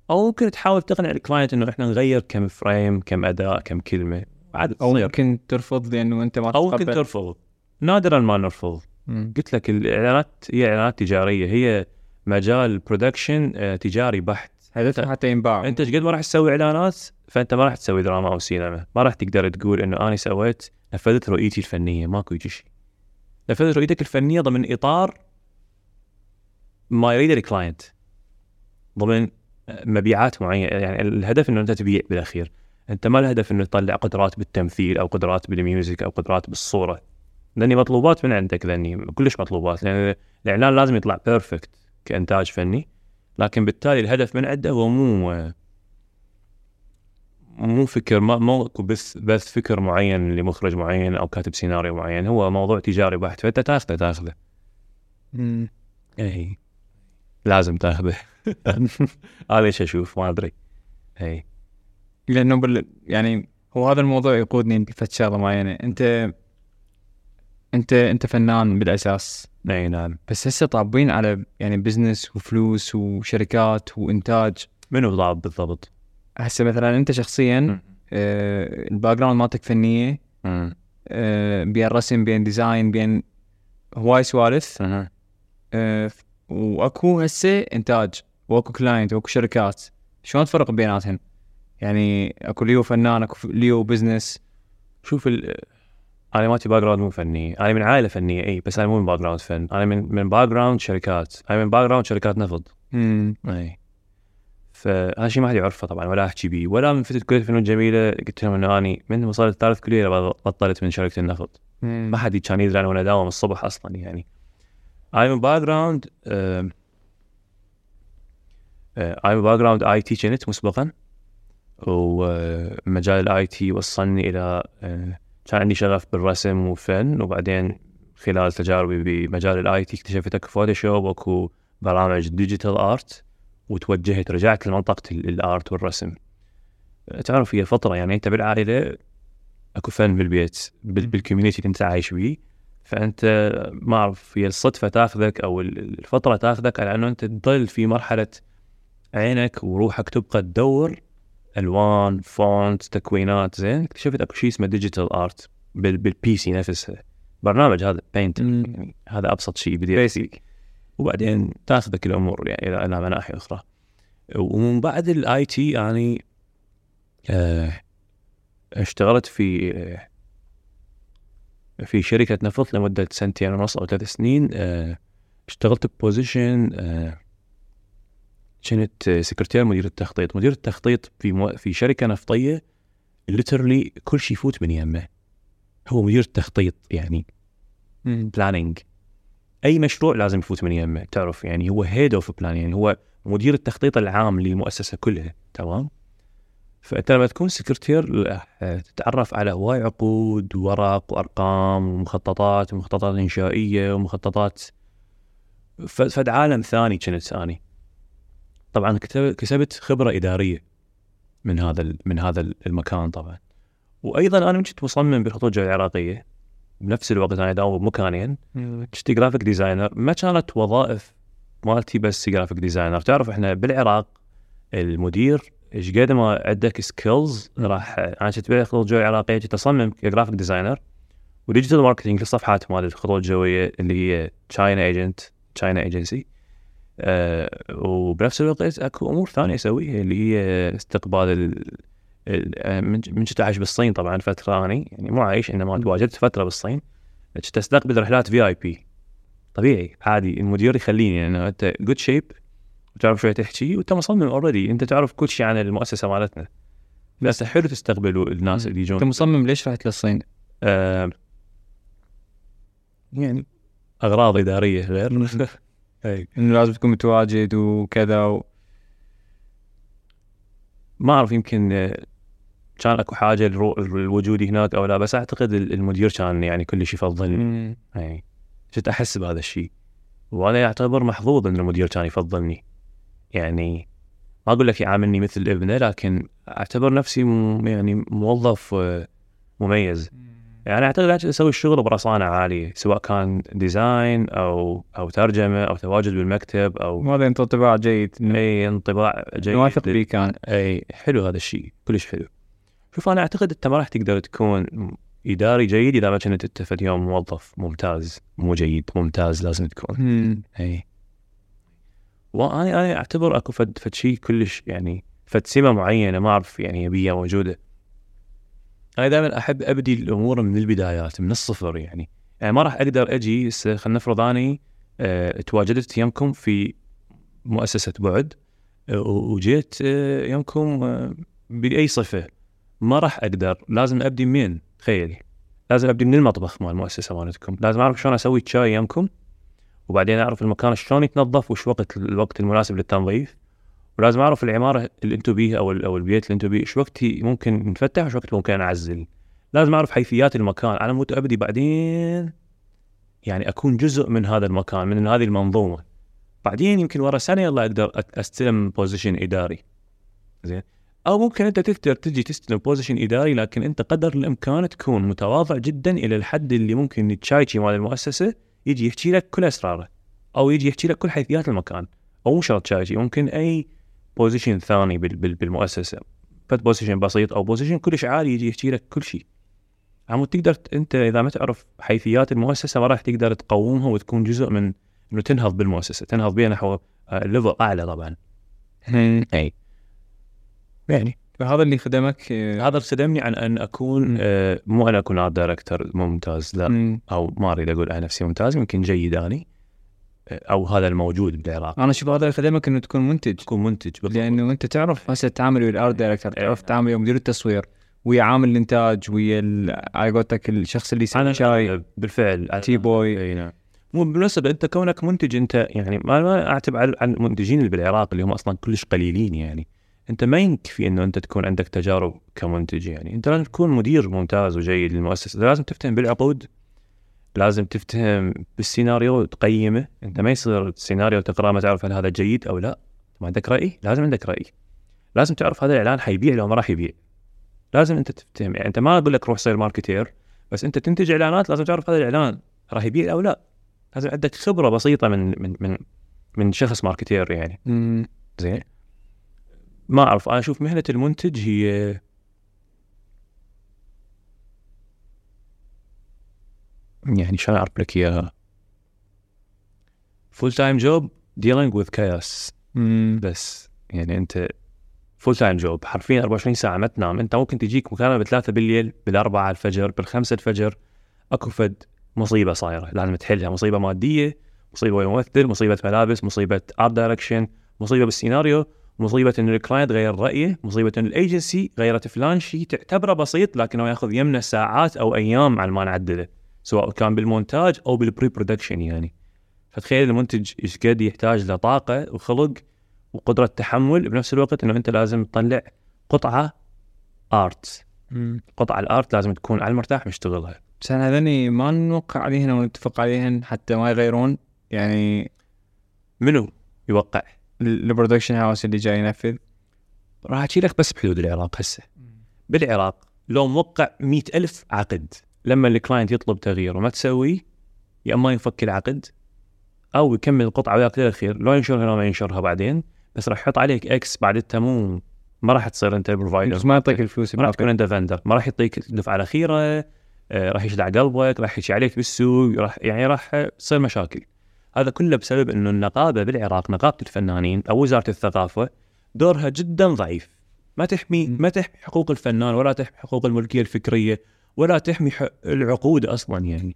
أو ممكن تحاول تقنع ال client إنه إحنا نغير كم frame كم اداء كم كلمة. عاد أو ممكن ترفض لأنه أنت ما أو ممكن. ترفض. نادرا ما نرفض. مم. قلت لك الإعلانات هي إعلانات تجارية هي مجال ال production آه، تجاري بحت. هدفها حتى ينباع. أنت إيش قد ما راح تسوي إعلانات فأنت ما راح تسوي دراما أو سينما. ما راح تقدر تقول إنه أنا سويت نفذت رؤيتي الفنية ماكو يجي شيء. نفذت رؤيتك الفنية ضمن إطار ما يريده ال client ضمن مبيعات معينة. يعني الهدف إنه أنت تبيع بالأخير. أنت ما الهدف إنه تطلع قدرات بالتمثيل أو قدرات بال music أو قدرات بالصورة. لأني مطلوبات من عندك لأني كلش مطلوبات لأن الإعلان لازم يطلع perfect كإنتاج فني لكن بالتالي الهدف من عنده هو مو مو فكر ما مو بس بس فكر معين لمخرج معين أو كاتب سيناريو معين هو موضوع تجاري بحت. فأنت تاخذه تاخذه. مم. إي. لازم تاخذه. هذا إيش أشوف؟ ما أدري. إي. لأنه بال... يعني هو هذا الموضوع يقودني لفت شغلة معينة. أنت انت انت فنان بالأساس. إي نعم. بس هسه طابين على يعني business وفلوس وشركات وإنتاج. منو ضاب بالضبط؟ هسه مثلا أنت شخصيا آه ال background مالتك فنية. آه بين رسم بين design بين هواي سوالف. آه وأكو هسه إنتاج. وأكو client وأكو شركات. شلون تفرق بيناتهم؟ يعني أكو view فنان أكو view business شوف ال أنا مالتي background مو فني، أنا من عائلة فنية إي بس أنا مو من background فن، أنا من من background شركات، أنا من background شركات نفط. امم إي. فهذا شيء ما حد يعرفه طبعا ولا أحكي بيه. ولا من فترة كلية الفنون الجميله قلت لهم إنه أني من وصلت ثالث كلية بطلت من شركة النفط. ما حد كان يدري أنا وأنا داوم الصبح أصلا يعني. اي من background اي من background IT كنت مسبقا ومجال ال IT وصلني إلى آه، كان عندي شغف بالرسم وفن وبعدين خلال تجاربي بمجال ال IT اكتشفت أكو Photoshop وأكو برامج digital art وتوجهت رجعت لمنطقة ال- ال art والرسم. تعرف هي فترة يعني انت بالعائله أكو فن بالبيت بال- بال community اللي أنت عايش بيه. فأنت ما أعرف هي الصدفة تاخذك أو ال- الفترة تاخذك على إنه أنت تضل في مرحلة عينك وروحك تبقى تدور ألوان font تكوينات زين. اكتشفت أكو شيء اسمه digital art بال PC نفسها برنامج هذا Paint. يعني هذا أبسط شيء بدي basic وبعدين تاخذك الأمور يعني إلى إلى مناحي أخرى. ومن بعد ال IT يعني آه، اشتغلت في آه، في شركة نفط لمدة سنتين ونص أو ثلاث سنين. آه، اشتغلت ب position كنت سكرتير مدير التخطيط. مدير التخطيط في مو... في شركة نفطية literally كل شيء يفوت من يمه. هو مدير التخطيط يعني planning أي مشروع لازم يفوت من يمه تعرف؟ يعني هو head of plan يعني هو مدير التخطيط العام للمؤسسة كلها تمام؟ فأنت لما تكون سكرتير تتعرف على هواي عقود وورق وأرقام ومخططات ومخططات إنشائية ومخططات فد عالم ثاني كنت أني. طبعا كسبت خبرة إدارية من هذا من هذا المكان طبعا. وأيضا أنا كنت مصمم بالخطوط الجوية العراقيه بنفس الوقت أنا أداوم بمكانين كنت graphic designer ما كانت وظائف مالتي بس graphic designer تعرف إحنا بالعراق المدير إيش قد ما عندك skills راح أنا كنت بالخطوط الجويه العراقيه كنت أصمم ك graphic designer و digital marketing للصفحات مال الخطوط الجويه اللي هي China agent China agency أه وبنفس الوقت أكو أمور ثانية أسويها اللي هي استقبال ال ال- آه، من كنت عايش بالصين طبعا فترة اني يعني مو عايش إنما تواجدت فترة بالصين. كنت أستقبل رحلات VIP طبيعي عادي المدير يخليني لأنه أنت good shape وتعرف شوية تحكي وأنت مصمم already أنت تعرف كل شيء عن المؤسسة مالتنا. بس حلو تستقبلوا الناس اللي أنت يجون مصمم ليش رحت للصين؟ آه يعني أغراض إدارية غير اي انه لازم تكون متواجد وكذا و... ما اعرف يمكن كان اكو حاجة لوجودي هناك أو لا بس اعتقد ال- المدير كان يعني كلش يفضلني يعني كنت احس بهذا الشيء وأنا اعتبر محظوظ ان المدير كان يفضلني يعني ما أقول لك يعاملني مثل ابنه لكن اعتبر نفسي م- يعني موظف مميز يعني أعتقد أسوي الشغل برصانة عالية سواء كان design أو أو ترجمة أو تواجد بالمكتب أو وهذا انت انطباع جيد. إي انطباع جيد. واثق بيك كان. إي حلو هذا الشيء كلش حلو. شوف أنا أعتقد أنت ما راح تقدر تكون إداري جيد إذا ما كنت انت في اليوم موظف ممتاز مو جيد ممتاز لازم تكون. مم. إي. وأنا أنا أعتبر أكو فد فد شيء كلش يعني فد سمة معينة ما أعرف يعني بيها موجودة. أنا دائما أحب أبدي الأمور من البدايات من الصفر يعني. يعني ما راح أقدر أجي خلينا نفرض أني أه تواجدت يمكم في مؤسسة بعد أه وجيت أه يمكم أه بأي صفة. ما راح أقدر. لازم أبدي من تخيلي لازم أبدي من المطبخ مال المؤسسة مالتكم. لازم أعرف شلون أسوي الشاي يمكم وبعدين أعرف المكان شلون يتنظف وش وقت الوقت المناسب للتنظيف. ولازم أعرف العمارة اللي أنتم بيها أو أو البيت اللي أنتم بيه إيش وقت ممكن نفتح وايش وقت ممكن اعزل لازم أعرف حيثيات المكان. على مود ابدي بعدين يعني أكون جزء من هذا المكان من هذه المنظومة. بعدين يمكن ورا سنة يلا أقدر أستلم position إداري. زين؟ أو ممكن أنت تقدر تجي تستلم position إداري لكن أنت قدر الإمكان تكون متواضع جدا إلى الحد اللي ممكن التشايتشي مال المؤسسة يجي يحكي لك كل أسراره أو يجي يحكي لك كل حيثيات المكان. أو مو شرط ممكن أي position ثاني بالمؤسسة. فد position بسيط أو position كلش عالي يجي يحكي لك كل شيء. عم تقدر أنت إذا ما تعرف حيثيات المؤسسة ما راح تقدر تقومها وتكون جزء من إنه تنهض بالمؤسسة. تنهض بها نحو level أعلى طبعا. أي. يعني. فهذا اللي خدمك؟ هذا اللي خدمني عن أن أكون آه مو أنا أكون art director ممتاز لا. مم. أو ما أريد أقول عن نفسي ممتاز يمكن جيد اني آه، أو هذا الموجود بالعراق. أنا أشوف هذا اللي خدمك انه تكون منتج. تكون منتج بالضبط. لأنه أنت تعرف هسه تتعامل ويا ال art director تعرف تتعامل ويا مدير التصوير ويا عامل الإنتاج ويا ال- على قولتك الشخص اللي يسوي شاي. بالفعل. Tea boy. إي نعم. مو بالمناسبة أنت كونك منتج أنت يعني ما ما أعتب على على المنتجين اللي بالعراق اللي هم أصلا كلش قليلين يعني. أنت ما يكفي إنه أنت تكون عندك تجارب كمنتج يعني. أنت لازم تكون مدير ممتاز وجيد للمؤسسة. لازم تفتهم بالعقود. لازم تفتهم بالسيناريو وتقيمه. أنت ما يصير السيناريو تقرأه ما تعرف هل هذا جيد أو لا. ما عندك رأي؟ لازم عندك رأي. لازم تعرف هذا الإعلان حيبيع لو ما راح يبيع. لازم أنت تفتهم. يعني أنت ما أقول لك روح صير ماركتير بس أنت تنتج إعلانات لازم تعرف هذا الإعلان راح يبيع أو لا. لازم عندك خبرة بسيطة من من من من شخص ماركتير يعني. زين. ما أعرف أنا أشوف مهنة المنتج هي يعني شلون اعرف لك اياها full time job dealing with مم. بس يعني أنت full time job حرفيا 24 ساعة ما تنام. أنت ممكن تجيك مكالمة بثلاثة بالليل بالأربعة الفجر بالخمسة الفجر. أكو فد مصيبة صايرة. لازم تحلها. مصيبة مادية مصيبة ممثل مصيبة ملابس مصيبة art direction مصيبة بالسيناريو مصيبة إن ال client غير رأيه مصيبة إن الايجنسي غيرت فلان. شيء تعتبره بسيط لكنه ياخذ يمنا ساعات أو أيام على ما نعدله. سواء كان بالمونتاج أو بال pre-production يعني. فتخيل المنتج إيش قد يحتاج لطاقه وخلق وقدرة تحمل بنفس الوقت إنه أنت لازم تطلع قطعة art مم. قطعة ال art لازم تكون على المرتاح مشتغلها. بس أنا هذني ما نوقع عليهن أو نتفق عليهن حتى ما يغيرون يعني منو يوقع؟ ال production house اللي جاي ينفذ. راح احكي لك بس بحدود العراق هسه. بالعراق لو موقع مئة ألف عقد. لما ال client يطلب تغيير وما تسوي يا إما يفك العقد أو يكمل القطعه وياك للخير لو ينشرها لو ما ينشرها بعدين بس راح يحط عليك X بعد مو ما راح تصير أنت ال provider بس ما يعطيك الفلوس ما راح تكون أنت vendor ما راح يعطيك الدفعه الأخيرة آه، راح يشلع قلبك راح يحكي عليك بالسوق راح يعني راح تصير مشاكل. هذا كله بسبب إنه النقابة بالعراق نقابة الفنانين أو وزارة الثقافة دورها جدا ضعيف. ما تحمي. ما تحمي حقوق الفنان ولا تحمي حقوق الملكية الفكرية. ولا تحمي العقود أصلا يعني.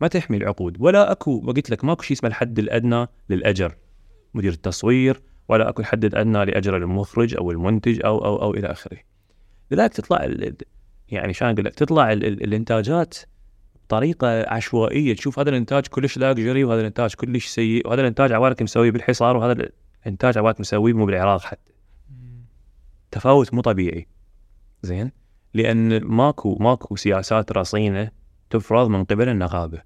ما تحمي العقود. ولا أكو قلت لك ماكو شيء اسمه الحد الأدنى للأجر. مدير التصوير ولا أكو الحد الأدنى لأجر المخرج أو المنتج أو أو أو إلى آخره. لذلك تطلع يعني شلون أقول لك تطلع ال ال الإنتاجات بطريقة عشوائية. تشوف هذا الإنتاج كلش لاكجري وهذا الإنتاج كلش سيء وهذا الإنتاج عبالك مسويه بالحصار وهذا الإنتاج عبالك مسويه مو بالعراق حتى. تفاوت مو طبيعي. زين؟ لأن ماكو ماكو سياسات رصينة تفرض من قبل النقابه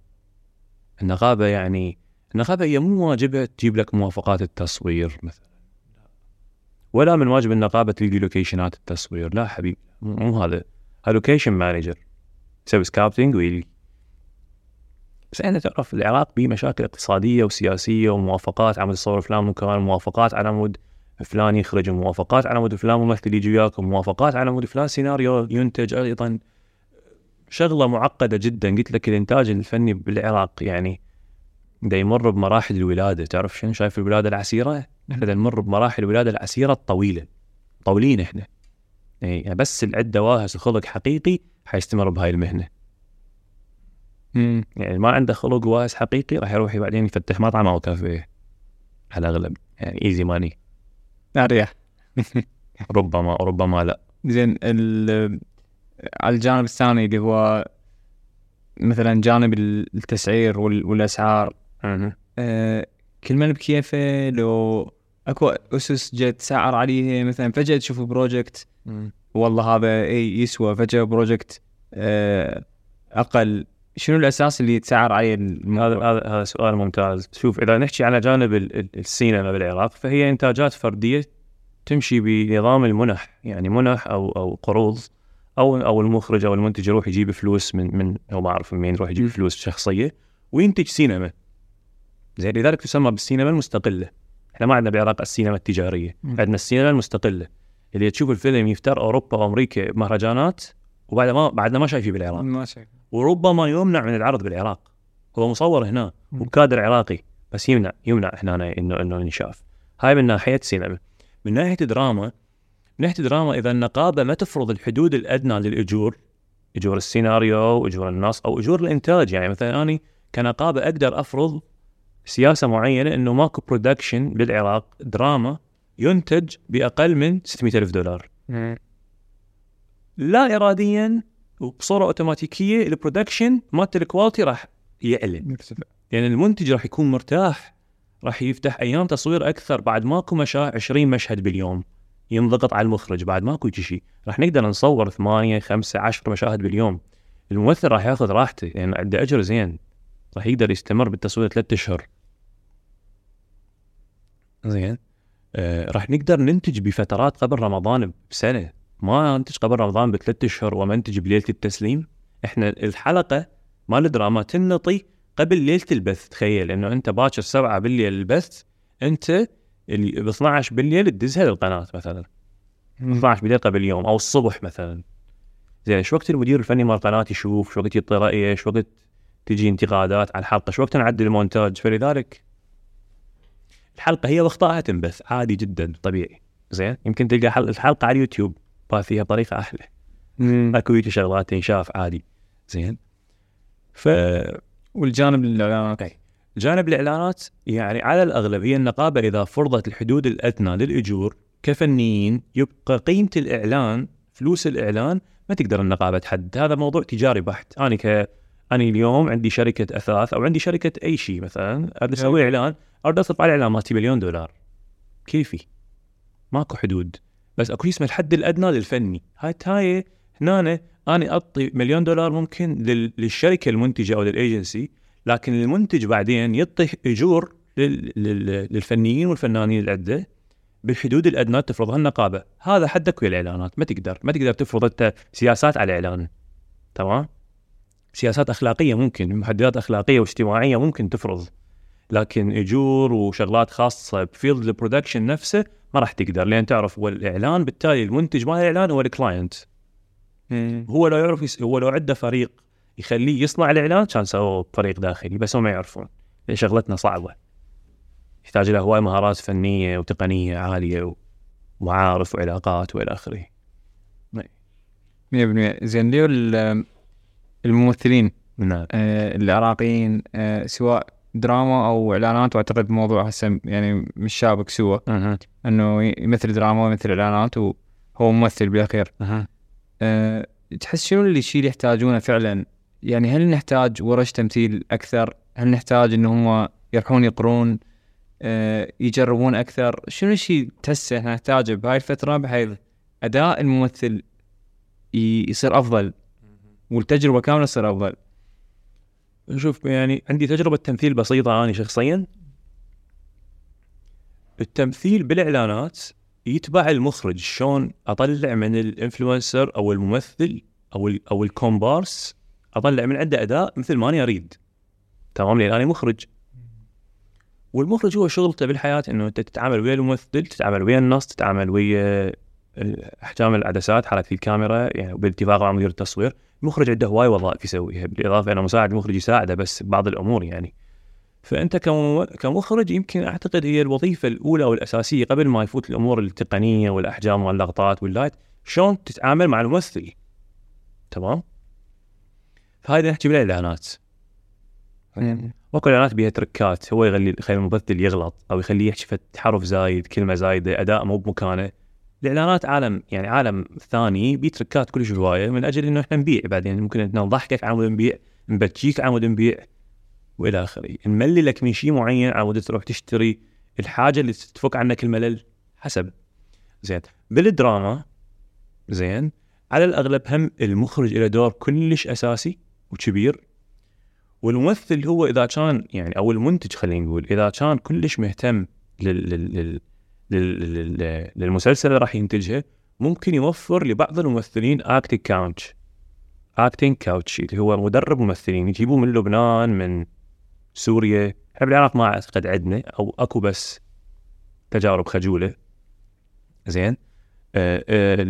النقابه يعني النقابه هي مو واجبها تجيب لك موافقات التصوير مثلا. ولا من واجب النقابة تلقي location ات التصوير. لا حبيبي مو هذا. location manager يسوي scouting ويلي بس إحنا تعرف العراق به مشاكل اقتصادية وسياسية وموافقات على مود تصور افلام مكان موافقات على مود فلان يخرج موافقات على مود فلان ممثل يجي وياكم موافقات على مود فلان سيناريو ينتج أيضا شغلة معقدة جدا. قلت لك الإنتاج الفني بالعراق يعني دا يمر بمراحل الولادة. تعرف شنو شايف الولادة العسيرة؟ إحنا دا نمر بمراحل الولادة العسيرة الطويلة. طويلين إحنا. اي يعني بس اللي عنده واهس وخلق حقيقي حيستمر بهاي المهنة. مم. يعني ما عنده خلق واهس حقيقي راح يروح بعدين يفتح مطعم أو كافيه. على الأغلب. يعني easy money اريح ربما ربما لا. زين ال- على الجانب الثاني اللي هو مثلا جانب التسعير وال- والأسعار. آه، كل من بكيفه لو أكو أسس جت تسعر عليه مثلا فجأة تشوف project والله هذا إي يسوى فجأة project آه، أقل. شنو الأساس اللي يتسعر عليه هذا؟ هذا هذا سؤال ممتاز. شوف إذا نحكي على جانب ال- ال- السينما بالعراق فهي إنتاجات فردية تمشي بنظام المنح يعني منح أو أو قروض أو أو المخرج أو المنتج يروح يجيب فلوس من من هو ما أعرف من يروح يجيب. فلوس شخصية وينتج سينما. زين لذلك تسمى بالسينما المستقلة. إحنا ما عندنا بالعراق السينما التجارية. عندنا السينما المستقلة. اللي تشوف الفيلم يفتر أوروبا وأمريكا مهرجانات وبعد ما بعدنا ما شايفه بالعراق. ما شايف وربما يمنع من العرض بالعراق. هو مصور هنا. وبكادر عراقي بس يمنع يمنع هنا إنه إنه ينشاف. هاي من ناحية سينما. من ناحية دراما من ناحية دراما إذا النقابة ما تفرض الحدود الأدنى للأجور أجور السيناريو واجور النص أو أجور الإنتاج. يعني مثلا اني كنقابة أقدر أفرض سياسة معينة إنه ماكو production بالعراق دراما ينتج بأقل من 600 ألف دولار. لا اراديا وبصورة أوتوماتيكية ال production مالت ال quality راح يعلى مرتفع. يعني المنتج راح يكون مرتاح راح يفتح أيام تصوير أكثر بعد ماكو مشاهد 20 مشهد باليوم. ينضغط على المخرج بعد ماكو شيء راح نقدر نصور 8 5 10 مشاهد باليوم. الممثل راح ياخذ راحته لأن يعني عنده اجر زين. راح يقدر يستمر بالتصوير ثلاثة أشهر. زين. آه راح نقدر ننتج بفترات قبل رمضان بسنة. ما انتج قبل رمضان بثلاث أشهر ومنتج بليله التسليم. إحنا الحلقة مال الدراما تنطي قبل ليلة البث تخيل. انه أنت باكر سبعة بالليل البث أنت اللي ب 12 بالليل تدزها للقناة مثلا. 12 بالليل قبل يوم أو الصبح مثلا. زين شو وقت المدير الفني مال القناه يشوف؟ شو وقت يعطي رأيه؟ شو وقت تجي انتقادات على الحلقة؟ شو وقت نعدل المونتاج؟ فلذلك الحلقة هي واخطائها تنبث عادي جدا طبيعي. زين يمكن تلقى حل... الحلقة على اليوتيوب. باثيها بطريقه أحلى. اكو يجي شغلات تنشاف عادي. زين. ف والجانب الإعلانات؟ okay. جانب الإعلانات يعني على الاغلب هي النقابة إذا فرضت الحدود الأدنى للإجور كفنيين يبقى قيمة الإعلان فلوس الإعلان ما تقدر النقابة تحدد. هذا موضوع تجاري بحت. أنا ك أنا اليوم عندي شركة أثاث أو عندي شركة أي شيء مثلا اريد أسوي إعلان اريد اصرف على الاعلان مالتي مليون دولار. كيفي؟ ماكو حدود. بس أكو اسمه الحد الأدنى للفني هاي هاي هنا أنا أعطي مليون دولار ممكن لل- للشركة المنتجة أو للإيجنسي لكن المنتج بعدين يعطي أجور لل- لل- للفنيين والفنانين اللي عنده بالحدود الأدنى تفرضها النقابة، هذا حدك ويا الاعلانات، ما تقدر، ما تقدر تفرض أنت سياسات على الإعلان. تمام؟ سياسات أخلاقية ممكن، محددات أخلاقية واجتماعية ممكن تفرض. لكن أجور وشغلات خاصة ب field ال production نفسه ما راح تقدر لأن تعرف هو الإعلان بالتالي المنتج مال الإعلان هو ال client. هو لو يعرف يس... هو لو عنده فريق يخليه يصنع الإعلان كان سووه بفريق داخلي بس هم ما يعرفون. لأن شغلتنا صعبة. يحتاج لها هواي مهارات فنية وتقنية عالية ومعارف وعلاقات وإلى آخره. 100% زين ليو ال- الممثلين نعم. آه، العراقيين آه، سواء دراما أو إعلانات وأعتقد موضوع هسه يعني مش شابك سوا إنه يمثل دراما ويمثل إعلانات وهو ممثل بالأخير. أها. أه تحس شنو اللي الشيء اللي يحتاجونه فعلا؟ يعني هل نحتاج ورش تمثيل أكثر؟ هل نحتاج إن هم يروحون يقرون أه يجربون أكثر؟ شنو الشيء تحسه إحنا نحتاجه بهاي الفترة بحيث أداء الممثل يصير أفضل؟ والتجربة كاملة تصير أفضل؟ شوف يعني عندي تجربة تمثيل بسيطة أنا شخصيا. التمثيل بالإعلانات يتبع المخرج شلون أطلع من الإنفلونسر أو الممثل أو أو الكومبارس أطلع من عنده أداء مثل ما أنا أريد. تمام؟ لأن أنا مخرج. والمخرج هو شغلته بالحياة إنه أنت تتعامل ويا الممثل تتعامل ويا النص تتعامل ويا أحجام العدسات حركة الكاميرا يعني بالاتفاق مع مدير التصوير المخرج عنده هواي وظائف يسويها بالإضافة إلى مساعد المخرج يساعده بس ببعض الأمور يعني. فأنت كم- كمخرج يمكن أعتقد هي الوظيفة الأولى والأساسية قبل ما يفوت الأمور التقنية والأحجام واللقطات وال light شلون تتعامل مع الممثل؟ تمام؟ فهذه نحكي بالاعلانات ماكو إعلانات بيها trick ات هو يخلي يخلي الممثل يغلط أو يخليه يحكي حرف زايد كلمة زايدة أداء مو بمكانه. الاعلانات عالم يعني عالم ثاني بيه trick ات كلش هواية من أجل إنه إحنا نبيع بعدين. ممكن إحنا نضحكك على مود نبيع نبكيك على مود نبيع وإلى آخره. نمللك من شيء معين على مود تروح تشتري الحاجة اللي تفك عنك الملل حسب. زين. بالدراما زين. على الأغلب هم المخرج له دور كلش أساسي وكبير. والممثل هو إذا كان يعني أو المنتج خلينا نقول إذا كان كلش مهتم لل لل للمسلسل اللي راح ينتجه ممكن يوفر لبعض الممثلين acting coach acting coach اللي هو مدرب ممثلين يجيبوه من لبنان من سوريا. إحنا بالعراق ما أعتقد عندنا أو أكو بس تجارب خجولة. زين. آه آه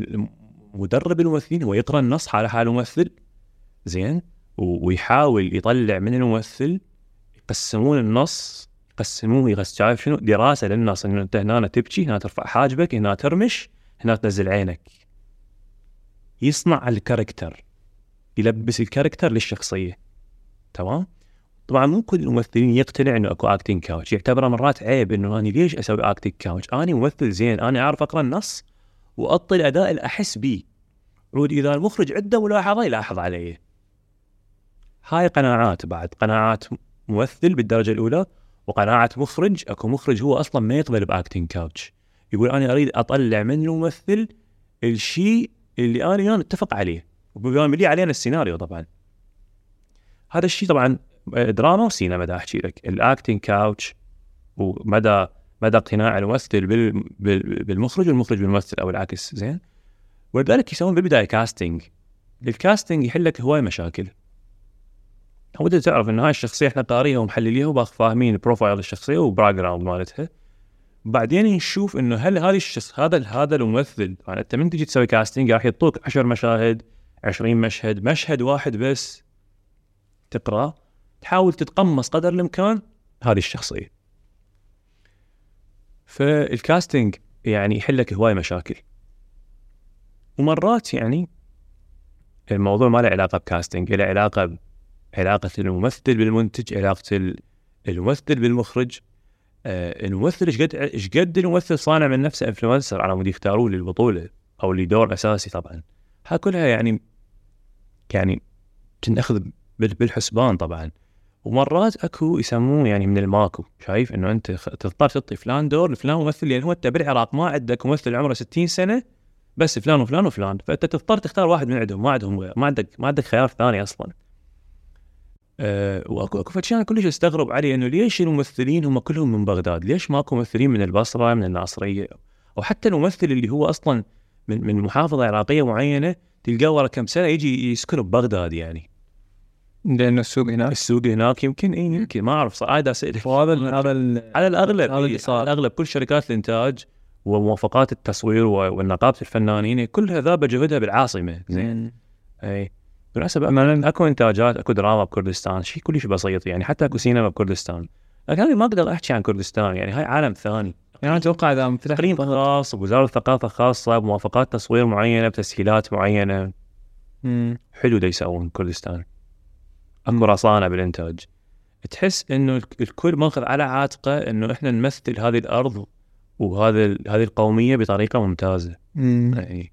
مدرب الممثلين هو يقرأ النص حال حال الممثل. زين. ويحاول يطلع من الممثل يقسمون النص يقسموه يغس شايف شنو؟ دراسة للنص إنه أنت هنا تبكي هنا ترفع حاجبك هنا ترمش هنا تنزل عينك. يصنع الكاركتر يلبس ال character للشخصية. تمام؟ طبعا مو كل الممثلين يقتنع إنه أكو acting coach يعتبره مرات عيب إنه أنا ليش أسوي acting coach أنا ممثل زين أنا أعرف أقرأ النص واعطي الاداء اللي احس بيه. ولو إذا المخرج عنده ملاحظة يلاحظ علي هاي قناعات بعد قناعات ممثل بالدرجة الأولى. وقناعة مخرج أكو مخرج هو أصلا ما يقبل ب acting coach. يقول أنا أريد أطلع من الممثل الشيء اللي أنا وياه نتفق عليه لي علينا السيناريو طبعا. هذا الشيء طبعا دراما وسينما دا أحكي لك. ال acting coach ومدى مدى اقتناع الممثل بال... بال... بالمخرج والمخرج بالممثل أو العكس زين؟ ولذلك يسوون بالبداية casting ال casting يحل لك هواي مشاكل. بدك تعرف ان هاي الشخصية إحنا قاريها ومحلليها وفاهمين profile الشخصية وبراك جراوند مالتها. بعدين نشوف انه هل هذا الشخص هذا هذا الممثل يعني انت من تجي تسوي كاستنج راح يعطوك 10 مشاهد 20 مشهد مشهد واحد بس تقرا تحاول تتقمص قدر الإمكان هذه الشخصية. فالكاستنج يعني يحل لك هواي مشاكل. ومرات يعني الموضوع ما له علاقة بكاستنج له علاقة علاقة الممثل بالمنتج علاقة ال- الممثل بالمخرج. آه الممثل إيش قد إيش قد الممثل صانع من نفسه؟ influencer على مود يختاروه للبطولة أو لدور أساسي طبعا. ها كلها يعني يعني تنأخذ بال- بالحسبان طبعا. ومرات أكو يسموه يعني من الماكو. شايف إنه أنت تضطر تعطي فلان دور لفلان ممثل لأن هو أنت بالعراق ما عندك ممثل عمره 60 سنة بس فلان وفلان وفلان. فأنت تضطر تختار واحد من عندهم. ما عندهم ما عندك ما عندك خيار ثاني أصلا. أه واكو أكو أنا كلش استغرب عليه إنه ليش الممثلين هم كلهم من بغداد؟ ليش ماكو ممثلين من البصرة من الناصرية؟ أو حتى الممثل اللي هو أصلا من من محافظة عراقية معينة تلقاه ورا كم سنة يجي يسكن ببغداد يعني. لأنه السوق هناك. السوق هناك يمكن إي يمكن. ما أعرف صراحة اسالك هذا ال- على الأغلب هذا اللي صار. على الأغلب كل شركات الإنتاج وموافقات التصوير و- والنقابة الفنانين كلها ذابه جهدها بالعاصمة زين. إي. بالمناسبه مثلا أكو إنتاجات أكو دراما بكردستان شيء كلش بسيط يعني حتى أكو سينما بكردستان. لكن أنا ما أقدر أحكي عن كردستان يعني هاي عالم ثاني. يعني أتوقع إذا تقريم خاص بوزاره الثقافة خاصة بموافقات تصوير معينة بتسهيلات معينة. مم. حلو دا يسوون كردستان. أكو رصانة بالإنتاج. تحس إنه الك- الكل ماخذ على عاتقه إنه إحنا نمثل هذه الأرض وهذا هذه القومية بطريقة ممتازة. مم. اي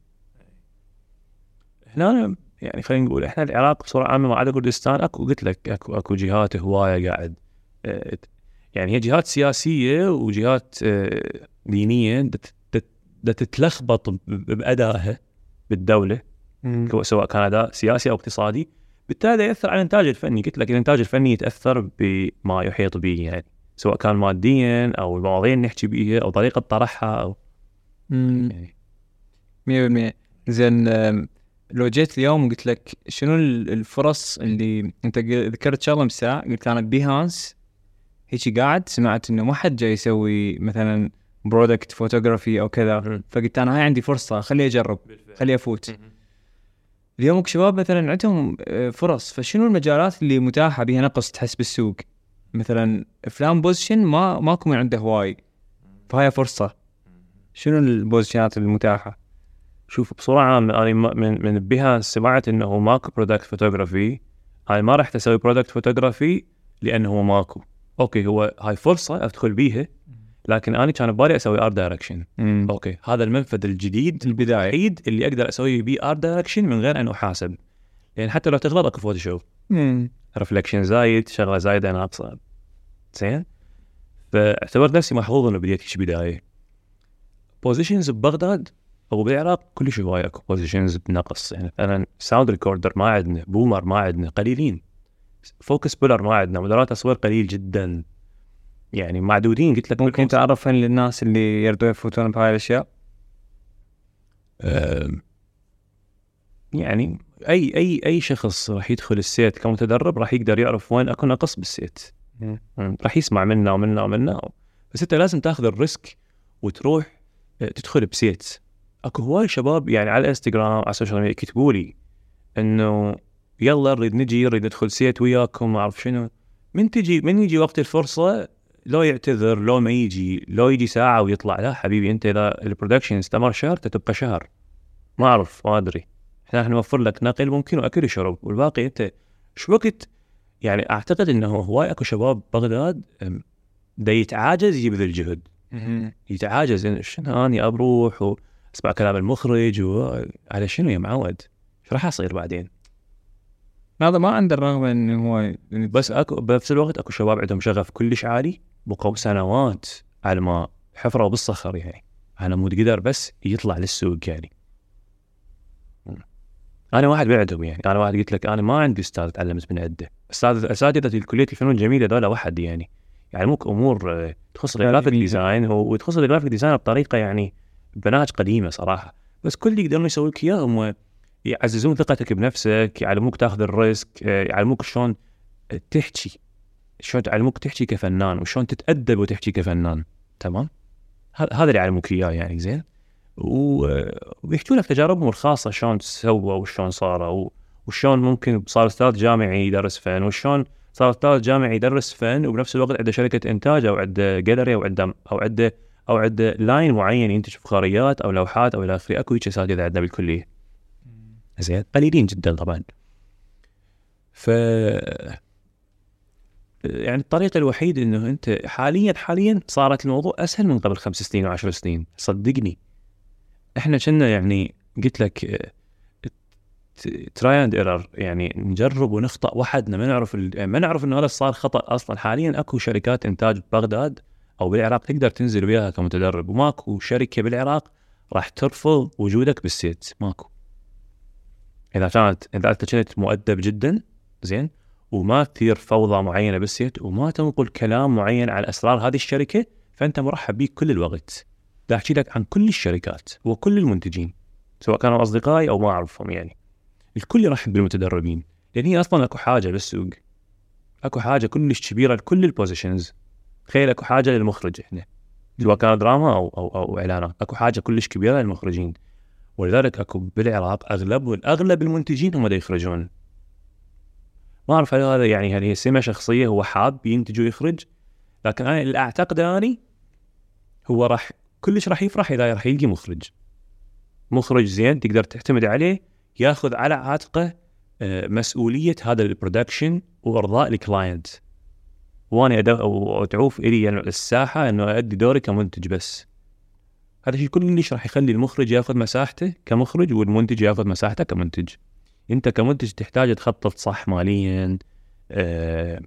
هنا يعني خلينا نقول إحنا العراق بصورة عامة ما عدا كردستان اكو قلت لك اكو أكو جهات هواية قاعد آه، يعني هي جهات سياسية وجهات آه، دينية تتلخبط بأدائها بالدولة. سواء كان أداء سياسي أو اقتصادي بالتالي يأثر على الإنتاج الفني قلت لك الإنتاج الفني يتأثر بما يحيط به يعني سواء كان ماديا أو المواضيع اللي نحكي بيها أو طريقة طرحها أو. يعني 100% زين لو جيت اليوم وقلت لك شنو ال- الفرص اللي انت ذكرت شغلة من ساعه قلت أنا بيهانس هيك قاعد سمعت إنه ما حد جاي يسوي مثلا product photography أو كذا. مم. فقلت أنا هاي عندي فرصة خلي أجرب خلي أفوت. اليوم شباب مثلا عندهم آه، فرص. فشنو المجالات اللي متاحة بها نقص تحس بالسوق؟ مثلا فلان position ما ماكو من عنده هواي. فهاي فرصة. شنو ال positionات المتاحة؟ شوف بصوره عامه أنا من من بها سمعت إنه ماكو product photography أنا ما رحت أسوي product photography لأنه هو ماكو. أوكي هو هاي فرصة أدخل بيها لكن أنا كان ببالي أسوي art direction أوكي هذا المنفذ الجديد البداية. الوحيد اللي أقدر أسوي بيه art direction من غير ان احاسب لأن حتى لو تغلط أكو Photoshop reflection زايد شغلة زايدة ناقصة. زين؟ فاعتبرت نفسي محظوظ إنه بديت هيك بداية. positions ببغداد أو بالعراق كلش هوايه اكو positions بنقص. يعني مثلا sound recorder ما عندنا boomer ما عندنا قليلين. focus puller ما عندنا مديرين تصوير قليل جدا. يعني معدودين قلت لك ممكن تعرفين للناس اللي يردون يفوتون بهاي الأشياء؟ يعني أي أي أي شخص راح يدخل ال set كمتدرب راح يقدر يعرف وين اكو نقص بال set. راح يسمع منا ومنا ومنا. بس أنت لازم تاخذ ال risk وتروح آه، تدخل ب set. أكو هواي شباب يعني على الإنستغرام على ال social media يكتبوا لي إنه يلا نريد نجي نريد ندخل set وياكم ما أعرف شنو. من تجي من يجي وقت الفرصة لو يعتذر لو ما يجي لو يجي ساعة ويطلع لا حبيبي أنت إذا ال production استمر شهر تبقى شهر ما أعرف ما أدري. إحنا راح نوفر لك نقل ممكن وأكل وشرب. والباقي أنت شو وقت؟ يعني أعتقد إنه هواي أكو شباب بغداد دا يتعاجز يبذل جهد. يتعاجز شنو اني أروح واسمع كلام المخرج و... على شنو يا معود؟ إيش راح اصير بعدين؟ هذا ما عنده الرغبة انه هو بس اكو بنفس الوقت أكو شباب عندهم شغف كلش عالي بقوا سنوات على ما حفروا بالصخر يعني على مود قدر بس يطلع للسوق يعني أنا واحد من عندهم يعني أنا واحد قلت لك أنا ما عندي أستاذ تعلمت من عنده أستاذ اساتذه كليه الفنون الجميله ذولا وحدي يعني يعلموك أمور آه، تخص ال graphic. design وتخص ال graphic design بطريقة يعني بنهج قديمة صراحة. بس كل اللي يقدرون يسوي لك اياه هم يعززون ثقتك بنفسك يعلموك تاخذ ال risk آه، يعلموك شلون تحكي. شلون تعلموك تحكي كفنان وشلون تتأدب وتحكي كفنان. تمام؟ هذا اللي يعلموك إياه يعني زين؟ ويحكوا لك تجاربهم الخاصة شلون سووا وشلون صاروا وشلون ممكن صار أستاذ جامعي يدرس فن وشلون صار أستاذ جامعي يدرس فن وبنفس الوقت عنده شركة إنتاج أو عنده جاليري أو عنده أو عنده أو عنده لاين معين ينتج فخاريات أو لوحات أو إلى آخره. أكو هيك اساتذه عندنا بالكلية. زين قليلين جدا طبعا. ف يعني الطريقة الوحيدة إنه أنت حاليا حاليا صارت الموضوع أسهل من قبل خمس سنين وعشر سنين. صدقني. إحنا كنا يعني قلت لك try and error يعني نجرب ونخطأ. وحدنا ما نعرف ما نعرف إنه هذا صار خطأ أصلا. حاليا أكو شركات إنتاج ببغداد أو بالعراق تقدر تنزل وياها كمتدرب. وماكو شركة بالعراق راح ترفض وجودك بال set. ماكو. إذا كانت إذا أنت كنت مؤدب جدا زين وما تثير فوضى معينة بال set وما تنقل كلام معين عن أسرار هذه الشركة فأنت مرحب بيك كل الوقت. دا أحكي لك عن كل الشركات وكل المنتجين سواء كانوا أصدقائي أو ما أعرفهم يعني. الكل يرحب بالمتدربين لأن هي أصلا أكو حاجة بالسوق. أكو حاجة كلش كبيرة لكل ال positions تخيل اكو حاجة للمخرج إحنا. سواء كان دراما أو أو أو اعلانات. اكو حاجة كلش كبيرة للمخرجين. ولذلك اكو بالعراق اغلب اغلب المنتجين هم دا يخرجون. ما اعرف هل هذا يعني هل هي سمة شخصية هو حاب ينتج ويخرج. لكن أنا اللي اعتقده أني هو راح كلش راح يفرح إذا راح يلقي مخرج. مخرج زين تقدر تعتمد عليه ياخذ على عاتقه آه، مسؤولية هذا ال production وإرضاء ال client. وأنا أد- أو تعوف إلي يعني الساحة إنه أدي دوري كمنتج بس. هذا الشيء كلش راح يخلي المخرج ياخذ مساحته كمخرج والمنتج ياخذ مساحته كمنتج. أنت كمنتج تحتاج تخطط صح ماليا آه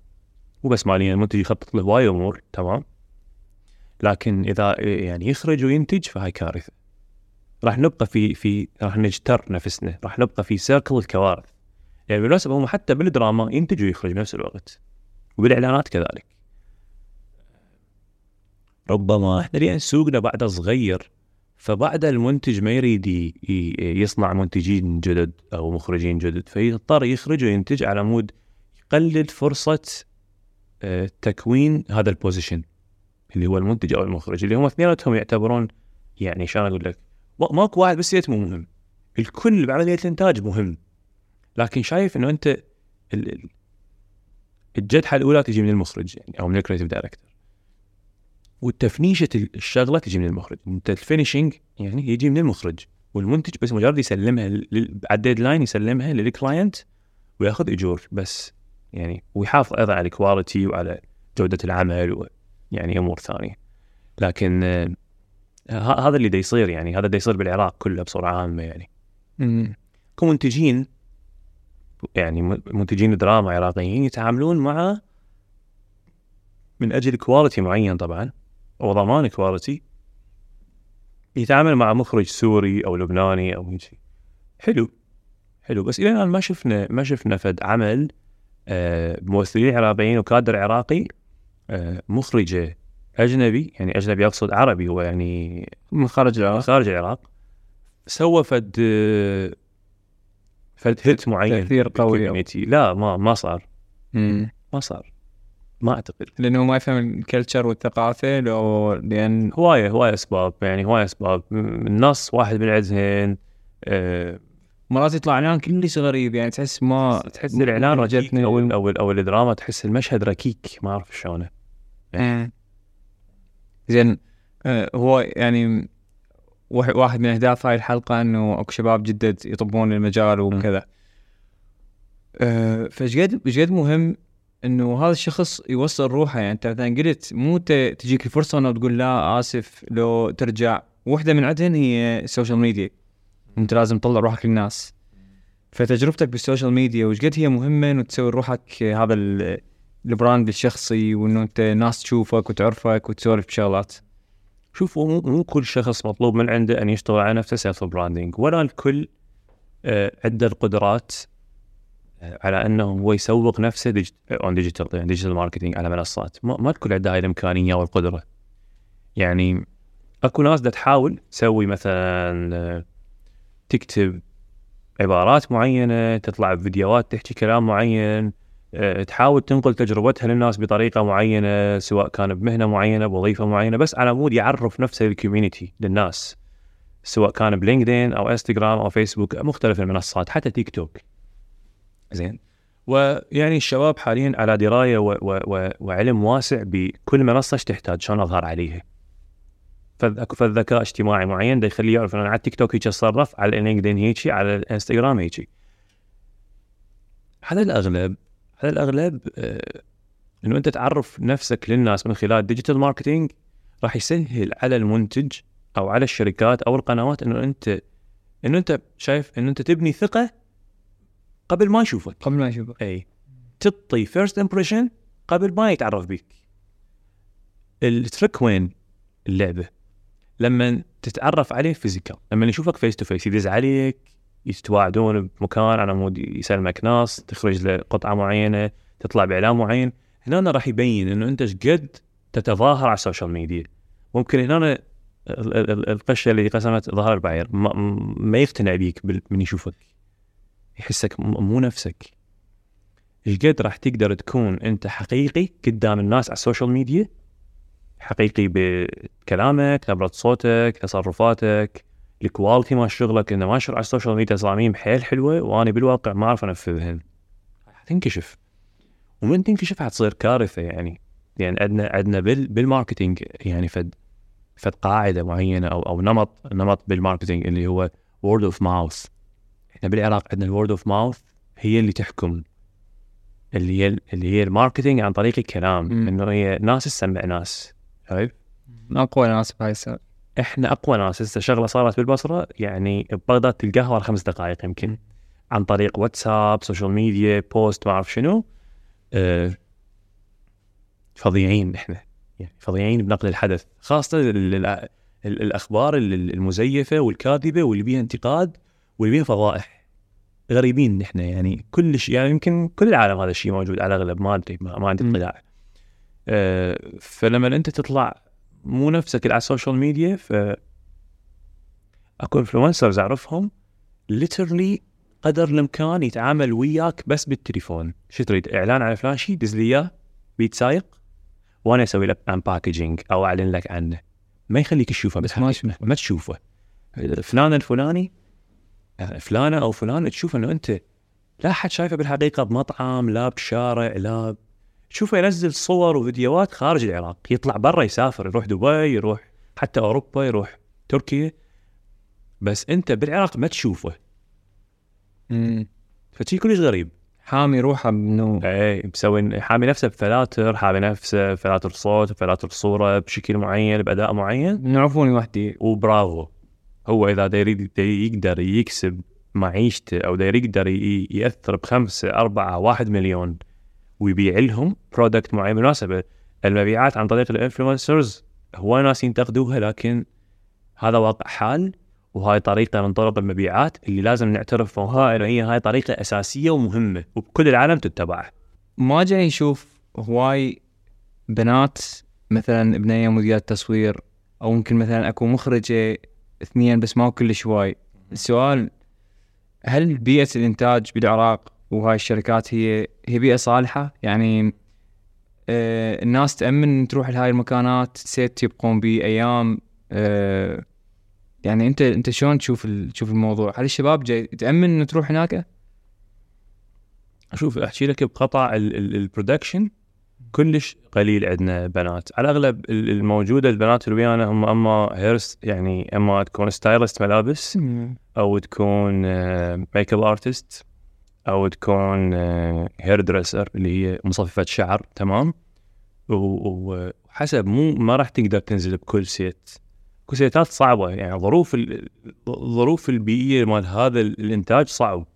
مو بس ماليا المنتج يخطط له هواي أمور تمام؟ لكن إذا يعني يخرج وينتج فهاي كارثة. راح نبقى في في راح نجتر نفسنا راح نبقى في circle الكوارث. يعني بالمناسبة هم حتى بالدراما ينتج ويخرج بنفس الوقت. وبالإعلانات كذلك. ربما إحنا لأن سوقنا بعده صغير فبعد المنتج ما يريد يصنع منتجين جدد أو مخرجين جدد فيضطر يخرج وينتج على مود يقلل فرصة آه، تكوين هذا ال position اللي هو المنتج أو المخرج اللي هم اثنيناتهم يعتبرون يعني شلون أقول لك ما- ماكو واحد بال set مو مهم الكل بعمليه الانتاج مهم لكن شايف إنه أنت الجدحة الأولى تجي من المخرج يعني أو من ال creative director والتفنيشة الشغلة تجي من المخرج. أنت ال finishing يعني يجي من المخرج. والمنتج بس مجرد يسلمها لل- على ال deadline يسلمها لل client وياخذ اجور بس يعني ويحافظ أيضا على ال quality وعلى جودة العمل ويعني أمور ثانية. لكن آه، هذا اللي دا يصير يعني هذا دا يصير بالعراق كله بصورة عامة يعني. كمنتجين يعني منتجين دراما عراقيين يتعاملون مع من أجل quality معين طبعا وضمان quality يتعامل مع مخرج سوري أو لبناني أو هيك شيء. حلو حلو. بس إلى الآن ما شفنا ما شفنا فد عمل آه، بممثلين عراقيين وكادر عراقي آه، مخرجه أجنبي يعني أجنبي اقصد عربي هو يعني من خارج العراق. خارج العراق. سوى فد هيت معين تأثير قوي. لا ما ما صار. مم. ما صار. ما أعتقد. لأنه ما يفهم الكلتشر والثقافة لو لأن هواية هواية أسباب يعني هواية أسباب. النص واحد من عندهن آه، مرات يطلع إعلان كلش غريب يعني تحس ما تحس الإعلان ركيك جتني أو أو أو الدراما تحس المشهد ركيك ما أعرف شلونه. مم. زين آه، هو يعني واحد من أهداف هاي الحلقة إنه أكو شباب جدد يطبون المجال وكذا. آه، فإيش قد إيش قد مهم إنه هذا الشخص يوصل روحه؟ يعني أنت مثلا قلت مو تجيك الفرصة إنه تقول لا آسف لو ترجع. واحدة من عندهن هي ال social media أنت لازم تطلع روحك للناس. فتجربتك بال social media وش قد هي مهمة إنه تسوي روحك هذا ال- ال brand الشخصي وإنه أنت ناس تشوفك وتعرفك وتسولف بشغلات؟ شوف مو مو كل شخص مطلوب من عنده أن يشتغل على نفسه self branding ولا الكل آه، عنده القدرات آه، على انه هو يسوق نفسه on digital يعني digital marketing على منصات. ما, ما الكل عنده هاي الإمكانية والقدرة. يعني أكو ناس دا تحاول تسوي مثلا آه، تكتب عبارات معينة تطلع بفيديوهات تحكي كلام معين تحاول تنقل تجربتها للناس بطريقة معينة سواء كان بمهنة معينة بوظيفة معينة بس على مود يعرف نفسه لل community للناس سواء كان بلينكدين أو إنستغرام أو فيسبوك مختلف المنصات حتى تيك توك. زين. ويعني الشباب حاليا على دراية و و و وعلم واسع بكل منصة إيش تحتاج شلون أظهر عليها. فذ- اكو فذ ذكاء اجتماعي معين دا يخليه يعرف إنه على التيك توك هيك اتصرف على اللينكدين هيك على الانستغرام هيك. على الأغلب على الأغلب آه إنه أنت تعرف نفسك للناس من خلال digital marketing راح يسهل على المنتج أو على الشركات أو القنوات إنه أنت إنه أنت شايف إنه أنت تبني ثقة قبل ما يشوفك. قبل ما اشوفك إي. تعطي first impression قبل ما يتعرف بيك. ال trick وين؟ اللعبة. لما تتعرف عليه physical لما يشوفك face to face يدز عليك يتواعدون بمكان على مود يسلمك ناس تخرج له قطعه معينة تطلع بإعلان معين. هنا راح يبين إنه أنت إيش قد تتظاهر على ال social media. ممكن هنا ال- ال- ال- القشة اللي قسمت ظهر البعير ما, ما يقتنع بيك من يشوفك. يحسك مو نفسك. إيش قد راح تقدر تكون أنت حقيقي قدام الناس على ال social media. حقيقي بكلامك نبرة صوتك تصرفاتك. ال quality مال شغلك إنه ما شغل على ال social media تصاميم حيل حلوة وأنا بالواقع ما أعرف أنفذهن. حتنكشف. ومن تنكشف حتصير كارثة يعني. يعني عندنا عندنا بال بال marketing يعني فد فد قاعدة معينة أو أو نمط نمط بال marketing اللي هو word of mouth إحنا بالعراق عندنا ال word of mouth هي اللي تحكم. اللي هي اللي هي ال marketing عن طريق الكلام. إنه هي ناس تسمع ناس. عرفت؟ اقوى ناس بهاي السالفة. إحنا أقوى ناس. هسه شغلة صارت بالبصرة يعني ببغداد تلقاها ورا خمس دقائق يمكن. عن طريق واتساب social media post ما أعرف شنو. أه فظيعين إحنا. يعني فظيعين بنقل الحدث. خاصة ال- ال- ال- الأخبار ال- المزيفة والكاذبة واللي بيها انتقاد واللي بيها فضائح. غريبين نحن يعني. كل شيء يعني يمكن كل العالم هذا الشيء موجود على الأغلب. ما أدري ما, ما عندي. اطلاع. أه فلما أنت تطلع مو نفسك اللي على ال social media ف أكو influencers أعرفهم literally قدر الإمكان يتعامل وياك بس بالتليفون. شو تريد؟ إعلان على فلان شيء دز لي إياه بيد سايق وأنا أسوي لك unpackaging أو أعلن لك عنه. ما يخليك تشوفه بس ما. ما تشوفه. فلان الفلاني فلانة أو فلان تشوف إنه أنت لا حد شايفه بالحقيقة بمطعم لا بشارع لا شوفه ينزل صور وفيديوهات خارج العراق يطلع برا يسافر يروح دبي يروح حتى أوروبا يروح تركيا. بس أنت بالعراق ما تشوفه. مم. فشي كلش غريب. حامي روحه انه اي مسوي حامي نفسه بفلاتر حامي نفسه فلاتر صوت فلاتر صورة بشكل معين بأداء معين. نعرفوني وحدي. وبرافو. هو إذا دا يريد دا يقدر يكسب معيشته أو دا يقدر يأثر بخمسة أربعة واحد مليون ويبيع لهم product معين بالمناسبه المبيعات عن طريق ال influencers هواي ناس ينتقدوها لكن هذا واقع حال وهاي طريقة من طرق المبيعات اللي لازم نعترف فيها إنه هي هاي طريقة أساسية ومهمة وبكل العالم تتبع ما جاي يشوف هواي بنات مثلا بنيه مديرة تصوير أو ممكن مثلا أكو مخرجة اثنين بس ما هو كلش هواي. السؤال هل بيئة الإنتاج بالعراق وهاي الشركات هي هي بيئة صالحة. يعني آه الناس تأمن تروح لهاي المكانات ست يبقون بيه أيام آه يعني أنت أنت شلون تشوف تشوف الموضوع؟ هل الشباب جاي تأمن انه تروح هناك؟ شوف أحكي لك بقطع ال- ال- ال production كلش قليل عندنا بنات. على الأغلب ال- الموجودة البنات اللي ويانا هم أما hairs يعني أما تكون stylist ملابس أو تكون makeup artist أو تكون hair dresser اللي هي مصففة شعر تمام؟ وحسب مو ما راح تقدر تنزل بكل set. كل setات صعبة يعني ظروف ال- الظروف البيئية مال هذا ال- الإنتاج صعب.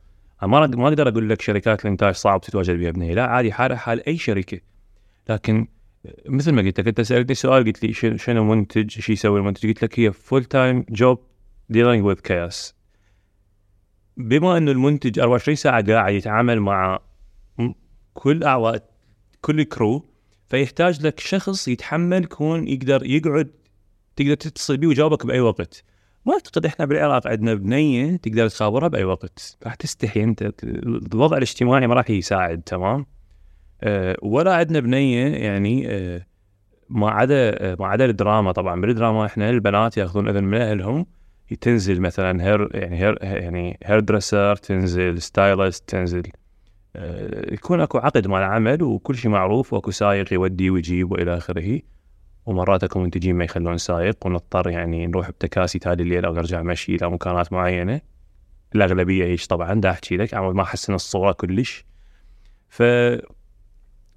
ما ما أقدر أقول لك شركات الإنتاج صعب تتواجد بها بنيه لا عادي حالها حال أي شركة. لكن مثل ما قلت لك أنت سألتني سؤال قلت لي شنو منتج شو يسوي المنتج؟ قلت لك هي full time job dealing with chaos بما انه المنتج 24 ساعة قاعد يتعامل مع كل أعضاء كل crew فيحتاج لك شخص يتحمل يكون يقدر يقعد تقدر تتصل بيه ويجاوبك بأي وقت. ما أعتقد إحنا بالعراق عندنا بنية تقدر تخابرها بأي وقت. راح تستحي أنت الوضع الاجتماعي ما راح يساعد تمام؟ أه ولا عندنا بنية يعني أه ما عدا أه ما عدا الدراما طبعا. بالدراما إحنا البنات يأخذون إذن من أهلهم. تنزل مثلا hair يعني hair يعني hair dresser تنزل stylist تنزل أه يكون أكو عقد مال عمل وكل شيء معروف وأكو سايق يودي ويجيب وإلى آخره. ومرات أكو منتجين ما يخلون سايق ونضطر يعني نروح بتكاسي تالي الليل أو نرجع مشي إلى مكانات معينة. الأغلبية هيش طبعا؟ دا أحكي لك. ما أحسن الصورة كلش. ف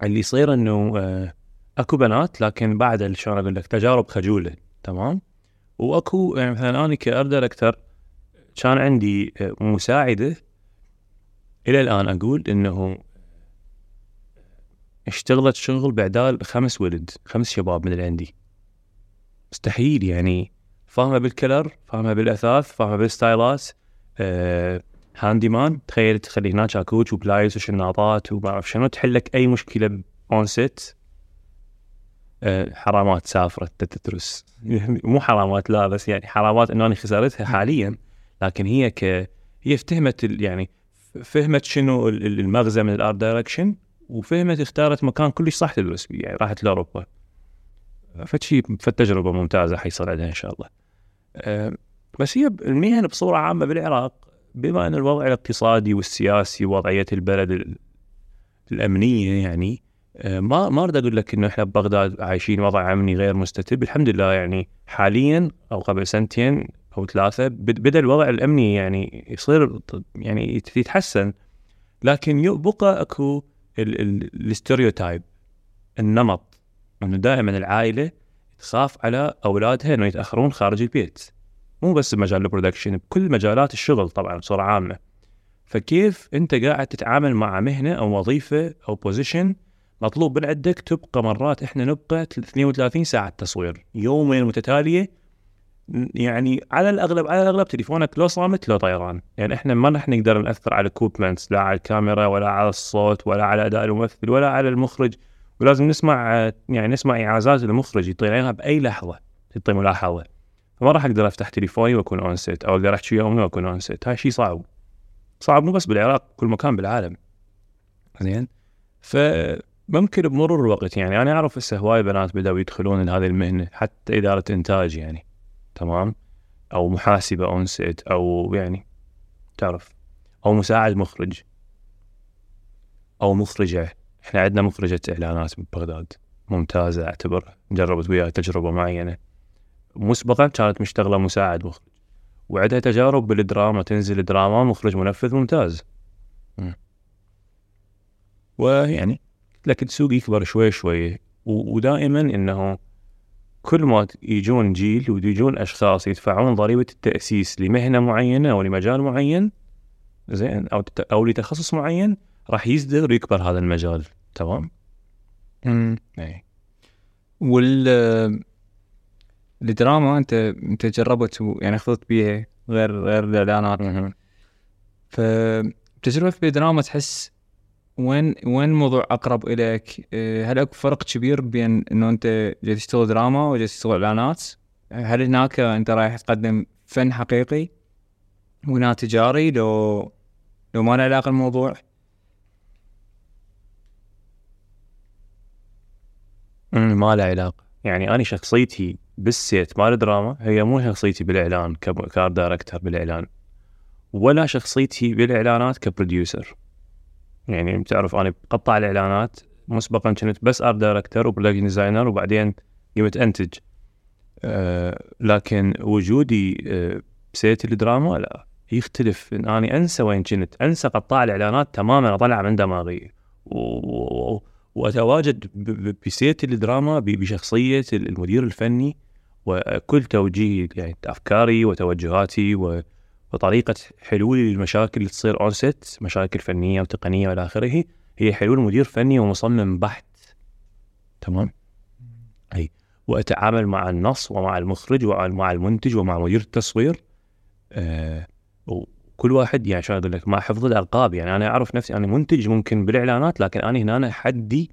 اللي يصير إنه آه، أكو بنات لكن بعد شلون أقول لك؟ تجارب خجولة تمام؟ وأكو يعني مثلا أنا كارت دايركتر كان عندي مساعدة إلى الآن أقول إنه اشتغلت شغل بعدال خمس ولد خمس شباب من اللي عندي. مستحيل يعني فاهمة بالكلر فاهمة بالأثاث فاهمة بالستايلات آه هاندي مان تخيل تخلي هناك اكوش وبلايز وشناطات وما أعرف شنو تحل لك أي مشكلة اون سيت حرامات سافرت تترس يعني مو حرامات لا بس يعني حرامات إنه أنا خسرتها حاليا. لكن هي ك هي فهمت ال- يعني فهمت شنو ال- ال- المغزى من الأرت دايركشن وفهمت اختارت مكان كلش صح تدرس فيه يعني راحت لأوروبا. فشي فتجربه ممتازة حيصير عندها إن شاء الله. أه بس هي المهن بصورة عامة بالعراق بما إن الوضع الاقتصادي والسياسي ووضعيه البلد ال- الأمنية يعني ما ما أريد أقول لك إنه إحنا ببغداد عايشين وضع أمني غير مستتب. الحمد لله يعني حاليا أو قبل سنتين أو ثلاثة بد- بدأ الوضع الأمني يعني يصير يعني يت- يتحسن. لكن يبقى أكو ال- ال- ال stereotype النمط إنه دائما العائلة تخاف على أولادها إنه يتأخرون خارج البيت. مو بس بمجال ال production بكل مجالات الشغل طبعا بصورة عامة. فكيف أنت قاعد تتعامل مع مهنة أو وظيفة أو position مطلوب من عندك تبقى مرات إحنا نبقى 32 ساعة تصوير يومين متتالية يعني على الأغلب على الأغلب تليفونك لو صامت لو طيران. يعني إحنا ما راح نقدر نأثر على ال equipments لا على الكاميرا ولا على الصوت ولا على أداء الممثل ولا على المخرج. ولازم نسمع يعني نسمع إيعازات المخرج يطيرينها بأي لحظة تعطي ملاحظة. فما راح أقدر أفتح تليفوني وأكون on set أو أقدر أحكي وياهم وأكون on set هاي شيء صعب. صعب مو بس بالعراق كل مكان بالعالم. زين؟ فممكن بمرور الوقت يعني. أنا أعرف هسه هواي بنات بدأوا يدخلون لهذه المهنة حتى إدارة إنتاج يعني تمام؟ أو محاسبة on set أو يعني تعرف؟ أو مساعد مخرج. أو مخرجة. إحنا عندنا مخرجة إعلانات ببغداد. ممتازة أعتبر. جربت وياها تجربة معينة. مسبقا كانت مشتغلة مساعد مخرج. وعندها تجارب بالدراما تنزل دراما مخرج منفذ ممتاز. ويعني لكن السوق يكبر شوي شوي. ودائما إنه كل ما يجون جيل ويجون أشخاص يدفعون ضريبة التأسيس لمهنة معينة أو لمجال معين زين أو أو لتخصص معين راح يزدهر ويكبر هذا المجال. تمام؟ اي وال الدراما انت أنت جربت يعني خذت بيها غير غير الإعلانات. فتجربتك بالدراما تحس وين وين الموضوع أقرب إليك؟ إيه، هل أكو فرق كبير بين إنه أنت جاي تشتغل دراما وجاي تشتغل إعلانات؟ هل هناك أنت رايح تقدم فن حقيقي؟ وهنا تجاري لو لو ما له علاقة الموضوع؟ ما له علاقة يعني أنا شخصيتي بال set مال الدراما هي مو شخصيتي بالإعلان ك art director بالإعلان ولا شخصيتي بالإعلانات ك producer يعني بتعرف أنا بقطع الإعلانات مسبقا كنت بس art director و production designer وبعدين قمت أنتج. أه لكن وجودي أه ب set الدراما لا يختلف. إن اني أنسى وين كنت أنسى قطاع الإعلانات تماما أطلع من دماغي. وأتواجد ب set الدراما بشخصية المدير الفني. وكل توجيه يعني أفكاري وتوجهاتي و... وطريقة حلولي للمشاكل اللي تصير on set مشاكل فنية وتقنية وإلى آخره هي حلول مدير فني ومصمم بحت. تمام؟ أي. وأتعامل مع النص ومع المخرج ومع المنتج ومع مدير التصوير. آه وكل واحد يعني شو أقول لك مع حفظ الألقاب. يعني أنا أعرف نفسي أنا منتج ممكن بالإعلانات لكن أنا هنا أنا حدي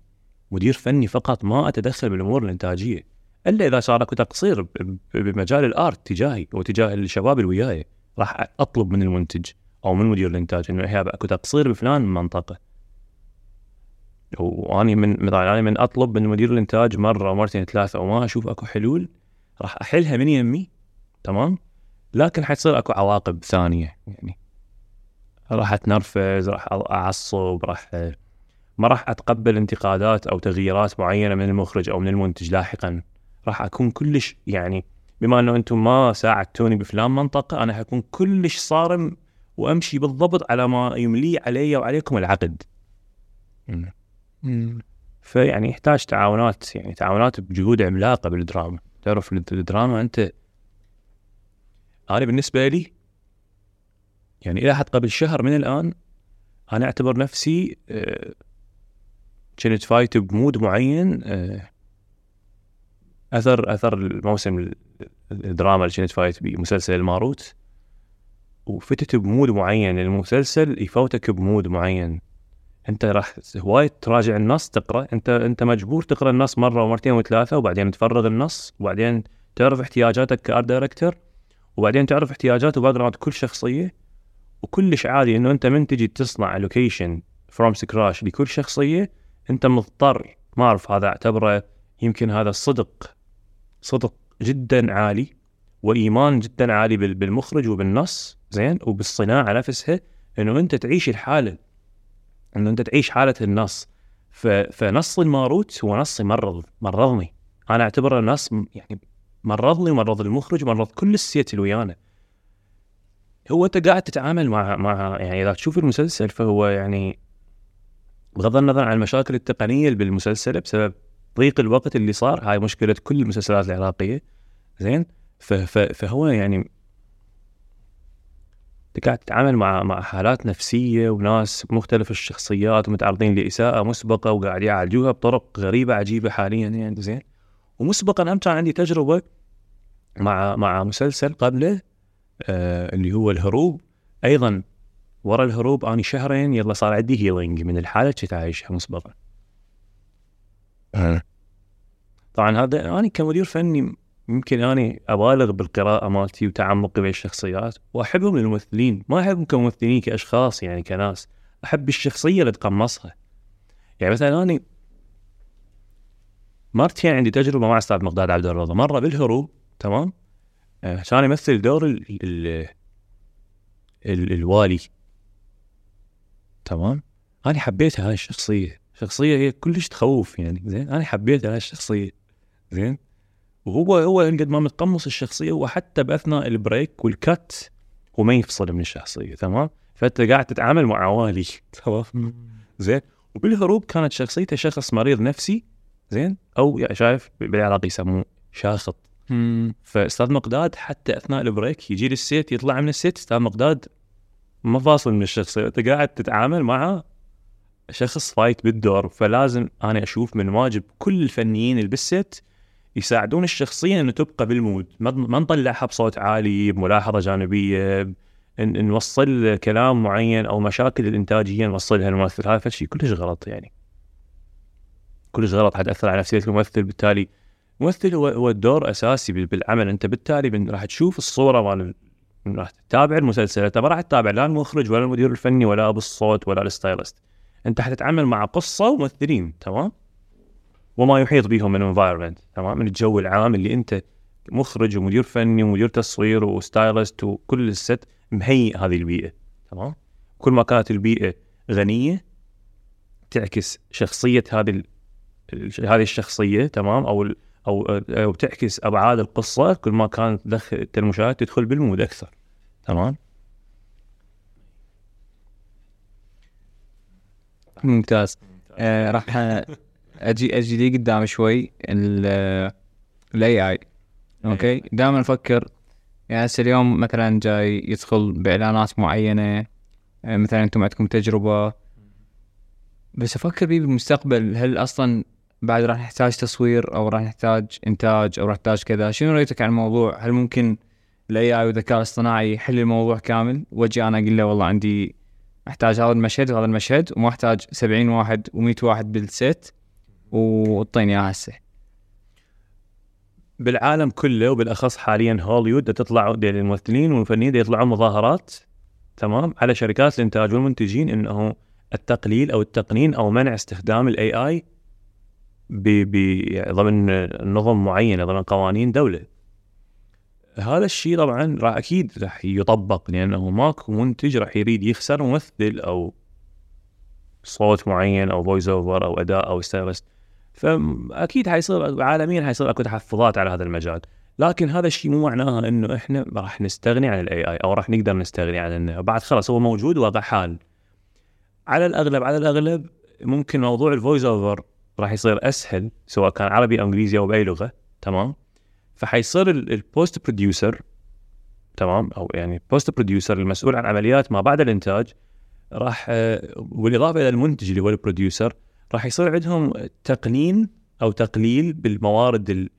مدير فني فقط ما أتدخل بالأمور الإنتاجية. إلا إذا صار أكو تقصير بمجال الآرت تجاهي وتجاه الشباب اللي وياي راح أطلب من المنتج أو من مدير الإنتاج إنه هي أكو تقصير بفلان منطقة. وأني من مثلا أنا من أطلب من مدير الإنتاج مرة مرتين ثلاثة وما أشوف أكو حلول راح أحلها من يمي تمام؟ لكن حتصير أكو عواقب ثانية يعني راح أتنرفز راح أعصب راح ما راح أتقبل انتقادات أو تغييرات معينة من المخرج أو من المنتج لاحقا. راح أكون كلش يعني بما أنه أنتم ما ساعدتوني بفلان منطقة أنا حكون كلش صارم وأمشي بالضبط على ما يملي علي وعليكم العقد. فيعني يحتاج تعاونات يعني تعاونات بجهود عملاقة بالدراما. تعرف الدراما أنت أنا بالنسبة لي يعني إلى حد قبل شهر من الآن أنا أعتبر نفسي آه، كنت فايت ب mood معين آه، أثر أثر الموسم ال- الدراما اللي كنت فايت بمسلسل الماروت وفتت ب mood معين المسلسل يفوتك ب mood معين. أنت راح هواي تراجع النص تقرأ. أنت أنت مجبور تقرأ النص مرة ومرتين وثلاثة وبعدين تفرغ النص وبعدين تعرف احتياجاتك كـ art director وبعدين تعرف احتياجات و background كل شخصية. وكلش عادي إنه أنت من تجي تصنع location from scratch لكل شخصية أنت مضطر. ما أعرف هذا أعتبره يمكن هذا الصدق. صدق جدا عالي وإيمان جدا عالي بال- بالمخرج وبالنص زين؟ وبالصناعة نفسها إنه أنت تعيش الحالة إنه أنت تعيش حالة النص. فنص الماروت هو نص يمرض مرضني. أنا أعتبره نص يعني مرضني ومرض المخرج ومرض كل ال set اللي ويانا. هو أنت قاعد تتعامل مع مع يعني إذا تشوف المسلسل فهو يعني بغض النظر عن المشاكل التقنية اللي بالمسلسل بسبب ضيق الوقت اللي صار هاي مشكلة كل المسلسلات العراقية. زين. فهو يعني قاعد تتعامل مع مع حالات نفسية وناس مختلف الشخصيات ومتعرضين لإساءة مسبقة وقاعد يعالجوها بطرق غريبة عجيبة حاليا يعني زين؟ ومسبقا هم كان عندي تجربة مع مع مسلسل قبله آه اللي هو الهروب. أيضا ورا الهروب اني شهرين يلا صار عندي هيلينج من الحالة اللي كنت عايشها مسبقا. طبعا هذا أنا كمدير فني يمكن أني أبالغ بالقراءة مالتي وتعمقي بالشخصيات وأحبهم للممثلين. ما أحبهم كممثلين كأشخاص يعني كناس. أحب الشخصية اللي تقمصها. يعني مثلا أني مرتين عندي تجربة مع أستاذ مقداد عبد الرضا. مرة بالهروب تمام؟ آه، كان يمثل دور ال ال الوالي. تمام؟ أنا حبيت هاي الشخصية. شخصية هي كلش تخوف يعني زين؟ أنا حبيت هاي الشخصيه زين؟ وهو هو قد ما متقمص الشخصية هو حتى بأثناء البريك والكات هو ما يفصل من الشخصية تمام؟ فأنت قاعد تتعامل مع عوالي تمام؟ زين؟ وبالهروب كانت شخصيته شخص مريض نفسي زين؟ أو يعني شايف بالعراق يسموه شاخط. فأستاذ مقداد حتى أثناء ال break يجي لل set يطلع من ال set أستاذ مقداد ما فاصل من الشخصية أنت قاعد تتعامل مع شخص فايت بالدور فلازم أنا أشوف من واجب كل الفنيين اللي بال set يساعدون الشخصية إنه تبقى بال mood. ما نطلعها بصوت عالي بملاحظة جانبية نوصل كلام معين أو مشاكل الانتاجيه نوصلها للممثل. هذا شيء كلش غلط يعني. كلش غلط حتاثر على نفسية الممثل. بالتالي الممثل هو هو الدور أساسي بال- بالعمل. أنت بالتالي راح تشوف الصورة مال ال- راح تتابع المسلسل. انت ما راح تتابع لا المخرج ولا المدير الفني ولا أبو الصوت ولا ال stylist. أنت حتتعامل مع قصة وممثلين تمام؟ وما يحيط بهم من environment تمام؟ من الجو العام اللي أنت مخرج ومدير فني ومدير تصوير و stylist وكل ال set مهيئ هذه البيئة تمام؟ كل ما كانت البيئة غنية تعكس شخصية هذه هذه الشخصية تمام؟ أو أو أو تعكس أبعاد القصة كل ما كانت المشاهد تدخل بال mood أكثر تمام؟ ممتاز. آه راح أجي أجي لي قدام شوي ال AI okay؟ دائما أفكر يعني هسه اليوم مثلا جاي يدخل بإعلانات معينة آه، مثلا أنتم عندكم تجربة. بس أفكر بيه بالمستقبل هل أصلا بعد راح نحتاج تصوير أو راح نحتاج إنتاج أو راح نحتاج كذا؟ شنو رايك عن الموضوع؟ هل ممكن ال AI والذكاء الاصطناعي يحل الموضوع كامل؟ واجي أنا أقول له والله عندي احتاج هذا المشهد وهذا المشهد وما أحتاج 70 واحد و100 واحد بال set وطيني اياها هسه بالعالم كله وبالأخص حاليا هوليوود تطلع الممثلين والفنيين دا يطلعون مظاهرات تمام على شركات الإنتاج والمنتجين إنه التقليل أو التقنين أو منع استخدام ال AI ضمن نظم معينة ضمن قوانين دولة. هذا الشيء طبعا راح أكيد راح يطبق لأنه ماكو منتج راح يريد يخسر ممثل أو صوت معين أو voice over أو أداء أو stylist فاكيد حيصير عالميا حيصير أكو تحفظات على هذا المجال. لكن هذا الشيء مو معناه إنه إحنا راح نستغني عن ال AI أو راح نقدر نستغني عنه بعد خلاص هو موجود واقع حال. على الأغلب على الأغلب ممكن موضوع ال voice over راح يصير أسهل سواء كان عربي أو إنجليزي أو باي لغة تمام؟ فحيصير ال post producer تمام؟ أو يعني post producer المسؤول عن عمليات ما بعد الإنتاج راح آه، بالإضافة إلى المنتج اللي هو ال producer راح يصير عندهم تقنين أو تقليل بالموارد ال-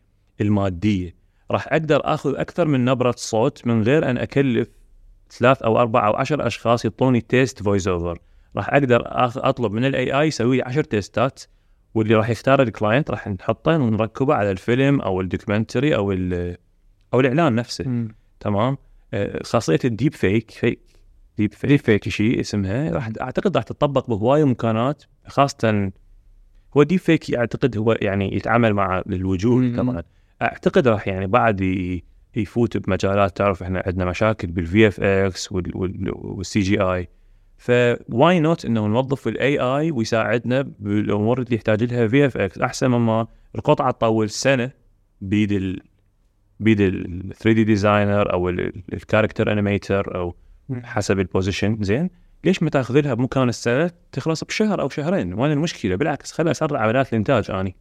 المادية. راح أقدر آخذ أكثر من نبرة صوت من غير أن أكلف ثلاث أو أربع أو عشر أشخاص يعطوني test voice over راح أقدر أطلب من ال AI يسوي لي 10 test ات واللي راح يختار ال client راح نحطه ونركبه على الفيلم أو ال documentary أو أو الإعلان نفسه. تمام؟ آه، خاصية ال deep fake fake. deep fake, deep fake شيء اسمها. راح أعتقد راح تطبق بهواي مكانات خاصة هو deep fake أعتقد هو يعني يتعامل مع الوجوه. كمان. أعتقد راح يعني بعد يفوت بمجالات تعرف إحنا عندنا مشاكل بالفي اف إكس والسي جي آي. ف why not إنه نوظف ال AI ويساعدنا بالأمور اللي يحتاج لها VFX أحسن مما القطعة تطول سنة بيد ال بيد ال 3D designer أو ال character animator أو حسب ال position زين. ليش ما تاخذ لها بمكان السنة؟ تخلص بشهر أو شهرين. وين المشكلة؟ بالعكس خلها اسرع عمليات الإنتاج اني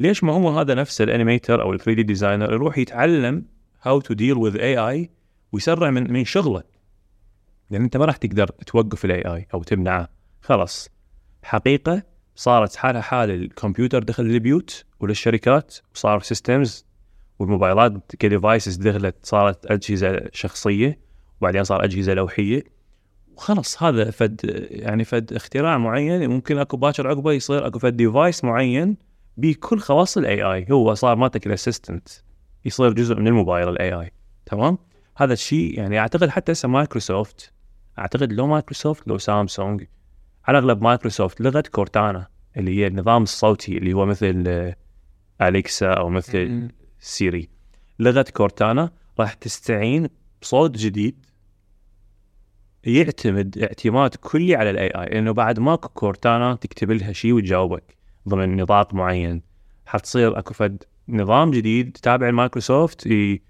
ليش ما هو هذا نفس ال animator أو ال 3D designer يروح يتعلم how to deal with AI ويسرع من من شغله؟ لأن أنت ما راح تقدر توقف ال AI أو تمنعه. خلاص. حقيقة صارت حالها حال الكمبيوتر دخل للبيوت وللشركات وصار systems والموبايلات ك devices دخلت صارت أجهزة شخصية وبعدين صار أجهزة لوحية. وخلص هذا فد يعني فد اختراع معين. ممكن أكو باكر عقبه يصير أكو فد device معين بكل خواص ال AI هو صار مالتك ال assistant يصير جزء من الموبايل ال AI تمام؟ هذا الشيء يعني أعتقد حتى هسه مايكروسوفت أعتقد لو مايكروسوفت لو سامسونج. على اغلب مايكروسوفت لغت كورتانا اللي هي النظام الصوتي اللي هو مثل آه، أليكسا أو مثل سيري. لغة كورتانا راح تستعين بصوت جديد يعتمد اعتماد كلي على ال AI لأنه بعد ماكو كورتانا تكتب لها شيء وتجاوبك ضمن نطاق معين. حتصير أكو فد نظام جديد تابع لمايكروسوفت ي-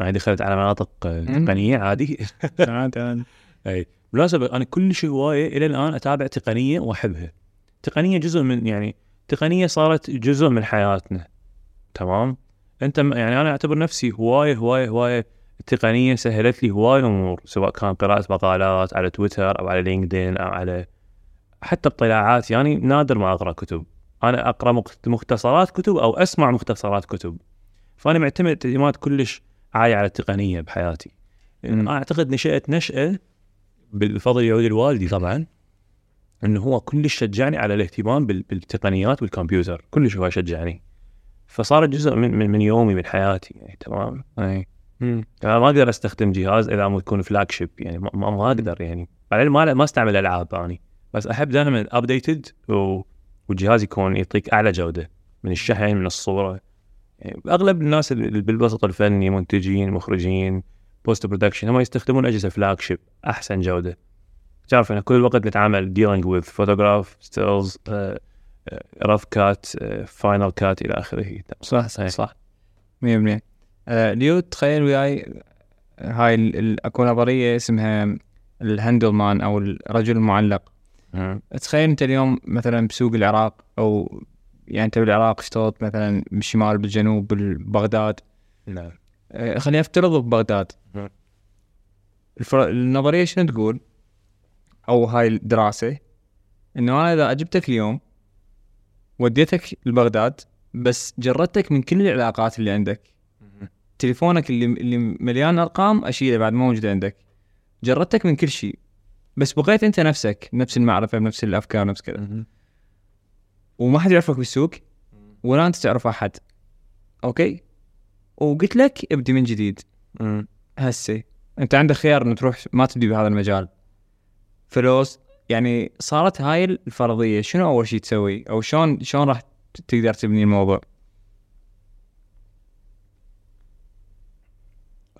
يعني دخلت على مناطق آه،. تقنية عادي. تعال تعال أي بالمناسبة أنا كلش هواية إلى الآن أتابع تقنية وأحبها. تقنية جزء من يعني تقنية صارت جزء من حياتنا. تمام؟ أنت يعني أنا أعتبر نفسي هواية هواية هواية التقنيه سهلت لي هواية امور سواء كان قراءة مقالات على تويتر أو على لينكدين أو على حتى اطلاعات يعني نادر ما أقرأ كتب. أنا أقرأ مخت- مختصرات كتب أو أسمع مختصرات كتب. فأنا معتمد اعتماد كلش عالي على التقنية بحياتي. أنا أعتقد نشأت نشأة بالفضل يعود لوالدي طبعا إنه هو كلش شجعني على الاهتمام بال- بالتقنيات والكمبيوتر. كلش هو شجعني. فصارت جزء من من, من يومي من حياتي يعني تمام؟ اي. أنا ما أقدر أستخدم جهاز إذا مو يكون flagship يعني ما, ما ما أقدر يعني. بعدين ما ما أستعمل ألعاب اني بس أحب دائما updated والجهاز يكون يعطيك أعلى جودة من الشحن من الصورة. يعني أغلب الناس اللي بالوسط الفني منتجين مخرجين post production هم يستخدمون أجهزة flagship أحسن جودة. تعرف إحنا كل الوقت نتعامل dealing with photograph stills rough cut final cut إلى آخره. صح صح. صح. 100% آه ليو تخيل وياي هاي أكو نظرية اسمها الهندل مان أو الرجل المعلق. تخيل أنت اليوم مثلا بسوق العراق أو يعني أنت بالعراق اشتغلت مثلا بالشمال بالجنوب ببغداد نعم. آه، خلينا نفترض ببغداد. نعم. الفر... النظرية شنو تقول؟ أو هاي الدراسة؟ إنه أنا إذا أجبتك اليوم وديتك لبغداد بس جردتك من كل العلاقات اللي عندك. تليفونك اللي اللي مليان أرقام أشيله بعد ما موجود عندك. جردتك من كل شيء. بس بقيت أنت نفسك نفس المعرفة بنفس الأفكار نفس كذا. وما حد يعرفك بالسوق ولا أنت تعرف أحد. أوكي؟ وقلت لك ابدي من جديد. هسه أنت عندك خيار انه تروح ما تبدي بهذا المجال. فلوس يعني صارت هاي الفرضية شنو أول شيء تسوي؟ أو شلون شلون راح تقدر تبني الموضوع؟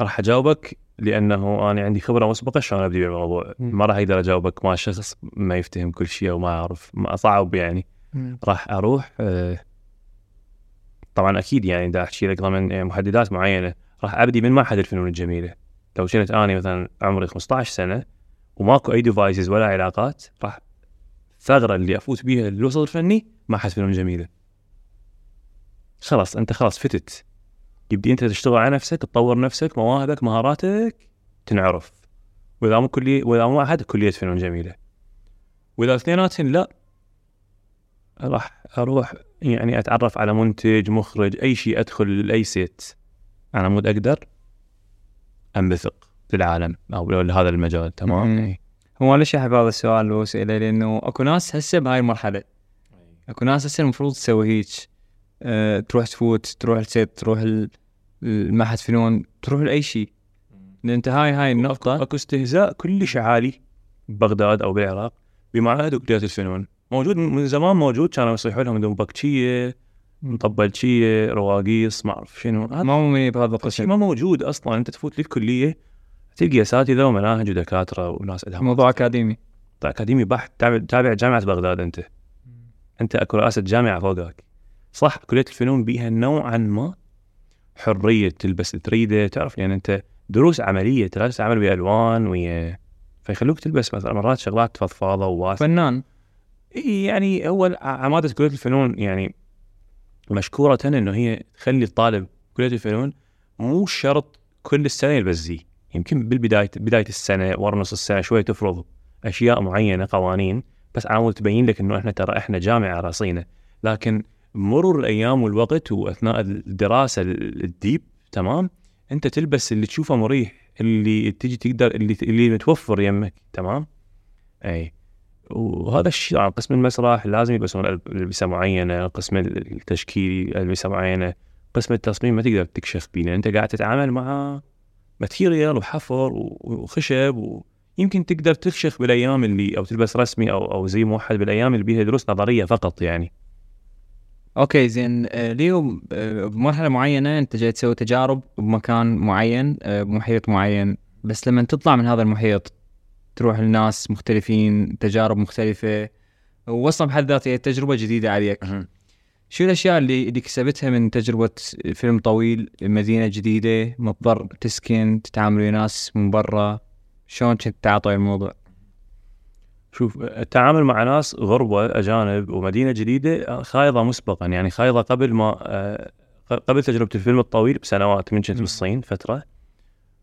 راح أجاوبك لأنه أنا عندي خبرة مسبقة شلون أبدي بالموضوع. ما راح أقدر أجاوبك مع شخص ما يفتهم كل شيء أو ما يعرف. ما صعب يعني. راح أروح آه، طبعا أكيد يعني دا أحكي لك ضمن آه، محددات معينة راح أبدي من معهد الفنون الجميلة. لو كنت أني مثلا عمري 15 سنة وماكو أي ديفايسز ولا علاقات راح الثغره اللي أفوت بيها للوسط الفني معهد فنون جميلة. خلاص أنت خلاص فتت. يبدي أنت تشتغل على نفسك تطور نفسك مواهبك مهاراتك تنعرف. وإذا مو كليه وإذا مو معهد كلية فنون جميلة. وإذا اثنيناتهم لا راح أروح يعني أتعرف على منتج مخرج أي شيء أدخل لأي set أنا مود أقدر أنبثق للعالم أو لهذا المجال تمام؟ مم. إي. هو ليش احب هذا السؤال واسئله لأنه أكو ناس هسه بهاي المرحلة. أكو ناس هسه المفروض تسوي هيك أه تروح تفوت تروح السيت تروح ال- المعهد فنون تروح لأي شيء. لأن أنت هاي هاي النقطة. أكو استهزاء كلش عالي. ببغداد أو بالعراق بمعاهد وكليات الفنون. موجود من زمان موجود كانوا يصيحوا لهم دنبكشيه مطبلشيه رواقيص ما أعرف شنو. ما مؤمنين بهذا القسم. ما موجود أصلا. أنت تفوت للكلية تلقى اساتذه ومناهج ودكاترة وناس لها موضوع أكاديمي. أكاديمي بحت. تابع تابع جامعة بغداد أنت. أنت أكو رئاسه جامعه فوقك. صح كلية الفنون بيها نوعا ما حرية تلبس تريده. تعرف يعني أنت دروس عملية تدرس تعمل بالوان ويا فيخلوك تلبس مثلا مرات شغلات فضفاضة وواسعه فنان. يعني هو عماده كليه الفنون يعني مشكورة إنه هي تخلي الطالب كليه الفنون مو شرط كل السنة يلبس زي يمكن بالبدايه بداية السنة ورا نص السنة شوي تفرض أشياء معينة قوانين بس مود تبين لك إنه إحنا ترى إحنا جامعة رصينه لكن مرور الأيام والوقت وأثناء الدراسة ال- ال deep تمام؟ أنت تلبس اللي تشوفه مريح اللي تجي تقدر اللي اللي متوفر يمك تمام؟ اي وهذا الشيء يعني قسم المسرح لازم يلبسون ألبسة معينة قسم التشكيلي ألبسة معينة قسم التصميم ما تقدر تكشخ بيه لأن أنت قاعد تتعامل مع material وحفر وخشب ويمكن تقدر تكشخ بالأيام اللي أو تلبس رسمي أو أو زي موحد بالأيام اللي بيها دروس نظرية فقط يعني. أوكي زين. آه، ليو آه، بمرحلة معينة أنت جاي تسوي تجارب بمكان معين آه، بمحيط معين. بس لما تطلع من هذا المحيط تروح لناس مختلفين تجارب مختلفة. واصلا بحد ذاتها هي تجربة جديدة عليك. شو الأشياء اللي اللي كسبتها من تجربة فيلم طويل مدينة جديدة مضطر تسكن تتعامل ويا ناس من برا؟ شلون كنت تعاطي الموضوع؟ شوف التعامل مع ناس غربة أجانب ومدينة جديدة خايضة مسبقا. يعني خايضة قبل ما آه، قبل تجربة الفيلم الطويل بسنوات. من كنت بالصين فترة.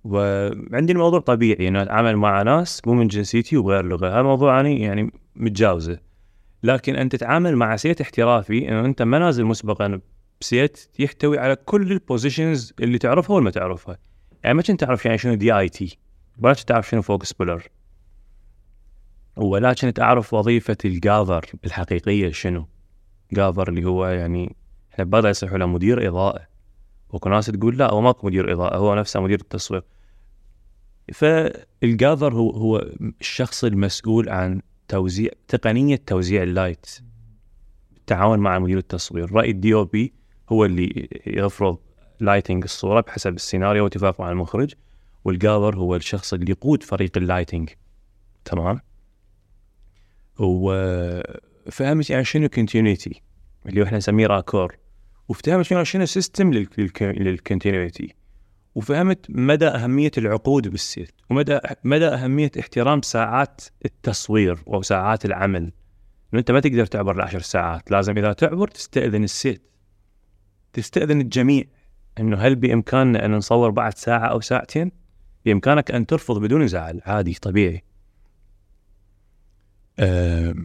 وعندي الموضوع طبيعي إنه أتعامل مع ناس مو من جنسيتي وغير لغة. هذا الموضوع أنا يعني متجاوزه. لكن أنت تتعامل مع set احترافي إنه أنت ما نازل مسبقا ب set يحتوي على كل ال positions اللي تعرفها ولا ما تعرفها. يعني ما كنت تعرف يعني شنو DIT ولا كنت تعرف شنو focus puller ولا كنت أعرف وظيفة الجاذر الحقيقية شنو. جاذر اللي هو يعني إحنا ببالنا يصيحوا له مدير إضاءة. وأكو ناس تقول لا هو ماكو مدير إضاءة هو نفسه مدير التصوير فالجاذر هو هو الشخص المسؤول عن توزيع تقنية توزيع ال light. بالتعاون مع مدير التصوير. رأي ال DOP هو اللي يفرض lighting الصورة بحسب السيناريو واتفاق مع المخرج والجاذر هو الشخص اللي يقود فريق ال lighting تمام؟ وفهمت يعني شنو continuity اللي إحنا نسميه raccord. وفهمت شنو شنو system لل continuity وفهمت مدى أهمية العقود بالسيت ومدى مدى أهمية احترام ساعات التصوير أو ساعات العمل. أنت ما تقدر تعبر العشر ساعات لازم إذا تعبر تستأذن السيت تستأذن الجميع. إنه هل بإمكاننا أن نصور بعد ساعة أو ساعتين؟ بإمكانك أن ترفض بدون زعل. عادي طبيعي. أه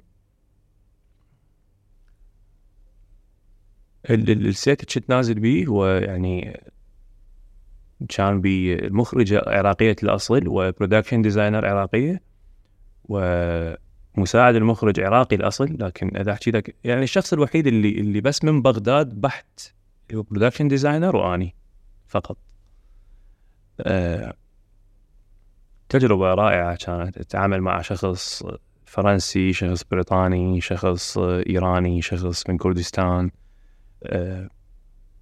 ال set اللي نازل بيه هو يعني كان بالمخرجة عراقية الأصل و production designer عراقية ومساعد المخرج عراقي الأصل لكن إذا أحكي لك يعني الشخص الوحيد اللي اللي بس من بغداد بحت هو production designer وأني فقط. أه تجربة رائعة كانت أتعامل مع شخص فرنسي شخص بريطاني شخص إيراني شخص من كردستان. أه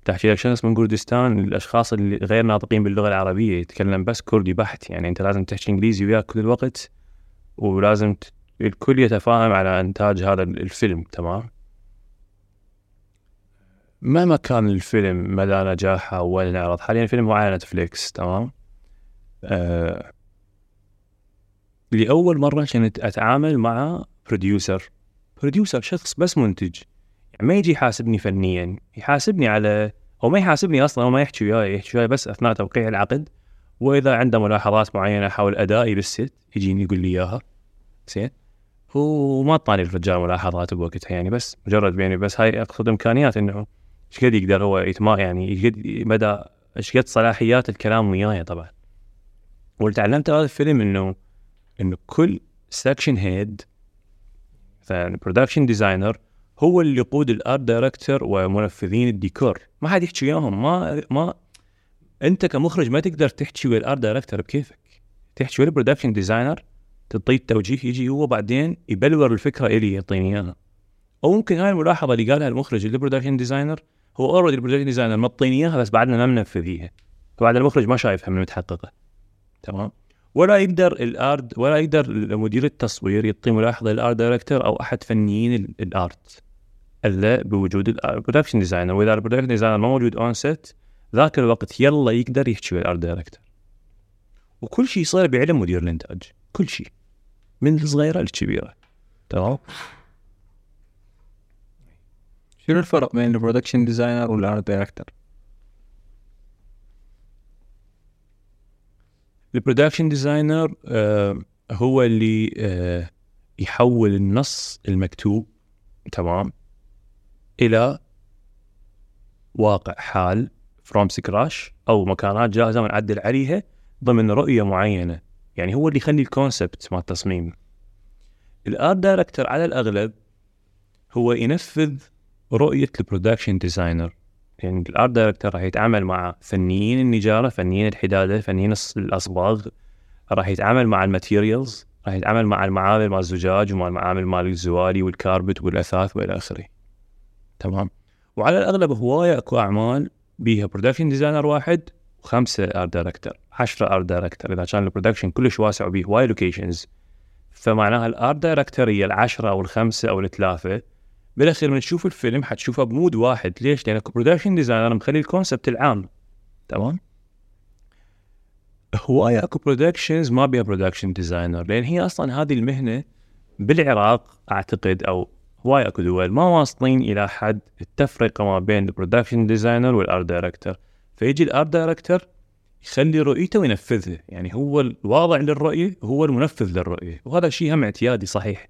تحكي لك شخص من كردستان الاشخاص اللي غير ناطقين باللغة العربية يتكلم بس كردي بحت يعني أنت لازم تحكي إنجليزي وياه كل الوقت ولازم ت... الكل يتفاهم على إنتاج هذا الفيلم تمام؟ مهما كان الفيلم مدى نجاحه وين نعرض حاليا الفيلم هو على نتفليكس تمام؟ آه لأول مرة كنت أتعامل مع بروديوسر بروديوسر شخص بس منتج ما يجي يحاسبني فنيا يحاسبني على هو ما يحاسبني أصلا هو ما يحكي وياي يحكي وياي بس أثناء توقيع العقد. وإذا عنده ملاحظات معينة حول أدائي بالست يجيني يقول لي إياها. زين. وما طاني الرجال ملاحظات بوقتها يعني بس مجرد يعني بس هاي أقصد إمكانيات إنه إيش قد يقدر هو يتما يعني إيش قد مدى إيش قد صلاحيات الكلام وياي طبعا. واللي تعلمت هذا الفيلم إنه إنه كل section head production designer هو اللي يقود ال art director ومنفذين الديكور. ما حد يحكي وياهم. ما ما انت كمخرج ما تقدر تحكي ويا ال art director بكيفك. تحكي ويا ال production designer تعطيه التوجيه يجي هو بعدين يبلور الفكرة إلي يعطيني إياها. أو ممكن هاي الملاحظة اللي قالها المخرج ال production designer هو already ال production designer معطيني إياها بس بعدنا ما منفذيها. فبعد المخرج ما شايفها من متحققة. تمام؟ ولا يقدر ال art ولا يقدر مدير التصوير يعطي ملاحظة لل art director أو أحد فنيين ال art إلا بوجود ال production designer وإذا ال production designer ما موجود on set ذاك الوقت يلا يقدر يحكي ويا ال art director وكل شيء يصير بعلم مدير الإنتاج. كل شيء من الصغيرة للكبيرة. تمام؟ شنو الفرق بين ال production designer وال art director؟ ال production designer آه هو اللي آه يحول النص المكتوب. تمام؟ إلى واقع حال from scratch أو مكانات جاهزة ونعدل عليها ضمن رؤية معينة. يعني هو اللي يخلي ال concept مال التصميم. ال art director على الأغلب هو ينفذ رؤية ال production designer يعني ال art director راح يتعامل مع فنيين النجارة فنيين الحدادة فنيين الأصباغ. راح يتعامل مع ال materials راح يتعامل مع المعامل مال الزجاج ومع المعامل مال الزوالي وال carpet والأثاث وإلى آخره. تمام. وعلى الأغلب هواية اكو أعمال بيها production designer واحد وخمسة art director 10 art director إذا كان ال production كلش واسع وبيه هواي locations فمعناها ال art director هي العشرة أو الخمسة أو الثلاثة. بالأخير من تشوف الفيلم حتشوفه ب mood واحد. ليش؟ لأن production designer مخلي ال concept العام. تمام؟ هواي اكو productions ما بيها production designer لأن هي أصلا هذه المهنة بالعراق أعتقد أو هواي أكو دول ما واصلين إلى حد التفرقة ما بين ال production designer وال art director فيجي ال art director يخلي رؤيته وينفذها يعني هو الواضع للرؤية هو المنفذ للرؤية. وهذا شيء هم اعتيادي صحيح.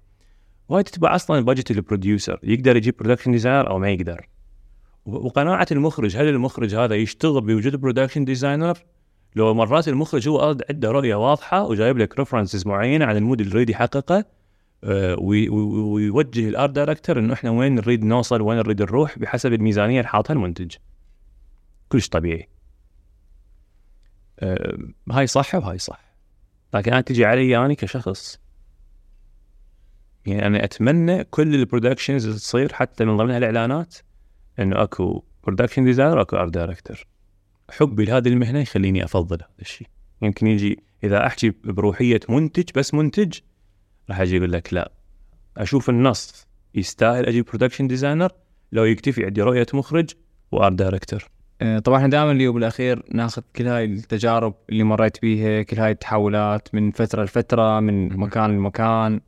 وهاي تتبع أصلا budget ال producer يقدر يجيب production designer أو ما يقدر. وقناعة المخرج هل المخرج هذا يشتغل بوجود production designer لو مرات المخرج هو عنده رؤية واضحة وجايب لك references معينة عن ال mood اللي يريد يحققه ويوجه ال art director إنه إحنا وين نريد نوصل وين نريد نروح بحسب الميزانية اللي حاطها المنتج. كلش طبيعي. أه هاي صح وهاي صح. لكن أنا تجي علي يعني كشخص. يعني أنا أتمنى كل ال productions اللي تصير حتى من ضمنها الإعلانات إنه أكو production designer اكو art director حبي لهذه المهنة يخليني أفضل هذا الشيء. يمكن يجي إذا أحكي بروحية منتج بس منتج راح أجي أقول لك لا. أشوف النص. يستاهل أجيب production designer لو يكتفي عندي رؤية مخرج و art director آه، طبعا إحنا دائما اليوم بالاخير ناخذ كل هاي التجارب اللي مريت بيها كل هاي التحولات من فترة لفترة من مكان لمكان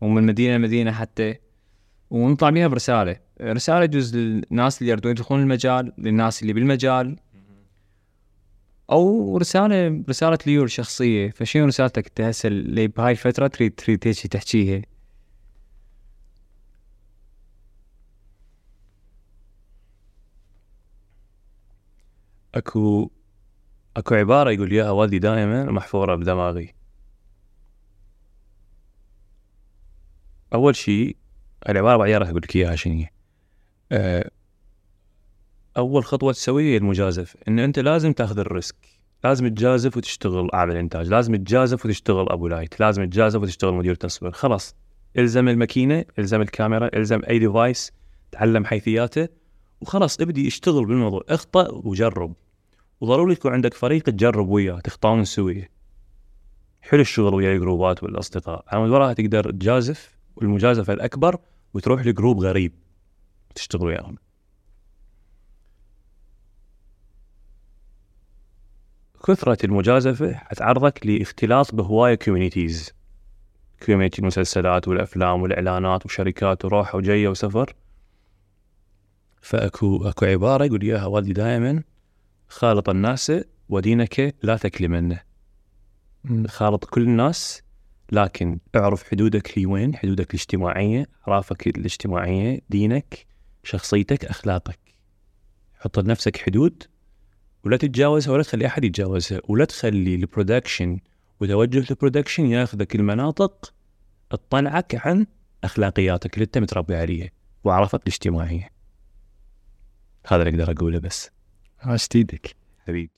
ومن مدينة لمدينة حتى. ونطلع بيها برسالة. رسالة يجوز للناس اللي يريدون يدخلون المجال للناس اللي بالمجال. أو رسالة رسالة ليول شخصيه فشنو رسالتك؟ انت هسه اللي بهاي الفترة تريد تريد هيك تحكيها أكو أكو عبارة يقول اياها والدي دائما محفورة بدماغي. أول شيء العبارة بعدين راح أقول لك إياها شنو أول خطوة تسويها هي المجازفة إن أنت لازم تأخذ ال risk. لازم تجازف وتشتغل أعمل إنتاج لازم تجازف وتشتغل أبو light لازم تجازف وتشتغل مدير تصوير خلاص إلزم الماكينة إلزم الكاميرا إلزم أي device تعلم حيثياته وخلاص ابدي اشتغل بالموضوع اخطأ وجرب. وضروري يكون عندك فريق تجرب وياه تخطون سويه حلو الشغل ويا الجروبات والأصدقاء على وراها تقدر تجازف والمجازفة الأكبر وتروح ل group غريب تشتغل وياهم. كثرة المجازفة حتعرضك لاختلاط بهواية communities community المسلسلات والأفلام والإعلانات وشركات وروحة وجاية وسفر. فأكو أكو عبارة يقول إياها والدي دائما خالط الناس ودينك لا تكلمنه خالط كل الناس لكن اعرف حدودك لوين حدودك الاجتماعية أعرافك الاجتماعية دينك شخصيتك أخلاقك. حط لنفسك حدود ولا تتجاوزها ولا تخلي أحد يتجاوزها ولا تخلي ال production وتوجه البرودكشن ياخذك المناطق تطلعك عن أخلاقياتك اللي أنت متربي عليها وعرفك الاجتماعية. هذا اللي أقدر أقوله بس. إيدك حبيبي.